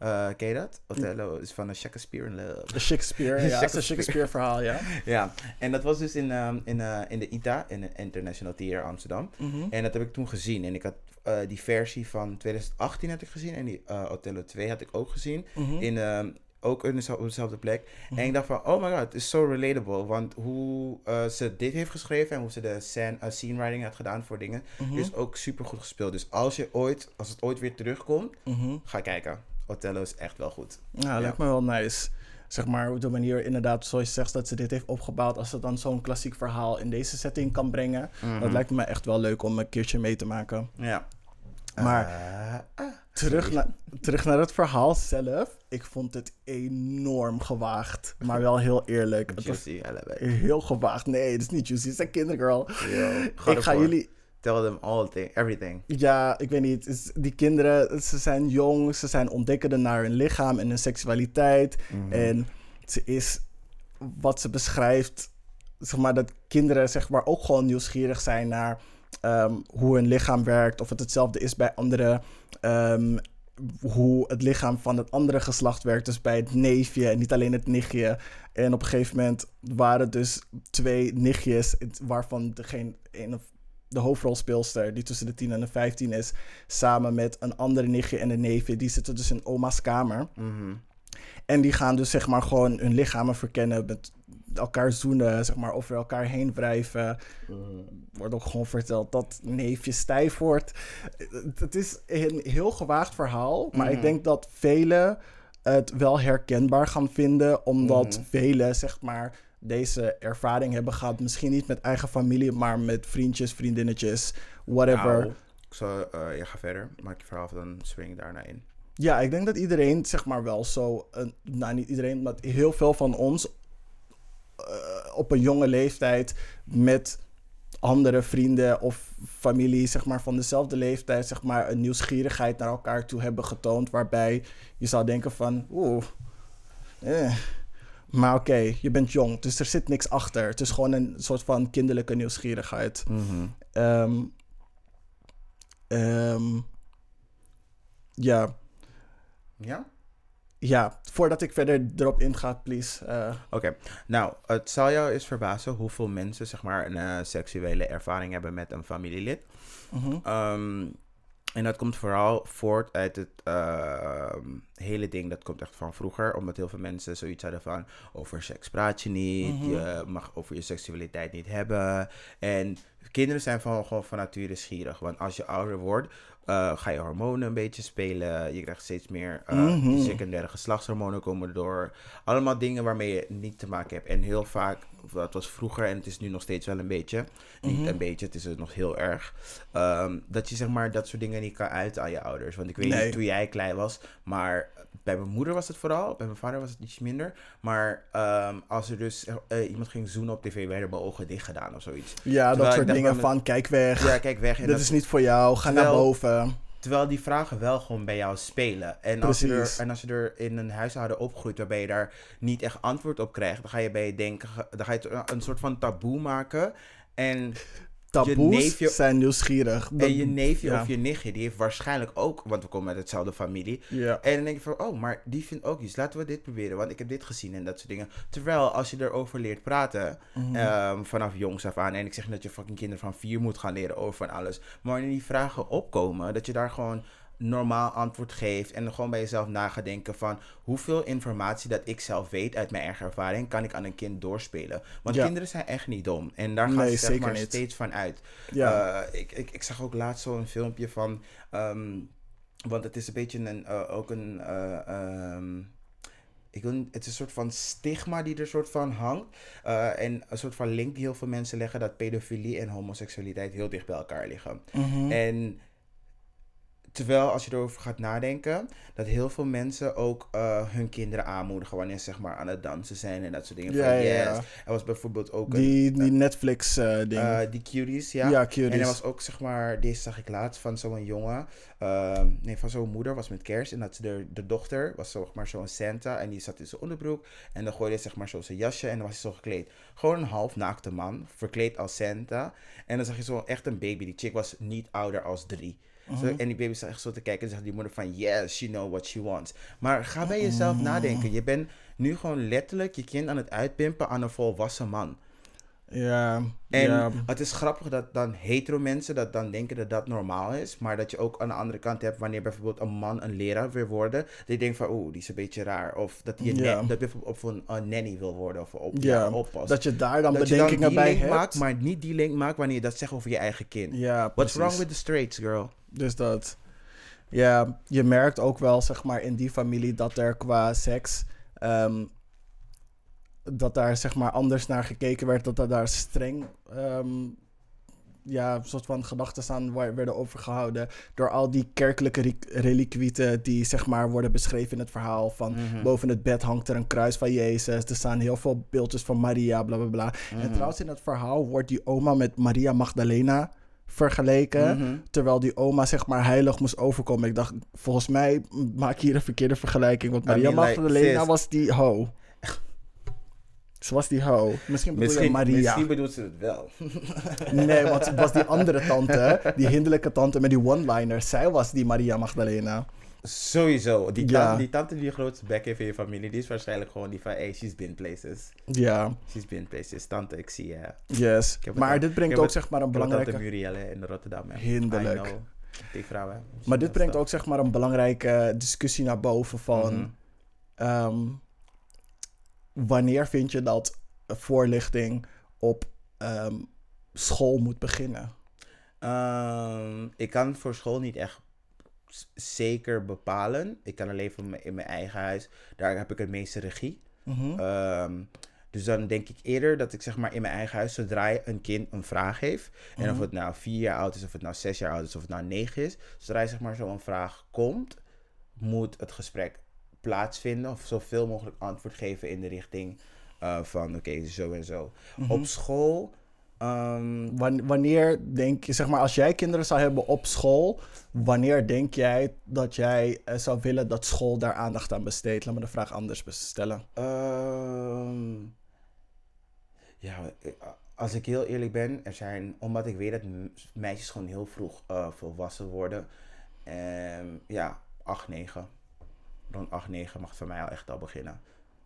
Eh, ken je dat? Othello is van Shakespeare in Love. De Shakespeare, ja. Het is een Shakespeare. Shakespeare verhaal, ja. Ja, en dat was dus in, ehm, in, eh, in de ITA, in de International Theater Amsterdam. Mhm. En dat heb ik toen gezien. En ik had eh, die versie van 2018 had ik gezien. En die Othello 2 had ik ook gezien. Mhm. In, ehm, ook in op dezelfde plek. Mhm. En ik dacht van, oh my god, het is zo relatable. Want hoe ze dit heeft geschreven en hoe ze de scene, scene writing had gedaan voor dingen, is ook super goed gespeeld. Dus als, je ooit, als het ooit weer terugkomt, ga kijken. Othello is echt wel goed. Ja, lijkt me wel nice. Zeg maar, op de manier inderdaad, zoals je zegt, dat ze dit heeft opgebouwd. Als ze dan zo'n klassiek verhaal in deze setting kan brengen. Dat Mhm. lijkt me echt wel leuk om een keertje mee te maken. Ja. Maar Eh, ah, terug, terug naar het verhaal zelf. Ik vond het enorm gewaagd. Maar wel heel eerlijk. Het was Juicy, allebei. heel gewaagd. Nee, het is niet juicy. Het is een kindergirl. Yo, Ik ga ervoor. jullie... Tell them all thing, everything. Ja, ik weet niet. Die kinderen, ze zijn jong. Ze zijn ontdekkende naar hun lichaam en hun seksualiteit. Mhm. En ze is wat ze beschrijft, zeg maar, dat kinderen zeg maar ook gewoon nieuwsgierig zijn naar ehm, hoe hun lichaam werkt, of het hetzelfde is bij anderen, ehm, hoe het lichaam van het andere geslacht werkt, dus bij het neefje en niet alleen het nichtje. En op een gegeven moment waren dus twee nichtjes, waarvan degene, een of de hoofdrolspeelster, die tussen de 10 en de 15 is, samen met een andere nichtje en een neefje, die zitten dus in oma's kamer. Mhm. En die gaan dus zeg maar gewoon hun lichamen verkennen, met elkaar zoenen, zeg maar over elkaar heen wrijven. Wordt ook gewoon verteld dat neefje stijf wordt. Het- is een heel gewaagd verhaal, maar ik Mhm. denk dat velen het wel herkenbaar gaan vinden, omdat velen zeg maar deze ervaring hebben gehad. Misschien niet met eigen familie, maar met vriendjes, vriendinnetjes, whatever. Nou, ik zal, eh, je gaat verder. Maak je verhaal dan spring ik daarna in. Ja, ik denk dat iedereen, zeg maar wel zo, nou niet iedereen, maar heel veel van ons eh, op een jonge leeftijd met andere vrienden of familie, zeg maar van dezelfde leeftijd, zeg maar een nieuwsgierigheid naar elkaar toe hebben getoond, waarbij je zou denken van, oeh, eh. Maar oké, je bent jong, dus er zit niks achter. Het is gewoon een soort van kinderlijke nieuwsgierigheid. Ehm, ehm, ja, Ja? ja, voordat ik verder erop inga, please. eh, Oké. Nou, het zal jou eens verbazen hoeveel mensen zeg maar een eh, seksuele ervaring hebben met een familielid. Ehm, en dat komt vooral voort uit het ehm, hele ding, dat komt echt van vroeger. Omdat heel veel mensen zoiets hadden van, over seks praat je niet, Mhm. je mag over je seksualiteit niet hebben. En kinderen zijn van, gewoon van nature schierig. Want als je ouder wordt, eh, ga je hormonen een beetje spelen. Je krijgt steeds meer Mhm. secundaire geslachtshormonen komen erdoor. Allemaal dingen waarmee je niet te maken hebt. En heel vaak, dat was vroeger en het is nu nog steeds wel een beetje. Niet Mhm. een beetje, het is het nog heel erg. ehm, dat je zeg maar dat soort dingen niet kan uiten aan je ouders. Want ik weet Nee. niet toen jij klein was, maar bij mijn moeder was het vooral. Bij mijn vader was het iets minder. Maar ehm, als er dus eh, iemand ging zoenen op tv, werden mijn ogen dicht gedaan of zoiets. Ja, Terwijl dat soort dingen van- kijk weg, Ja, kijk weg. En dit dat- is niet voor jou, ga naar boven. Terwijl die vragen wel gewoon bij jou spelen. En als, je er, en als je er in een huishouden opgroeit waarbij je daar niet echt antwoord op krijgt, dan ga je bij je denken, dan ga je het een soort van taboe maken. En Taboes neefje- zijn nieuwsgierig. Dat- en je neefje ja. of je nichtje, die heeft waarschijnlijk ook, want we komen uit hetzelfde familie. Ja. En dan denk je van, oh, maar die vindt ook iets. Laten we dit proberen, want ik heb dit gezien en dat soort dingen. Terwijl als je erover leert praten, Mhm. ehm, vanaf jongs af aan. En ik zeg niet dat je fucking kinderen van vier moet gaan leren over van alles. Maar wanneer die vragen opkomen, dat je daar gewoon normaal antwoord geeft. En gewoon bij jezelf na gaat denken van hoeveel informatie dat ik zelf weet uit mijn eigen ervaring, kan ik aan een kind doorspelen. Want Ja. kinderen zijn echt niet dom. En daar gaan Nee, ze zeg maar niet. steeds van uit. ja. Eh, ik, ik, ik zag ook laatst zo'n filmpje van. ehm, Want het is een beetje een, eh, ook een. eh, ehm, ik wil, het is een soort van stigma die er soort van hangt. en een soort van link die heel veel mensen leggen dat pedofilie en homoseksualiteit heel dicht bij elkaar liggen. Mhm. En terwijl als je erover gaat nadenken, dat heel veel mensen ook eh, hun kinderen aanmoedigen wanneer ze zeg maar aan het dansen zijn en dat soort dingen. Ja, van, ja, yes. ja. Er was bijvoorbeeld ook Die, die Netflix eh een, ding. eh, die cuties, ja. ja, cuties. En er was ook, zeg maar, deze zag ik laatst van zo'n jongen. ehm, nee, van zo'n moeder was met kerst. En dat de, de dochter was zeg maar zo'n Santa. En die zat in zijn onderbroek. En dan gooide hij zeg maar zo zijn jasje. En dan was hij zo gekleed. Gewoon een half naakte man. Verkleed als Santa. En dan zag je zo echt een baby. Die chick was niet ouder als drie. Zo, Mhm. en die baby zat echt zo te kijken. En zegt die moeder van, yes, she know what she wants. Maar ga bij jezelf nadenken. Je bent nu gewoon letterlijk je kind aan het uitpimpen aan een volwassen man. Ja, En ja. het is grappig dat dan hetero mensen dat dan denken dat dat normaal is. Maar dat je ook aan de andere kant hebt wanneer bijvoorbeeld een man een leraar wil worden. Je denkt van oeh, die is een beetje raar. Of dat een, Ja. dat bijvoorbeeld op een, een nanny wil worden. Of op Ja, oppas. Dat je daar dan Dat je dan bedenkingen die bij link hebt. maakt, maar niet die link maakt wanneer je dat zegt over je eigen kind. Ja, What's wrong with the straights, girl? Dus dat. Ja, je merkt ook wel, zeg maar, in die familie dat er qua seks. ehm, dat daar, zeg maar, anders naar gekeken werd. Dat er daar streng. ehm, ja, een soort van gedachten aan werden overgehouden. Door al die kerkelijke re- reliquieten. die, zeg maar, worden beschreven in het verhaal. Van Mhm. boven het bed hangt er een kruis van Jezus. Er staan heel veel beeldjes van Maria, bla bla bla. Mhm. En trouwens, in het verhaal wordt die oma met Maria Magdalena vergeleken. Mhm. Terwijl die oma zeg maar heilig moest overkomen. Ik dacht, volgens mij maak je hier een verkeerde vergelijking. Want I Maria mean, Magdalena was die ho. Ze was die ho. Misschien bedoel Misschien, je Maria. misschien bedoelt ze het wel. Nee, want het was die andere tante. Die hinderlijke tante met die one-liners. Zij was die Maria Magdalena. Sowieso. Die, Ja. tante, die tante die de grootste bek heeft in je familie, die is waarschijnlijk gewoon die van, hey, she's been places. Ja, She's been places. Tante, ik zie je. yes. Maar dit brengt ook het- zeg maar een Ik heb tante belangrijke... Murielle in Rotterdam. hè. Hinderlijk. Die vrouw, hè. Maar dit brengt ook zeg maar een belangrijke discussie naar boven van... Mhm. Ehm, wanneer vind je dat voorlichting op ehm, school moet beginnen? Ehm, ik kan voor school niet echt zeker bepalen. Ik kan alleen voor me- in mijn eigen huis. Daar heb ik het meeste regie. Mhm. Ehm, dus dan denk ik eerder dat ik zeg maar in mijn eigen huis, zodra een kind een vraag heeft, en of Mhm. het nou vier jaar oud is, of het nou zes jaar oud is, of het nou negen is, zodra zeg maar zo'n vraag komt, moet het gesprek plaatsvinden of zoveel mogelijk antwoord geven in de richting eh, van oké, zo en zo. Mhm. Op school, ehm, Wan- Wanneer denk je, zeg maar, als jij kinderen zou hebben op school, wanneer denk jij dat jij eh, zou willen dat school daar aandacht aan besteedt? Laat me de vraag anders stellen. Ehm, ja, als ik heel eerlijk ben, er zijn, omdat ik weet dat meisjes gewoon heel vroeg eh, volwassen worden. ehm, ja, 8, 9. Rond 8, 9 mag het voor mij al echt al beginnen.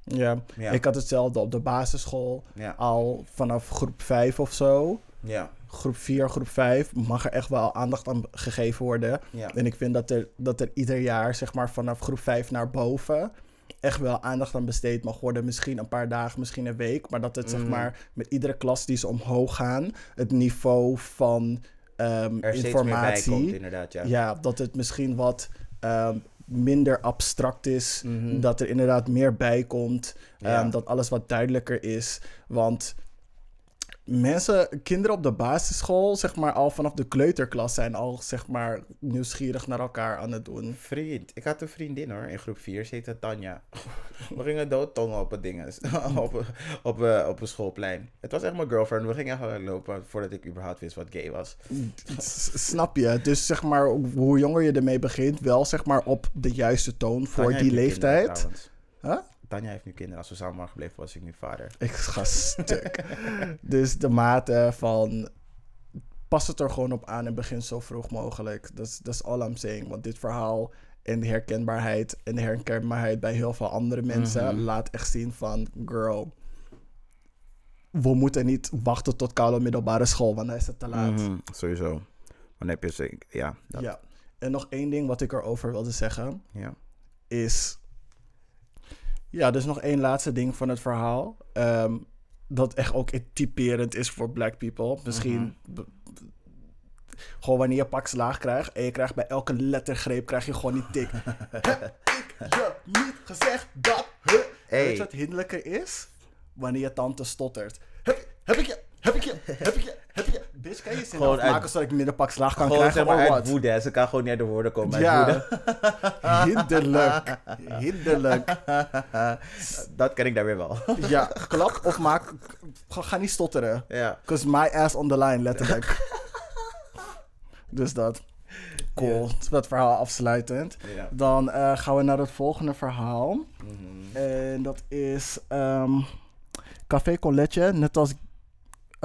Ja, Ja, ik had hetzelfde op de basisschool, ja, al vanaf groep 5 of zo. ja, Groep 4, groep 5 mag er echt wel aandacht aan gegeven worden. ja. En ik vind dat er, dat er ieder jaar, zeg maar vanaf groep 5 naar boven, echt wel aandacht aan besteed mag worden. Misschien een paar dagen, misschien een week. Maar dat het, zeg Mm. maar, met iedere klas die ze omhoog gaan, het niveau van ehm, Er steeds meer bij informatie. komt, inderdaad, ja. ja. dat het misschien wat ehm, minder abstract is. Mhm. Dat er inderdaad meer bij komt. Ja. ehm, dat alles wat duidelijker is. Want mensen, kinderen op de basisschool, zeg maar al vanaf de kleuterklas, zijn al zeg maar nieuwsgierig naar elkaar aan het doen. Vriend, ik had een vriendin hoor, in groep 4, ze heette Tanja. We gingen doodtongen op het ding, op, op, eh, op een schoolplein. Het was echt mijn girlfriend, we gingen gewoon lopen voordat ik überhaupt wist wat gay was. Snap je? Dus zeg maar, hoe jonger je ermee begint, wel zeg maar op de juiste toon voor Tanja die kinderen, leeftijd. Huh? Tanja heeft nu kinderen, als we samen waren gebleven was ik nu vader. Ik ga stuk. dus de mate van. Pas het er gewoon op aan en begin zo vroeg mogelijk. Dat is- dat is all I'm saying. Want dit verhaal en de herkenbaarheid en de herkenbaarheid bij heel veel andere mensen Mhm. laat echt zien van girl. We moeten niet wachten tot koude middelbare school, want dan is het te laat. Mhm, sowieso. Dan heb je ze, ja. Dat, ja. Ja. En nog één ding wat ik erover wilde zeggen ja. is. Ja, dus nog één laatste ding van het verhaal. ehm, dat echt ook typerend is voor black people. Misschien. b- gewoon wanneer je pak slaag krijgt en je krijgt bij elke lettergreep krijg je gewoon die tik. Heb ik je niet gezegd dat... Huh? Hey. Weet je wat hinderlijker is? Wanneer je tante stottert. Heb, heb ik je... Heb ik je... Heb ik je... Heb ik je... Bitch, kan je zin Gewoon afmaken uit- zodat ik minder pak slaag kan Gewoon krijgen zeg maar uit woede. Ze kan gewoon niet uit de woorden komen uit woede. Ja, hinderlijk. Hinderlijk. Dat ken ik daar weer wel. Ja, klap of maak... Ga, niet stotteren. ja. Cause my ass on the line, letterlijk. dus dat. Cool. Dat verhaal afsluitend. Ja. Dan eh, gaan we naar het volgende verhaal. Mhm. En dat is ehm, Café con leche, net als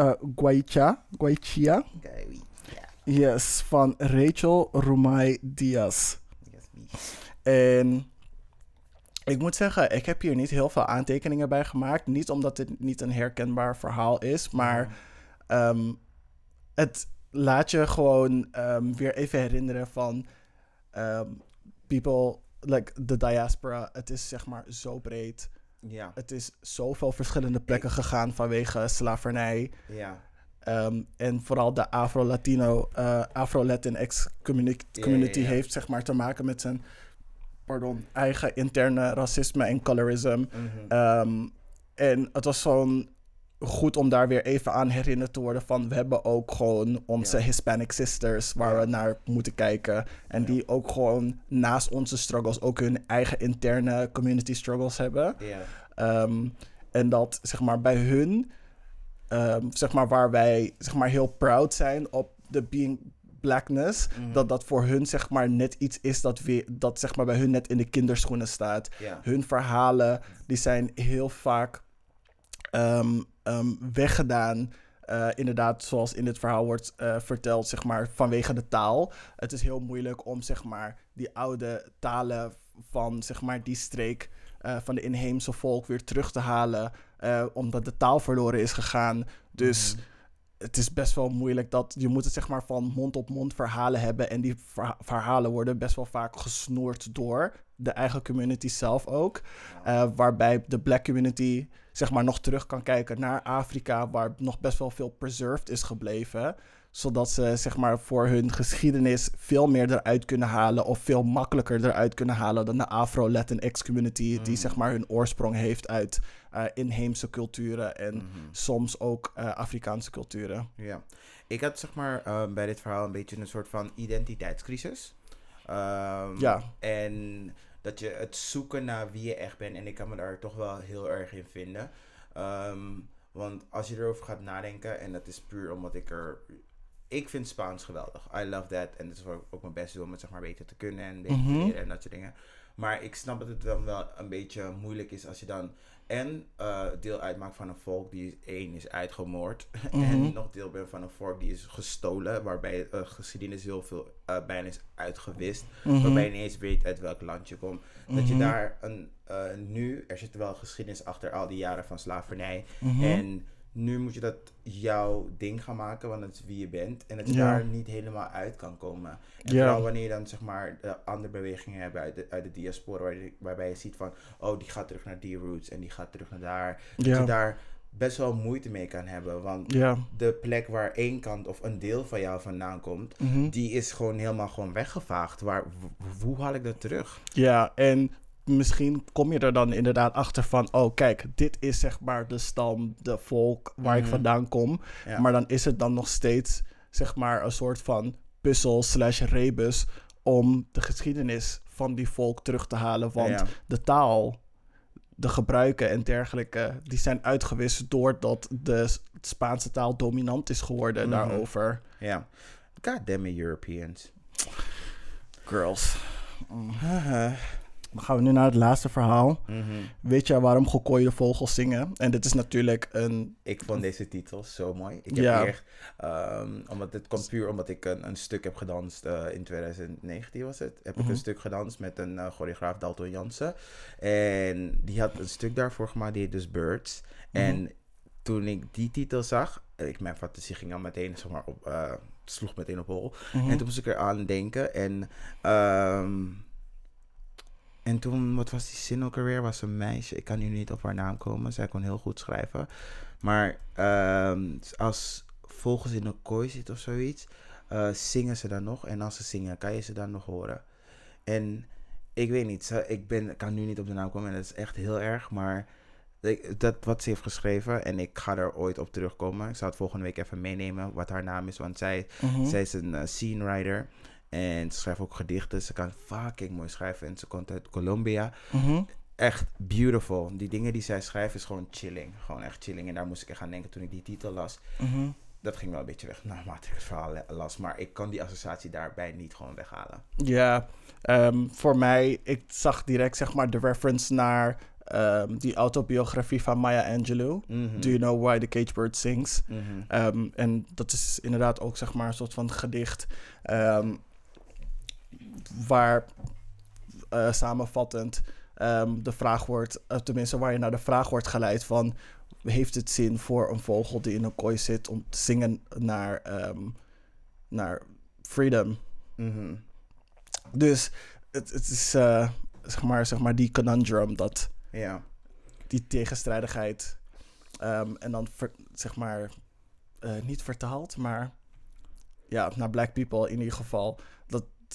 eh Guaicha. Guaichia. Yes, van Rachel Rumai Diaz. Yes. En ik moet zeggen, ik heb hier niet heel veel aantekeningen bij gemaakt. Niet omdat dit niet een herkenbaar verhaal is, maar ehm, het laat je gewoon ehm, weer even herinneren van ehm, people, like the diaspora. Het is zeg maar zo breed. Ja. Het is zoveel verschillende plekken gegaan vanwege slavernij. Ja. Ehm, en vooral de Afro-Latino, eh Afro-Latinx community ja, ja. heeft zeg maar te maken met zijn pardon, eigen interne racisme en colorism. Mhm. Ehm, en het was zo'n goed om daar weer even aan herinnerd te worden van we hebben ook gewoon onze Ja. Hispanic sisters waar Ja. we naar moeten kijken. En Ja. die ook gewoon naast onze struggles ook hun eigen interne community struggles hebben. Ja. Ehm, en dat zeg maar bij hun, ehm, zeg maar waar wij zeg maar heel proud zijn op de being blackness, Mhm. dat dat voor hun zeg maar net iets is dat, weer, dat zeg maar bij hun net in de kinderschoenen staat. Hun verhalen die zijn heel vaak ehm, ehm, weggedaan. eh, inderdaad, zoals in dit verhaal wordt eh, verteld, zeg maar, vanwege de taal. Het is heel moeilijk om, zeg maar, die oude talen van, zeg maar, die streek eh, van de inheemse volk weer terug te halen, omdat de taal verloren is gegaan. Dus Mhm. het is best wel moeilijk dat je moet het zeg maar van mond op mond verhalen hebben en die verha- verhalen worden best wel vaak gesnoerd door de eigen community zelf ook, Eh, waarbij de black community zeg maar nog terug kan kijken naar Afrika waar nog best wel veel preserved is gebleven, zodat ze zeg maar voor hun geschiedenis veel meer eruit kunnen halen of veel makkelijker eruit kunnen halen dan de Afro-Latinx community die Mm. zeg maar hun oorsprong heeft uit eh, inheemse culturen en Mhm. soms ook eh, Afrikaanse culturen. Ja, ik had zeg maar bij dit verhaal een beetje een soort van identiteitscrisis. Ehm, Ja. En dat je het zoeken naar wie je echt bent. En ik kan me daar toch wel heel erg in vinden. Ehm, want als je erover gaat nadenken, en dat is puur omdat ik er. Ik vind Spaans geweldig. I love that. En dat is wat ik ook mijn best doe om het zeg maar beter te kunnen en beter te Mhm. leren en dat soort dingen. Maar ik snap dat het dan wel een beetje moeilijk is als je dan en eh, deel uitmaakt van een volk die één is uitgemoord. Mhm. En nog deel bent van een volk die is gestolen. Waarbij uh, geschiedenis heel veel eh, bijna is uitgewist. Mhm. Waarbij je niet eens weet uit welk land je komt. Dat je Mhm. daar een, eh, nu, er zit wel geschiedenis achter al die jaren van slavernij. Mhm. En nu moet je dat jouw ding gaan maken, want dat is wie je bent. En dat je Ja. daar niet helemaal uit kan komen. En Ja. vooral wanneer je dan zeg maar de andere bewegingen hebt uit de, uit de diaspora, waar je- waarbij je ziet van, oh die gaat terug naar die roots en die gaat terug naar daar. Dat Ja. je daar best wel moeite mee kan hebben. Want Ja. de plek waar één kant of een deel van jou vandaan komt, Mhm. die is gewoon helemaal gewoon weggevaagd. Waar, hoe haal ik dat terug? Ja, en misschien kom je er dan inderdaad achter van, oh kijk, dit is zeg maar de stam, de volk waar ik Mhm. vandaan kom. Ja. Maar dan is het dan nog steeds zeg maar een soort van puzzel slash rebus om de geschiedenis van die volk terug te halen. Want Ja. de taal, de gebruiken en dergelijke, die zijn uitgewist doordat de Spaanse taal dominant is geworden Mhm. daarover. Ja. God damn it, Europeans. Girls. Haha. Dan gaan we nu naar het laatste verhaal. Mhm. Weet je waarom gekooide vogels zingen? En dit is natuurlijk een... Ik vond deze titel zo mooi. Ik heb Ja. hier echt, ehm, omdat het komt puur omdat ik een, een stuk heb gedanst eh, in 2019 was het. Heb ik Mhm. een stuk gedanst met een eh, choreograaf Dalton Jansen. En die had een stuk daarvoor gemaakt, die heet dus Birds. Mhm. En toen ik die titel zag, ik, mijn fantasie ging al meteen, zeg maar, op, eh, sloeg meteen op hol. Mhm. En toen moest ik eraan denken. En, ehm, en toen, wat was die zin ook alweer? Was een meisje. Ik kan nu niet op haar naam komen. Zij kon heel goed schrijven. Maar ehm, als vogels in een kooi zit of zoiets. eh, zingen ze dan nog. En als ze zingen, kan je ze dan nog horen. En ik weet niet, ze- ik ben, kan nu niet op de naam komen en dat is echt heel erg. Maar dat wat ze heeft geschreven, en ik ga er ooit op terugkomen. Ik zal het volgende week even meenemen wat haar naam is. Want zij, Mhm. zij is een eh, scene writer. En ze schrijft ook gedichten. Ze kan fucking mooi schrijven. En ze komt uit Colombia. Mhm. Echt beautiful. Die dingen die zij schrijft is gewoon chilling. Gewoon echt chilling. En daar moest ik echt aan denken toen ik die titel las. Mhm. Dat ging wel een beetje weg naarmate ik het verhaal las. Maar ik kan die associatie daarbij niet gewoon weghalen. Ja, ehm, voor mij, ik zag direct zeg maar de reference naar ehm, die autobiografie van Maya Angelou. Mhm. Do you know why the cage bird sings? Ehm, en dat is inderdaad ook zeg maar een soort van gedicht waar eh, samenvattend ehm, de vraag wordt, eh, tenminste waar je naar de vraag wordt geleid van heeft het zin voor een vogel die in een kooi zit om te zingen naar, ehm, naar freedom? Mhm. Dus het, het is eh, zeg, maar, zeg maar die conundrum, dat, Ja. die tegenstrijdigheid. Ehm, en dan ver- zeg maar niet vertaald, maar ja, naar Black People in ieder geval.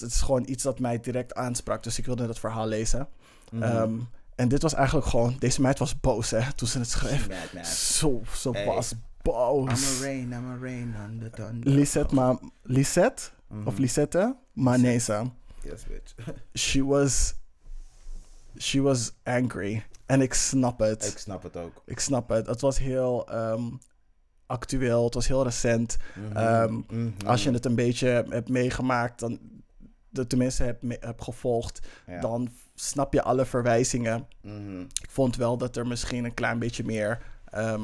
Het is gewoon iets dat mij direct aansprak. Dus ik wilde dat verhaal lezen. Mhm. Ehm, en dit was eigenlijk gewoon, deze meid was boos hè, toen ze het schreef. Mad, mad. Zo, Hey. was I'm boos. a rain, I'm a rain on the thunder. Lisette, ma Lisette Mhm. of Lisette Manesa. Yes, bitch. she was she was angry en ik snap het ik snap het ook. ik snap het het was heel ehm, actueel het was heel recent Mhm. Ehm, Mhm. als je het een beetje hebt meegemaakt dan tenminste hebt, me- hebt gevolgd Ja. dan snap je alle verwijzingen Mhm. ik vond wel dat er misschien een klein beetje meer ehm,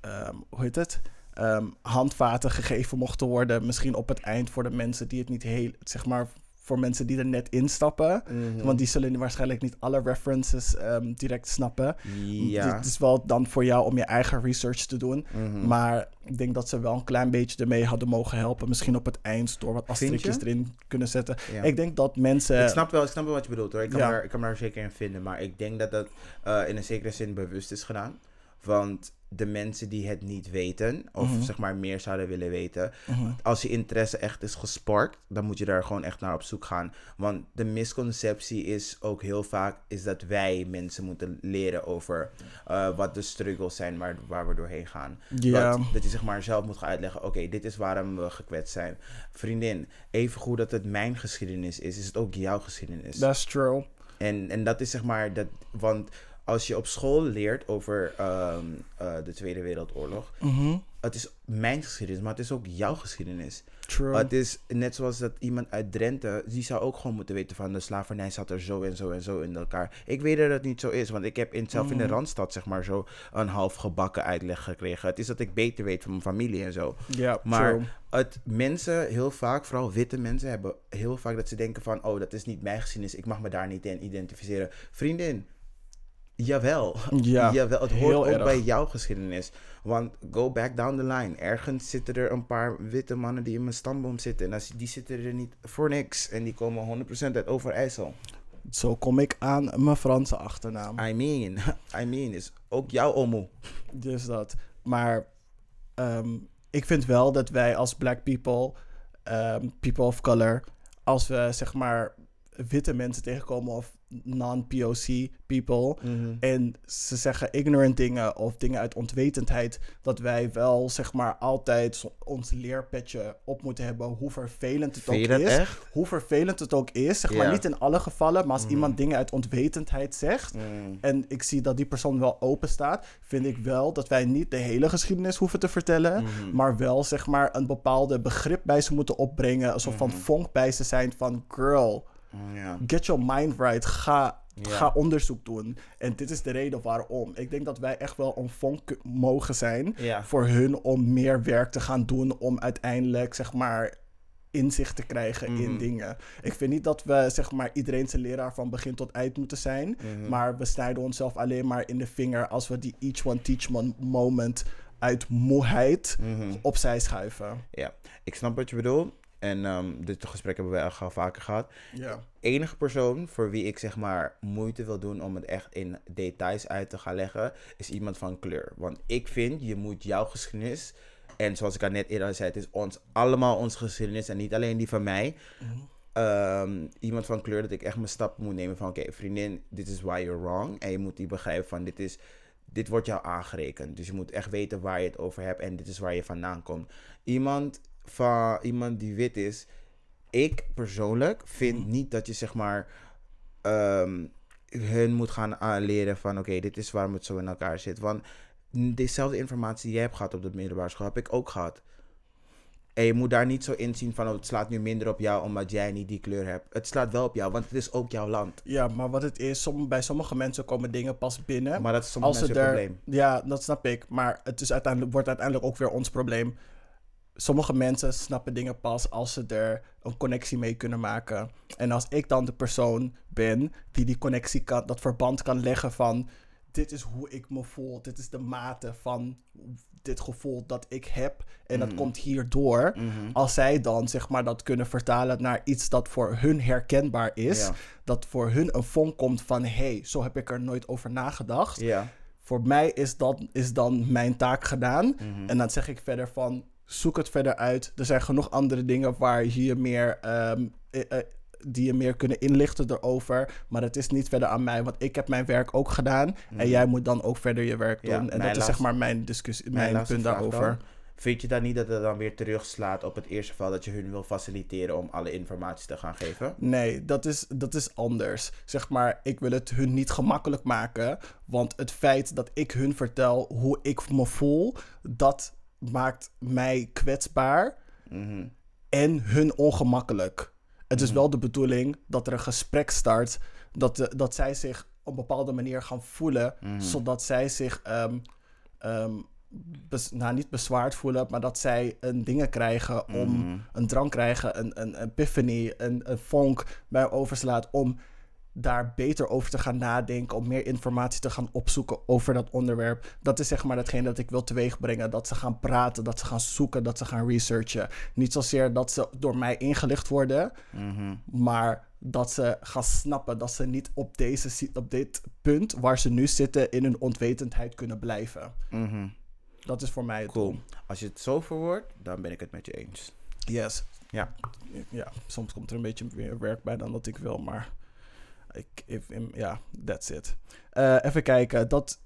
ehm, hoe heet het Ehm, handvaten gegeven mochten worden misschien op het eind voor de mensen die het niet heel zeg maar voor mensen die er net instappen Mhm. Want die zullen waarschijnlijk niet alle references ehm, direct snappen. Ja. Het is wel dan voor jou om je eigen research te doen. Mhm. Maar ik denk dat ze wel een klein beetje ermee hadden mogen helpen. Misschien op het eind door wat asterikjes je? erin kunnen zetten. Ja. Ik denk dat mensen... Ik snap, wel, ik snap wel wat je bedoelt hoor. Ik kan, Ja. daar, ik kan daar zeker in vinden. Maar ik denk dat dat eh, in een zekere zin bewust is gedaan. Want de mensen die het niet weten, of Mhm. zeg maar meer zouden willen weten, Mhm. als je interesse echt is gesparkt, dan moet je daar gewoon echt naar op zoek gaan. Want de misconceptie is ook heel vaak is dat wij mensen moeten leren over eh, wat de struggles zijn waar, waar we doorheen gaan. Dat, dat je zeg maar zelf moet gaan uitleggen, oké, dit is waarom we gekwetst zijn. Vriendin, even goed dat het mijn geschiedenis is, is het ook jouw geschiedenis. That's true. En, en dat is zeg maar, dat, want als je op school leert over ehm, eh, de Tweede Wereldoorlog, Mhm. het is mijn geschiedenis, maar het is ook jouw geschiedenis. True. Het is net zoals dat iemand uit Drenthe, die zou ook gewoon moeten weten van de slavernij zat er zo en zo en zo in elkaar. Ik weet dat het niet zo is, want ik heb in, zelf in de Mhm. Randstad zeg maar zo een half gebakken uitleg gekregen. Het is dat ik beter weet van mijn familie en zo. Ja, Maar true. het mensen heel vaak, vooral witte mensen, hebben heel vaak dat ze denken van, oh dat is niet mijn geschiedenis, ik mag me daar niet in identificeren. Vriendin, jawel. Ja, jawel, het hoort ook erg. bij jouw geschiedenis. Want go back down the line. Ergens zitten er een paar witte mannen die in mijn stamboom zitten. En als, die zitten er niet voor niks. En die komen 100% uit Overijssel. Zo kom ik aan mijn Franse achternaam. I mean, I mean, is ook jouw omo. Dus dat. Maar ehm, ik vind wel dat wij als black people, ehm, people of color, als we zeg maar witte mensen tegenkomen of non-POC people. En ze zeggen ignorant dingen of dingen uit onwetendheid. Dat wij wel zeg maar altijd ons leerpetje op moeten hebben. Hoe vervelend het ook is. echt? Hoe vervelend het ook is. Zeg maar niet in alle gevallen. Maar als Mhm. iemand dingen uit onwetendheid zegt. Mm. En ik zie dat die persoon wel open staat. Vind ik wel dat wij niet de hele geschiedenis hoeven te vertellen. Mhm. Maar wel zeg maar een bepaalde begrip bij ze moeten opbrengen. Een soort van Mhm. vonk bij ze zijn van girl. Ja. Get your mind right. Ga, Ja. ga onderzoek doen. En dit is de reden waarom. Ik denk dat wij echt wel een vonk mogen zijn. Ja. Voor hun om meer werk te gaan doen. Om uiteindelijk zeg maar inzicht te krijgen in Mhm. dingen. Ik vind niet dat we zeg maar iedereen zijn leraar van begin tot eind moeten zijn. Mhm. Maar we snijden onszelf alleen maar in de vinger als we die each one teach one moment uit moeheid Mhm. opzij schuiven. Ja, ik snap wat je bedoelt. En ehm, dit gesprek hebben we al vaker gehad. Ja. enige persoon voor wie ik zeg maar moeite wil doen om het echt in details uit te gaan leggen, is iemand van kleur. Want ik vind, je moet jouw geschiedenis En zoals ik al net eerder zei, het is ons allemaal onze geschiedenis en niet alleen die van mij. Mhm. Ehm, iemand van kleur dat ik echt mijn stap moet nemen van oké vriendin, dit is why you're wrong. En je moet die begrijpen van dit is, dit wordt jou aangerekend. Dus je moet echt weten waar je het over hebt en dit is waar je vandaan komt. Iemand, van, iemand die wit is, ik persoonlijk vind Mhm. niet dat je zeg maar ehm, hun moet gaan aanleren van oké, dit is waarom het zo in elkaar zit. Want dezelfde informatie die jij hebt gehad op de middelbare school, heb ik ook gehad. En je moet daar niet zo inzien van oh, het slaat nu minder op jou omdat jij niet die kleur hebt. Het slaat wel op jou, want het is ook jouw land. Ja, maar wat het is, som, bij sommige mensen komen dingen pas binnen. Maar dat is soms als mensen er, probleem. Ja, dat snap ik. Maar het is uiteindelijk, wordt uiteindelijk ook weer ons probleem. Sommige mensen snappen dingen pas als ze er een connectie mee kunnen maken. En als ik dan de persoon ben die die connectie kan, dat verband kan leggen van... Dit is hoe ik me voel. Dit is de mate van dit gevoel dat ik heb. En dat Mhm. komt hierdoor. Mhm. Als zij dan zeg maar dat kunnen vertalen naar iets dat voor hun herkenbaar is. Dat voor hun een vonk komt van... hé, hey, zo heb ik er nooit over nagedacht voor mij is, dat, is dan mijn taak gedaan. Mhm. En dan zeg ik verder van, zoek het verder uit. Er zijn genoeg andere dingen waar je je meer, ehm, eh, eh, die je meer kunnen inlichten erover. Maar het is niet verder aan mij, want ik heb mijn werk ook gedaan. En jij moet dan ook verder je werk doen. Ja, en dat is zeg maar mijn discussie, mijn, punt daarover. dan. Vind je dan niet dat het dan weer terugslaat op het eerste geval dat je hun wil faciliteren om alle informatie te gaan geven? Nee, dat is, dat is anders. Zeg maar, ik wil het hun niet gemakkelijk maken. Want het feit dat ik hun vertel hoe ik me voel, dat maakt mij kwetsbaar Mhm. en hun ongemakkelijk. Het is wel de bedoeling dat er een gesprek start, dat, de, dat zij zich op een bepaalde manier gaan voelen, zodat zij zich, bes- nou niet bezwaard voelen, maar dat zij een dingen krijgen om, een drang krijgen, een, een epiphany, een, een vonk bij overslaat om daar beter over te gaan nadenken, om meer informatie te gaan opzoeken over dat onderwerp. Dat is zeg maar hetgeen dat ik wil teweegbrengen. Dat ze gaan praten, dat ze gaan zoeken, dat ze gaan researchen. Niet zozeer dat ze door mij ingelicht worden, Mhm. maar dat ze gaan snappen dat ze niet op, deze, op dit punt waar ze nu zitten in hun onwetendheid kunnen blijven. Mhm. Dat is voor mij het Cool. doel. Als je het zo verwoordt, dan ben ik het met je eens. Yes. Ja. Ja, soms komt er een beetje meer werk bij dan dat ik wil, maar ik, ja, that's it. Eh, even kijken, dat,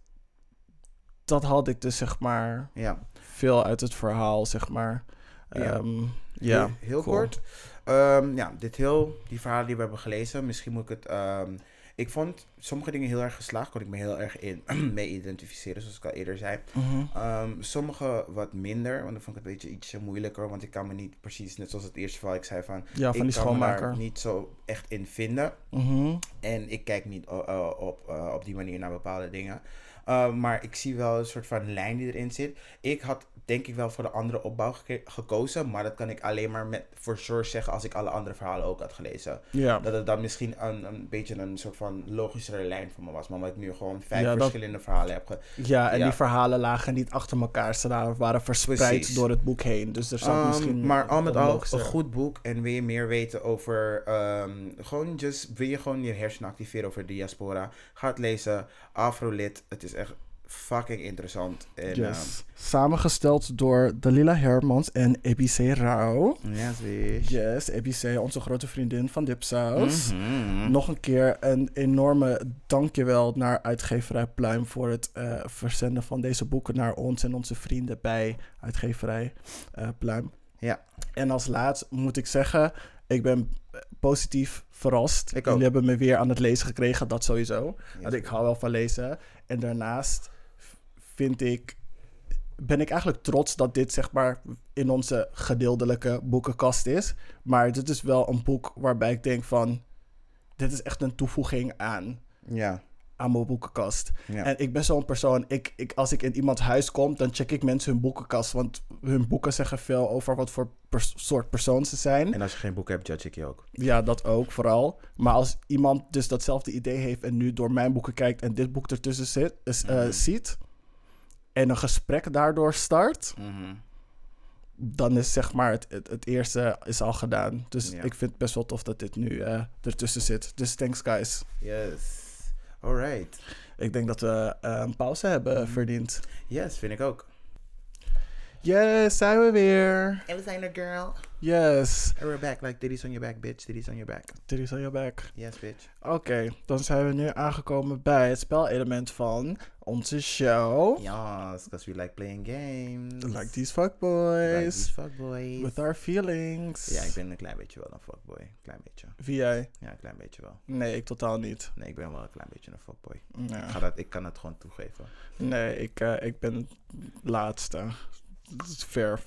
dat had ik dus zeg maar Ja. veel uit het verhaal, zeg maar. Ja. Ehm, ja, Heel, heel cool. kort. Ehm, ja, dit heel, die verhalen die we hebben gelezen, misschien moet ik het... ehm, ik vond sommige dingen heel erg geslaagd, kon ik me heel erg in mee identificeren, zoals ik al eerder zei. Mhm. Ehm, sommige wat minder, want dan vond ik het een beetje ietsje moeilijker, want ik kan me niet precies, net zoals het eerste verhaal ik zei van... Ja, van ik die kan me daar niet zo echt in vinden. Mhm. En ik kijk niet eh, eh, op, eh, op die manier naar bepaalde dingen. Uh, maar ik zie wel een soort van lijn die erin zit. Ik had denk ik wel voor de andere opbouw gekozen. Maar dat kan ik alleen maar met voor sure zeggen als ik alle andere verhalen ook had gelezen. Ja. Dat het dan misschien een, een beetje een soort van logischere lijn voor me was. Maar omdat ik nu gewoon vijf Ja, dat- verschillende verhalen heb. Ge- ja, en ja. die verhalen lagen niet achter elkaar. Ze waren- verspreid Precies. door het boek heen. Dus er zat Um, misschien... maar al met al een goed boek. En wil je meer weten over. ehm, gewoon just, wil je gewoon je hersenen activeren over diaspora? Ga het lezen. Afrolit. Het is echt fucking interessant. En, ehm, Yes. Samengesteld door Dalila Hermans en Ebice Rauw. ehm, yes, bitch. Yes, Ebice, onze grote vriendin van Dipsaus. Mhm. Nog een keer een enorme dankjewel naar uitgeverij Pluim voor het eh, verzenden van deze boeken naar ons en onze vrienden bij uitgeverij eh, Pluim. Ja. En als laatst moet ik zeggen, ik ben positief verrast. Ik ook. Jullie hebben me weer aan het lezen gekregen, dat sowieso. Yes, Want ik hou wel van lezen. En daarnaast vind ik, ben ik eigenlijk trots dat dit zeg maar in onze gedeeltelijke boekenkast is. Maar dit is wel een boek waarbij ik denk van, dit is echt een toevoeging aan, Ja. Aan mijn boekenkast. ja. En ik ben zo'n persoon, ik, ik, als ik in iemands huis kom, dan check ik mensen hun boekenkast. Want hun boeken zeggen veel over wat voor pers- soort persoon ze zijn. En als je geen boek hebt, judge ik je ook. Ja, dat ook vooral. Maar als iemand dus datzelfde idee heeft en nu door mijn boeken kijkt en dit boek ertussen zit, is, eh, Mhm. ziet en een gesprek daardoor start, Mhm. dan is zeg maar het, het, het eerste is al gedaan. Dus Ja. ik vind het best wel tof dat dit nu eh, ertussen zit. Dus thanks guys. Yes. Alright. Ik denk dat we eh, een pauze hebben Mhm. verdiend. Yes, vind ik ook. Yes, zijn we weer. En we zijn er, girl. Yes. And we're back, like titties on your back, bitch. Titties on your back. Titties on your back. Yes, bitch. Oké, dan zijn we nu aangekomen bij het spelelement van onze show. Yes, because we like playing games. Like these Like these fuckboys. fuckboys. With our feelings. Ja, ik ben een klein beetje wel een fuckboy. Klein beetje. Wie jij? Ja, een klein beetje wel. Nee, ik totaal niet. Nee, ik ben wel een klein beetje een fuckboy. Ja. Ik, ga dat, ik kan het gewoon toegeven. Nee, ik, eh, ik ben het laatste. Ver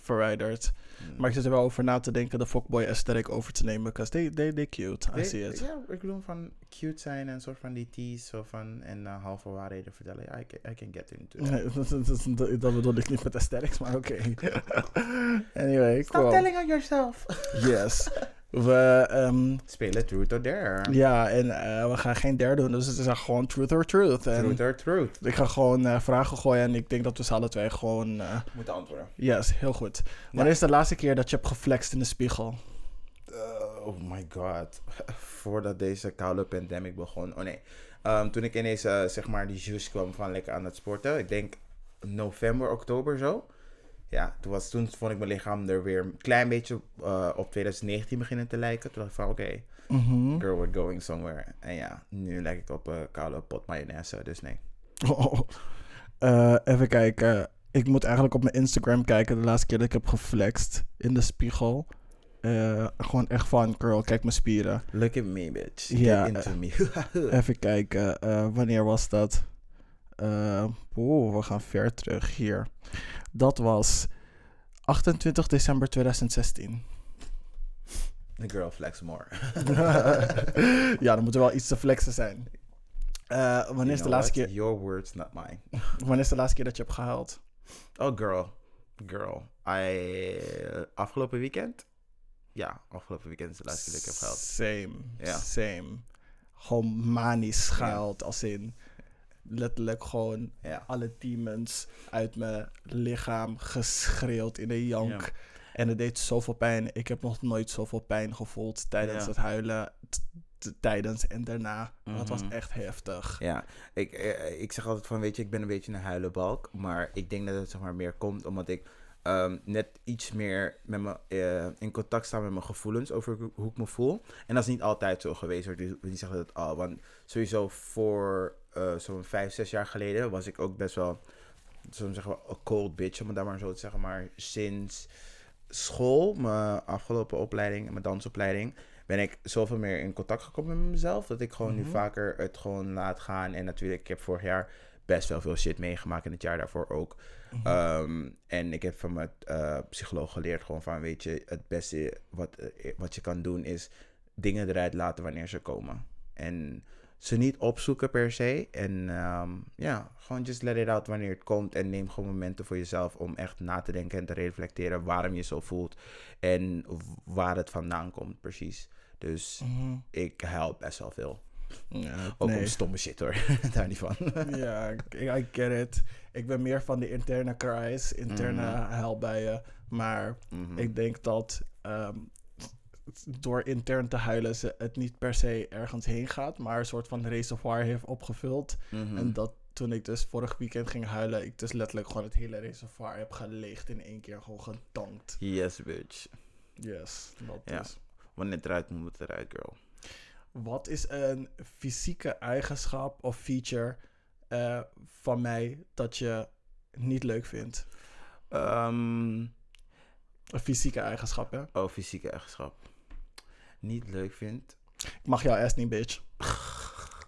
verwijderd. Maar ik zit er wel over na te denken de fuckboy aesthetic over te nemen. Because they, they, they cute. I see it. Ja, ik bedoel van cute zijn en soort van die tease zo van en uh, halve waarheden vertellen. I can, I can get into that. Nee, dat, dat, dat, dat bedoel ik niet met aesthetics, maar oké. anyway, Stop cool. telling on yourself. Yes. We, ehm, Spelen truth or dare. ja, en eh, we gaan geen derde doen, dus het is gewoon truth or truth. En Truth or truth. ik ga gewoon eh, vragen gooien en ik denk dat we z'n alle twee gewoon... eh, Moeten antwoorden. yes, heel goed. Wanneer is de laatste keer dat je hebt geflext in de spiegel? Uh, oh my god. Voordat deze koude pandemic begon. Oh nee. Ehm, toen ik ineens zeg maar die juice kwam van lekker aan het sporten. Ik denk november, oktober zo. Ja, toen, was, toen vond ik mijn lichaam er weer een klein beetje eh, op 2019 beginnen te lijken. Toen dacht ik van oké, Mhm. girl, we're going somewhere. En ja, nu lijk ik op een koude pot mayonaise, dus nee. Oh. Eh, even kijken. Ik moet eigenlijk op mijn Instagram kijken de laatste keer dat ik heb geflext in de spiegel. Eh, gewoon echt van, girl, kijk mijn spieren. Look at me, bitch. Ja, Get into me. Even kijken, eh, wanneer was dat? Eh, Oeh, we gaan ver terug hier. Dat was 28 december 2016. The girl flex more. ja, dan moet er wel iets te flexen zijn. Eh, wanneer, You is de laatste what? keer, Your words, not mine. wanneer is de laatste keer dat je hebt gehuild? Oh, girl. Girl. I... Afgelopen weekend? Ja, afgelopen weekend is de laatste keer dat ik heb gehaald. Same, same. Gewoon manisch gehuild, als in letterlijk gewoon Ja. alle demons uit mijn lichaam geschreeuwd in een jank. Ja. En het deed zoveel pijn. Ik heb nog nooit zoveel pijn gevoeld tijdens Ja. het huilen. tijdens en daarna. Dat was Mhm. echt heftig. Ja, ik, eh, ik zeg altijd van, weet je, ik ben een beetje een huilenbalk. Maar ik denk dat het zeg maar meer komt omdat ik ehm, net iets meer met me, eh, in contact sta met mijn gevoelens over hoe, ik me voel. En dat is niet altijd zo geweest. hoor. Ik wil niet zeggen dat het al. Want sowieso voor eh, zo'n vijf, zes jaar geleden was ik ook best wel, zeggen a cold bitch, om het daar maar zo te zeggen. Maar sinds school, mijn afgelopen opleiding, mijn dansopleiding, ben ik zoveel meer in contact gekomen met mezelf. Dat ik gewoon nu Mhm. vaker het gewoon laat gaan. En natuurlijk, ik heb vorig jaar best wel veel shit meegemaakt. En het jaar daarvoor ook. Mhm. Ehm, en ik heb van mijn eh, psycholoog geleerd gewoon van, weet je, het beste wat, eh, wat je kan doen is dingen eruit laten wanneer ze komen. En ze niet opzoeken per se. En ehm, ja, gewoon just let it out wanneer het komt. En neem gewoon momenten voor jezelf om echt na te denken en te reflecteren waarom je zo voelt. En waar het vandaan komt precies. Dus Mhm. ik huil best wel veel. Ja, Ook nee. om stomme shit hoor. Daar niet van. ja, ik- I get it. Ik ben meer van de interne cries, interne Mhm. huilbuien. Maar Mhm. ik denk dat ehm, door intern te huilen ze het niet per se ergens heen gaat, maar een soort van reservoir heeft opgevuld. Mhm. En dat toen ik dus vorig weekend ging huilen, ik dus letterlijk gewoon het hele reservoir heb geleegd in één keer, gewoon getankt. Yes, bitch. Yes, dat Ja. is. Wanneer het eruit moet, het eruit, girl. Wat is een fysieke eigenschap of feature eh, van mij dat je niet leuk vindt? Ehm, Een fysieke eigenschap, hè? oh, fysieke eigenschap. Niet leuk vindt. Ik mag jouw ass niet, bitch.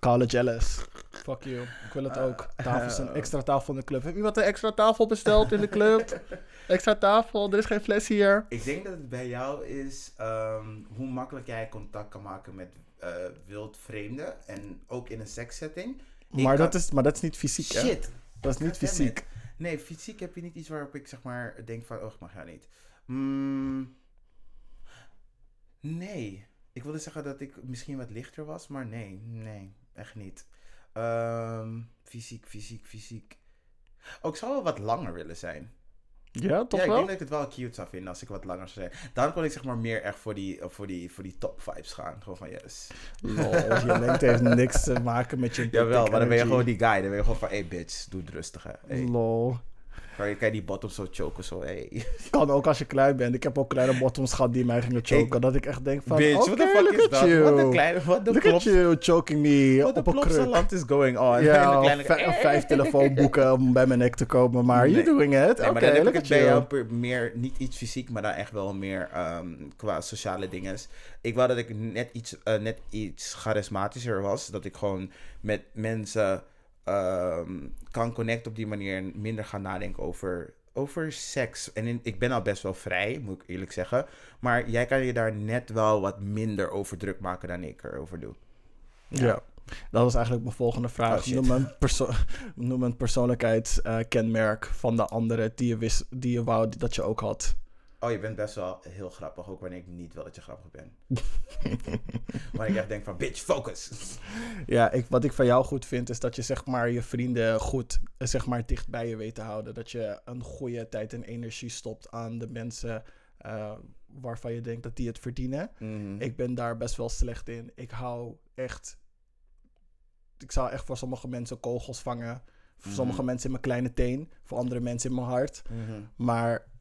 College jealous. Fuck you. Ik wil het ook. Tafels, een extra tafel in de club. Heeft iemand een extra tafel besteld in de club? Extra tafel, er is geen fles hier. Ik denk dat het bij jou is ehm, hoe makkelijk jij contact kan maken met eh wild vreemden. En ook in een sekssetting. Maar kan- dat, is, maar dat is niet fysiek, hè? Shit. Dat is niet fysiek. Nee, fysiek heb je niet iets waarop ik zeg maar denk van, oh, ik mag jou niet. Mm, nee. Ik wilde zeggen dat ik misschien wat lichter was, maar nee, nee, echt niet. Ehm, fysiek, fysiek, fysiek. Oh, ik zou wel wat langer willen zijn. Ja, toch ja, ik wel? denk dat ik het wel cute zou vinden als ik wat langer zou zijn. Dan kon ik zeg maar meer echt voor die, voor die, voor die top vibes gaan. Gewoon van yes. Lol, je lengte heeft niks te maken met je Jawel, maar dan ben je gewoon die guy. Dan ben je gewoon van, hey bitch, doe het rustig hè. Hey. Lol. Kan je, kan je die bottom zo choken zo, hey. Kan ook als je klein bent. Ik heb ook kleine bottoms gehad die mij gingen choken. dat ik echt denk van, Bitch, oké, what the fuck is at dat? you. Wat een kleine, wat de Look at plops, you choking me de op een kruk. plopsaland is going on. Ja, de kleine- vijf telefoonboeken om bij mijn nek te komen. Maar Nee. you doing it. Nee, Oké, ik look het at you. jou meer, niet iets fysiek, maar dan echt wel meer ehm, qua sociale dingen. Ik wou dat ik net iets, eh, net iets charismatischer was. Dat ik gewoon met mensen ehm, kan connecten op die manier en minder gaan nadenken over, over seks. En in- ik ben al best wel vrij, moet ik eerlijk zeggen. Maar jij kan je daar net wel wat minder over druk maken dan ik erover doe. Ja. Dat was eigenlijk mijn volgende vraag. Oh, noem, een noem een persoonlijkheidskenmerk van de andere die je, wist, die je wou dat je ook had. Oh, je bent best wel heel grappig, ook wanneer ik niet wil dat je grappig bent. wanneer ik echt denk van, bitch, focus. Ja, ik, wat ik van jou goed vind is dat je zeg maar je vrienden goed eh, zeg maar dicht bij je weet te houden. Dat je een goede tijd en energie stopt aan de mensen eh, waarvan je denkt dat die het verdienen. Mhm. Ik ben daar best wel slecht in. Ik hou echt. Ik zou echt voor sommige mensen kogels vangen. Voor Mhm. sommige mensen in mijn kleine teen. Voor andere mensen in mijn hart. Mhm. Maar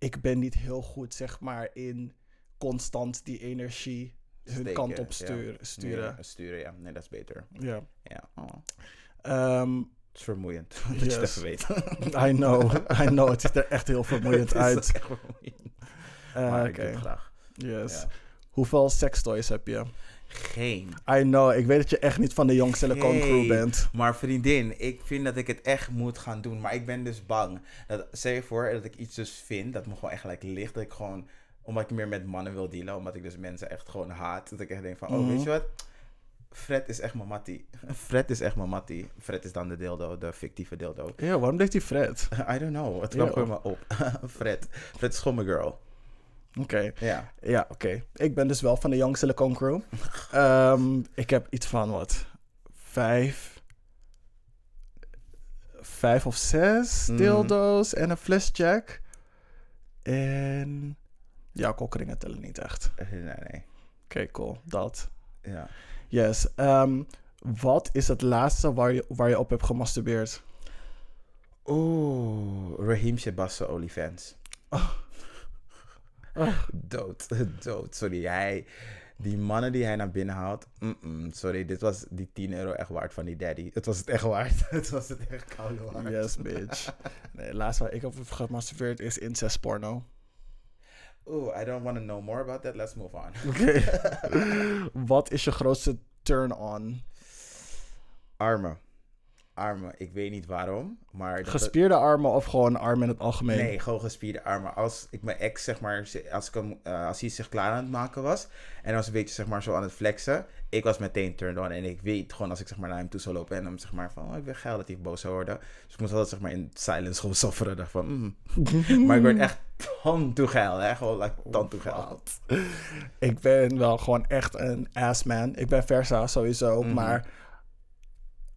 ik ben niet heel goed, zeg maar, in constant die energie hun Steken, kant op ja. sturen. sturen. Nee, sturen, ja. Nee, dat is beter. Ja. Ja. Oh. Ehm, Het is vermoeiend. Dat je het Yes. even weet. I know, I know. Het ziet er echt heel vermoeiend Het is uit. echt vermoeiend. Eh, maar Oké, ik doe het graag. yes. Ja. Hoeveel sextoys heb je? Geen. I know, ik weet dat je echt niet van de Young Silicon Crew bent. Maar vriendin, ik vind dat ik het echt moet gaan doen. Maar ik ben dus bang. Dat, stel je voor dat ik iets dus vind dat me gewoon echt gelijk ligt. Dat ik gewoon, omdat ik meer met mannen wil dealen. Omdat ik dus mensen echt gewoon haat. Dat ik echt denk van, oh Mhm. weet je wat? Fred is echt mijn mattie. Fred is echt mijn mattie. Fred is dan de dildo, de fictieve dildo. Ja, waarom deed hij Fred? I don't know. Het kwam gewoon maar op. Fred. Fred is gewoon mijn girl. Oké, Ja. ja, oké. Ik ben dus wel van de Young Silicon Crew. Ehm, ik heb iets van wat? Vijf. Vijf of zes Mhm. dildo's en een flesjack. En. Ja, kokringen tellen niet echt. Nee, nee. Oké, cool. Dat. Ja. Yes. Ehm, wat is het laatste waar je, waar je op hebt gemasturbeerd? Oeh, Raheem Shabasso OnlyFans. Oh. Oh. Dood, dood. Sorry, hij... Die mannen die hij naar binnen haalt... sorry, dit was die 10 euro echt waard van die daddy. Het was het echt waard. het was het echt koude waard. Yes, bitch. Nee, het laatste waar ik op heb gemasturbeerd is incest porno. Oeh, I don't want to know more about that. Let's move on. Oké. Wat is je grootste turn-on? Armen. Armen. Ik weet niet waarom, maar... Gespierde armen of gewoon armen in het algemeen? Nee, gewoon gespierde armen. Als ik mijn ex, zeg maar, als, ik hem, eh, als hij zich klaar aan het maken was. En hij was een beetje, zeg maar, zo aan het flexen. Ik was meteen turned on. En ik weet gewoon, als ik zeg maar naar hem toe zou lopen. En hem, zeg maar, van, oh, ik ben geil dat hij boos zou worden. Dus ik moest altijd, zeg maar, in silence gewoon sufferen. Dacht van, mm. Maar ik werd echt ton toe geil, hè. Gewoon, like, ton toe geil. Wat? Ik ben wel gewoon echt een assman. Ik ben versa sowieso, Mhm. maar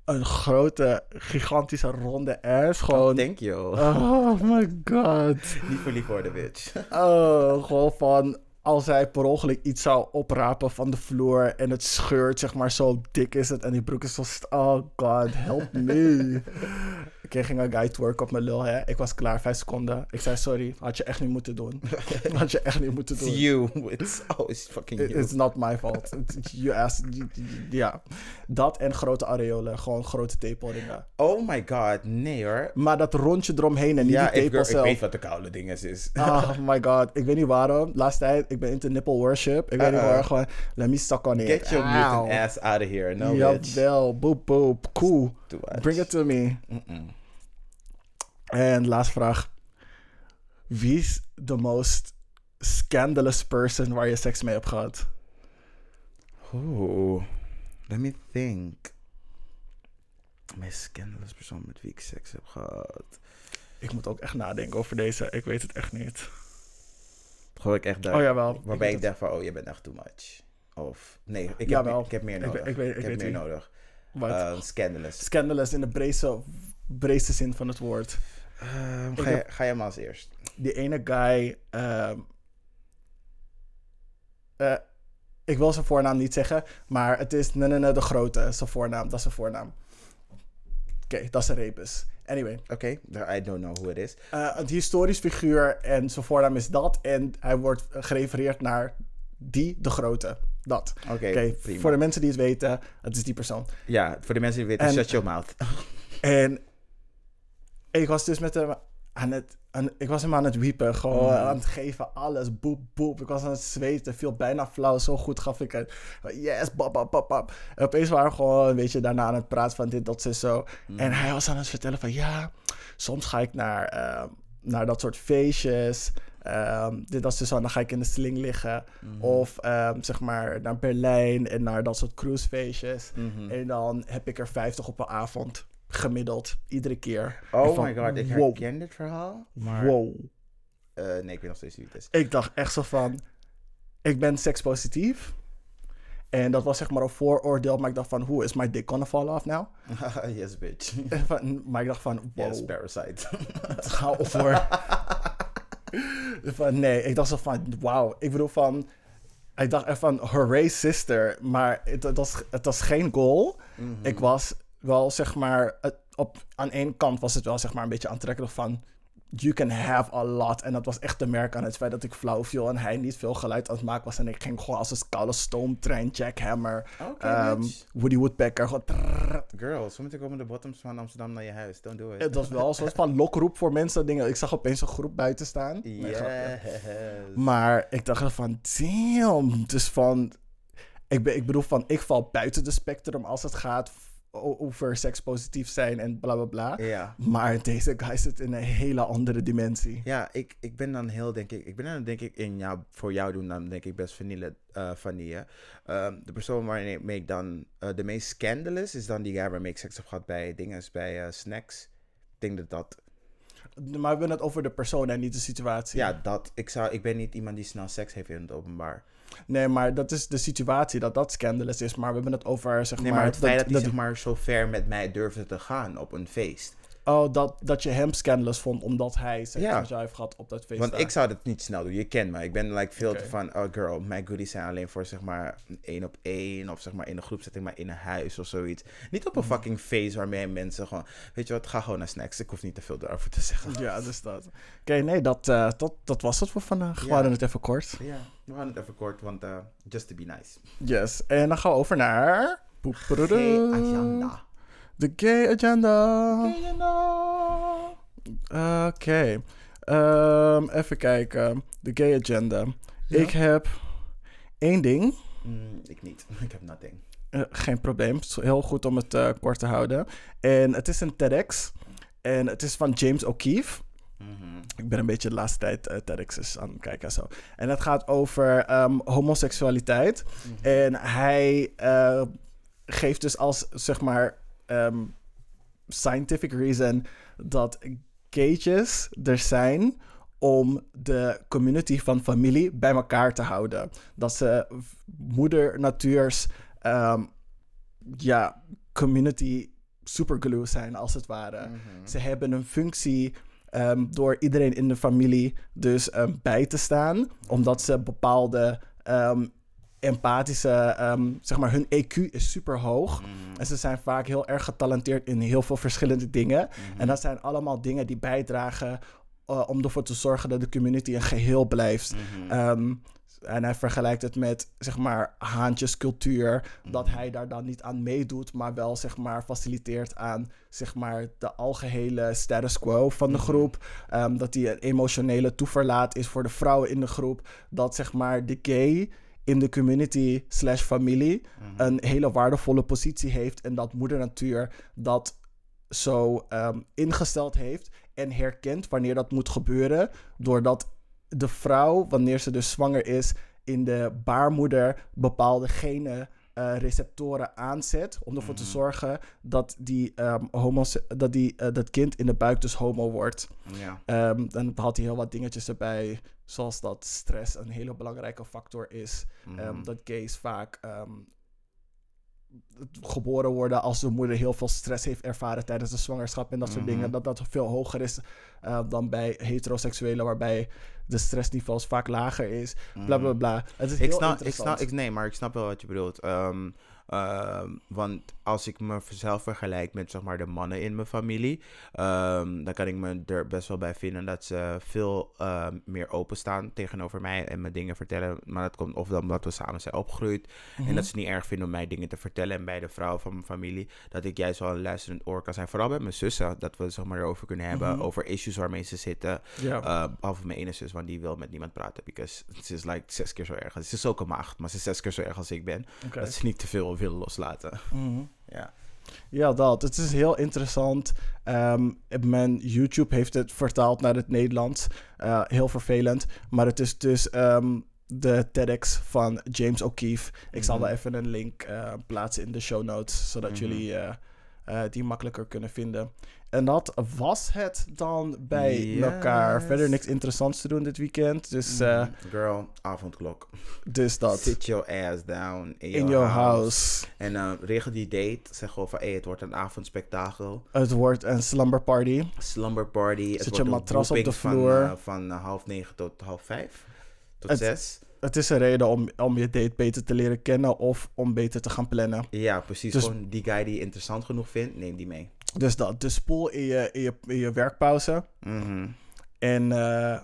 een grote, gigantische ronde ass. Gewoon. Thank you. Oh my god. Niet verliefd worden, bitch. Oh, gewoon van als hij per ongeluk iets zou oprapen van de vloer en het scheurt, zeg maar, zo dik is het en die broek is zo... st- Oh god, help me. Oké, ging een guy twerk op mijn lul, hè. Ik was klaar, vijf seconden. Ik zei, sorry, had je echt niet moeten doen. had je echt niet moeten It's doen. you. It's, oh, it's fucking It- you. It's not my fault. You asked, ja. Dat en grote areolen, gewoon grote tepelringen. Oh my god, nee hoor. Maar dat rondje eromheen en niet Ja, die ik, tepel ik zelf. weet wat de koude ding is. Oh my god, ik weet niet waarom. Laatste tijd, ik ben into nipple worship. Ik weet niet Uh-uh. waar, gewoon, let me suck on it. Get your mutant ass out of here. No, bitch. Jawel, boop boop, cool. Bring it to me. En laatste vraag. Wie is de most scandalous person waar je seks mee hebt gehad? Oeh, let me think. Mijn scandalous persoon met wie ik seks heb gehad. Ik moet ook echt nadenken over deze. Ik weet het echt niet. Gooi ik echt daar. Oh jawel. Waarbij ik, weet dacht van, oh, je bent echt too much. Of, nee, ik heb, ik heb meer nodig. ik weet- ik heb meer nodig. het. Wat? Eh, scandalous. Scandalous in de breedste, breedste zin van het woord. Ehm, ga, je, ga je maar als eerst. die ene guy. ehm, eh, ik wil zijn voornaam niet zeggen, maar het is nee, nee, nee, de grote. Zijn voornaam, dat is zijn voornaam. Oké, dat is een rebus. Anyway, Oké, I don't know who it is. eh, een historisch figuur en zijn voornaam is dat. En hij wordt gerefereerd naar die, de grote. Dat. Oké, prima. voor de mensen die het weten, het is die persoon. Ja, voor de mensen die weten, En- shut your mouth. En ik was dus met hem aan het, aan, ik was hem aan het wiepen, gewoon Mhm. aan het geven, alles, boep, boep. Ik was aan het zweten, viel bijna flauw, zo goed gaf ik het. Yes, bap, bap, bap, bap. En opeens waren we gewoon, een beetje daarna aan het praten van dit, dat, zo, zo. En hij was aan het vertellen van, ja, soms ga ik naar, eh, naar dat soort feestjes. Ehm, dit, zo, zo. Dan ga ik in de sling liggen. Of ehm, zeg maar naar Berlijn en naar dat soort cruisefeestjes. Mhm. En dan heb ik er 50 op een avond gemiddeld, iedere keer. Oh van, my god, ik wow, herken dit verhaal. Maar, Wow. eh, nee, ik weet nog steeds wie het is. Ik dacht echt zo van, ik ben sekspositief. En dat was zeg maar een vooroordeel, maar ik dacht van, hoe is my dick gonna fall off now? yes, bitch. Van- maar ik dacht van, wow, Yes, parasite. ga op voor. van, nee, ik dacht zo van, wauw. Ik bedoel van, ik dacht echt van, hooray sister. Maar het, het, was, het was geen goal. Mhm. Ik was wel zeg maar, het, op, aan één kant was het wel zeg maar een beetje aantrekkelijk van, you can have a lot. En dat was echt te merken aan het feit dat ik flauw viel en hij niet veel geluid aan het maken was. En ik ging gewoon als een koude stoomtrein, jackhammer, ehm. Woody Woodpecker, gewoon trrrr. Girl, zometeen komen de bottoms van Amsterdam naar je huis. Don't do it. Het was wel een soort van lokroep voor mensen. Dingen. Ik zag opeens een groep buiten staan. Yes. Maar ik dacht van, damn. Dus van, ik, ben, ik bedoel van, ik val buiten de spectrum als het gaat over sekspositief zijn en bla bla bla. Ja. Maar deze guy zit in een hele andere dimensie. Ja, ik, ik ben dan heel, denk ik, ik ben dan denk ik in jou, voor jou doen dan denk ik best vanille, eh vanille. Ehm, de persoon waarmee ik dan eh, de meest scandalous is dan die guy waarmee ik seks heb gehad bij dingen, bij eh, snacks. Ik denk dat dat, Maar we hebben het over de persoon en niet de situatie. ja, dat, ik zou, ik ben niet iemand die snel seks heeft in het openbaar. Nee, maar dat is de situatie dat dat scandalous is. Maar we hebben het over, zeg Nee, maar... maar het feit dat hij dat, zeg maar zo ver met mij durfde te gaan op een feest. Oh, dat, dat je hem scandalous vond omdat hij seks Ja. heeft gehad op dat feest. Want ik zou dat niet snel doen. Je kent me. Ik ben like veel te van, oh girl, mijn goodies zijn alleen voor zeg maar een één op één. Of zeg maar in een groepsetting, maar in een huis of zoiets. Niet op een Mhm. fucking feest waarmee mensen gewoon, weet je wat, ga gewoon naar snacks. Ik hoef niet te veel daarover te zeggen. Ja, dus dat. Oké, nee, dat, eh, dat, dat was het voor vandaag. We Ja. hadden het even kort. Ja, we gaan het even kort, want uh, just to be nice. Yes. En dan gaan we over naar... Agenda. De gay agenda. Oké. Ehm, even kijken. De gay agenda. Ja. Ik heb één ding. Mm, ik niet. Ik heb nothing. Eh, geen probleem. Het is heel goed om het eh, kort te houden. En het is een TEDx. En het is van James O'Keefe. Mhm. Ik ben een beetje de laatste tijd eh TEDx's aan het kijken en zo. En het gaat over ehm, homoseksualiteit. En hij geeft dus als, zeg maar, ehm, scientific reason dat gaytjes er zijn om de community van familie bij elkaar te houden. Dat ze moeder natuurs, ehm, ja, community superglue zijn, als het ware. Mhm. Ze hebben een functie ehm, door iedereen in de familie dus bij te staan, omdat ze bepaalde empathische, ehm, zeg maar, hun EQ is super hoog. Mhm. En ze zijn vaak heel erg getalenteerd in heel veel verschillende dingen. Mhm. En dat zijn allemaal dingen die bijdragen eh, om ervoor te zorgen dat de community een geheel blijft. Mhm. Ehm, en hij vergelijkt het met, zeg maar, haantjescultuur. Dat Mhm. hij daar dan niet aan meedoet, maar wel, zeg maar, faciliteert aan, zeg maar, de algehele status quo van de groep. Ehm, dat hij een emotionele toeverlaat is voor de vrouwen in de groep. Dat, zeg maar, de gay in de community slash familie Mhm. een hele waardevolle positie heeft. En dat moeder natuur dat zo ehm, ingesteld heeft en herkent wanneer dat moet gebeuren. Doordat de vrouw, wanneer ze dus zwanger is, in de baarmoeder bepaalde genen. eh, receptoren aanzet om ervoor te Mhm. zorgen dat, die, ehm, homose- dat, die, eh, dat kind in de buik dus homo wordt. Ja. Ehm, dan had hij heel wat dingetjes erbij, zoals dat stress een hele belangrijke factor is. Ehm, Mhm. dat gays vaak ehm, geboren worden als de moeder heel veel stress heeft ervaren tijdens de zwangerschap en dat soort Mhm. dingen. Dat dat veel hoger is eh, dan bij heteroseksuelen, waarbij de stressniveaus vaak lager is. Bla bla Mhm. bla. Het is Ik heel snap, ik snap, ik, nee, maar ik snap wel wat je bedoelt. Ehm, Ehm, want als ik mezelf vergelijk met zeg maar, de mannen in mijn familie, ehm, dan kan ik me er best wel bij vinden dat ze veel ehm, meer openstaan tegenover mij en me dingen vertellen. Maar dat komt of dan omdat we samen zijn opgegroeid en Mhm. dat ze niet erg vinden om mij dingen te vertellen. En bij de vrouwen van mijn familie, dat ik juist wel een luisterend oor kan zijn. Vooral bij mijn zussen, dat we het zeg maar, erover kunnen hebben, Mhm. over issues waarmee ze zitten. Ja. Uh, behalve mijn ene zus, want die wil met niemand praten. Because ze is like zes keer zo erg. Ze is ook een maagd, maar ze is zes keer zo erg als ik ben. Dat ze niet te veel willen loslaten. Mhm. Ja. Ja, dat. Het is heel interessant. Ehm, mijn YouTube heeft het vertaald naar het Nederlands. Eh, heel vervelend. Maar het is dus ehm, de TEDx van James O'Keefe. Ik zal wel Mhm. even een link eh, plaatsen in de show notes. Zodat Mhm. jullie eh, die makkelijker kunnen vinden. En dat was het dan bij Yes. elkaar. Verder niks interessants te doen dit weekend. Dus, eh, Mhm. Girl, avondklok. dus dat. Sit your ass down in, In your house. En uh, regel die date. Zeg gewoon van, hey, het wordt een avondspektakel. Het wordt een slumber party. Slumber party. Het Zet je een matras op de vloer. Van, uh, van half negen tot half vijf. Tot Het- zes. Het is een reden om, om je date beter te leren kennen of om beter te gaan plannen. Ja, precies. Dus- Gewoon die guy die je interessant genoeg vindt, neem die mee. Dus dat, dus spoel in je, in je, in je werkpauze. Mhm. En eh,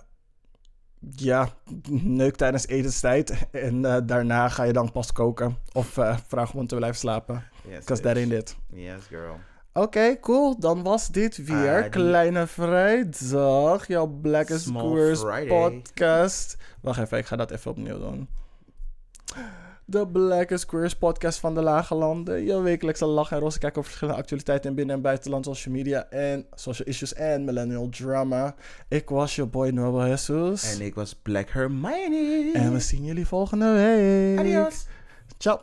ja, neuk tijdens etenstijd. En eh, daarna ga je dan pas koken. Of eh vraag om te blijven slapen. Yes, Because that bitch. ain't it. Yes, girl. Oké, cool. Dan was dit weer Ah, Kleine Vrijdag. Jouw Black Friday. podcast. Wacht even, ik ga dat even opnieuw doen. De Black Queers podcast van de Lage Landen. Je wekelijkse lach en roze kijk over verschillende actualiteiten in binnen- en buitenland, social media en social issues en millennial drama. Ik was je boy Nuevo Jesus. En ik was Black Hermione. En we zien jullie volgende week. Adios. Ciao.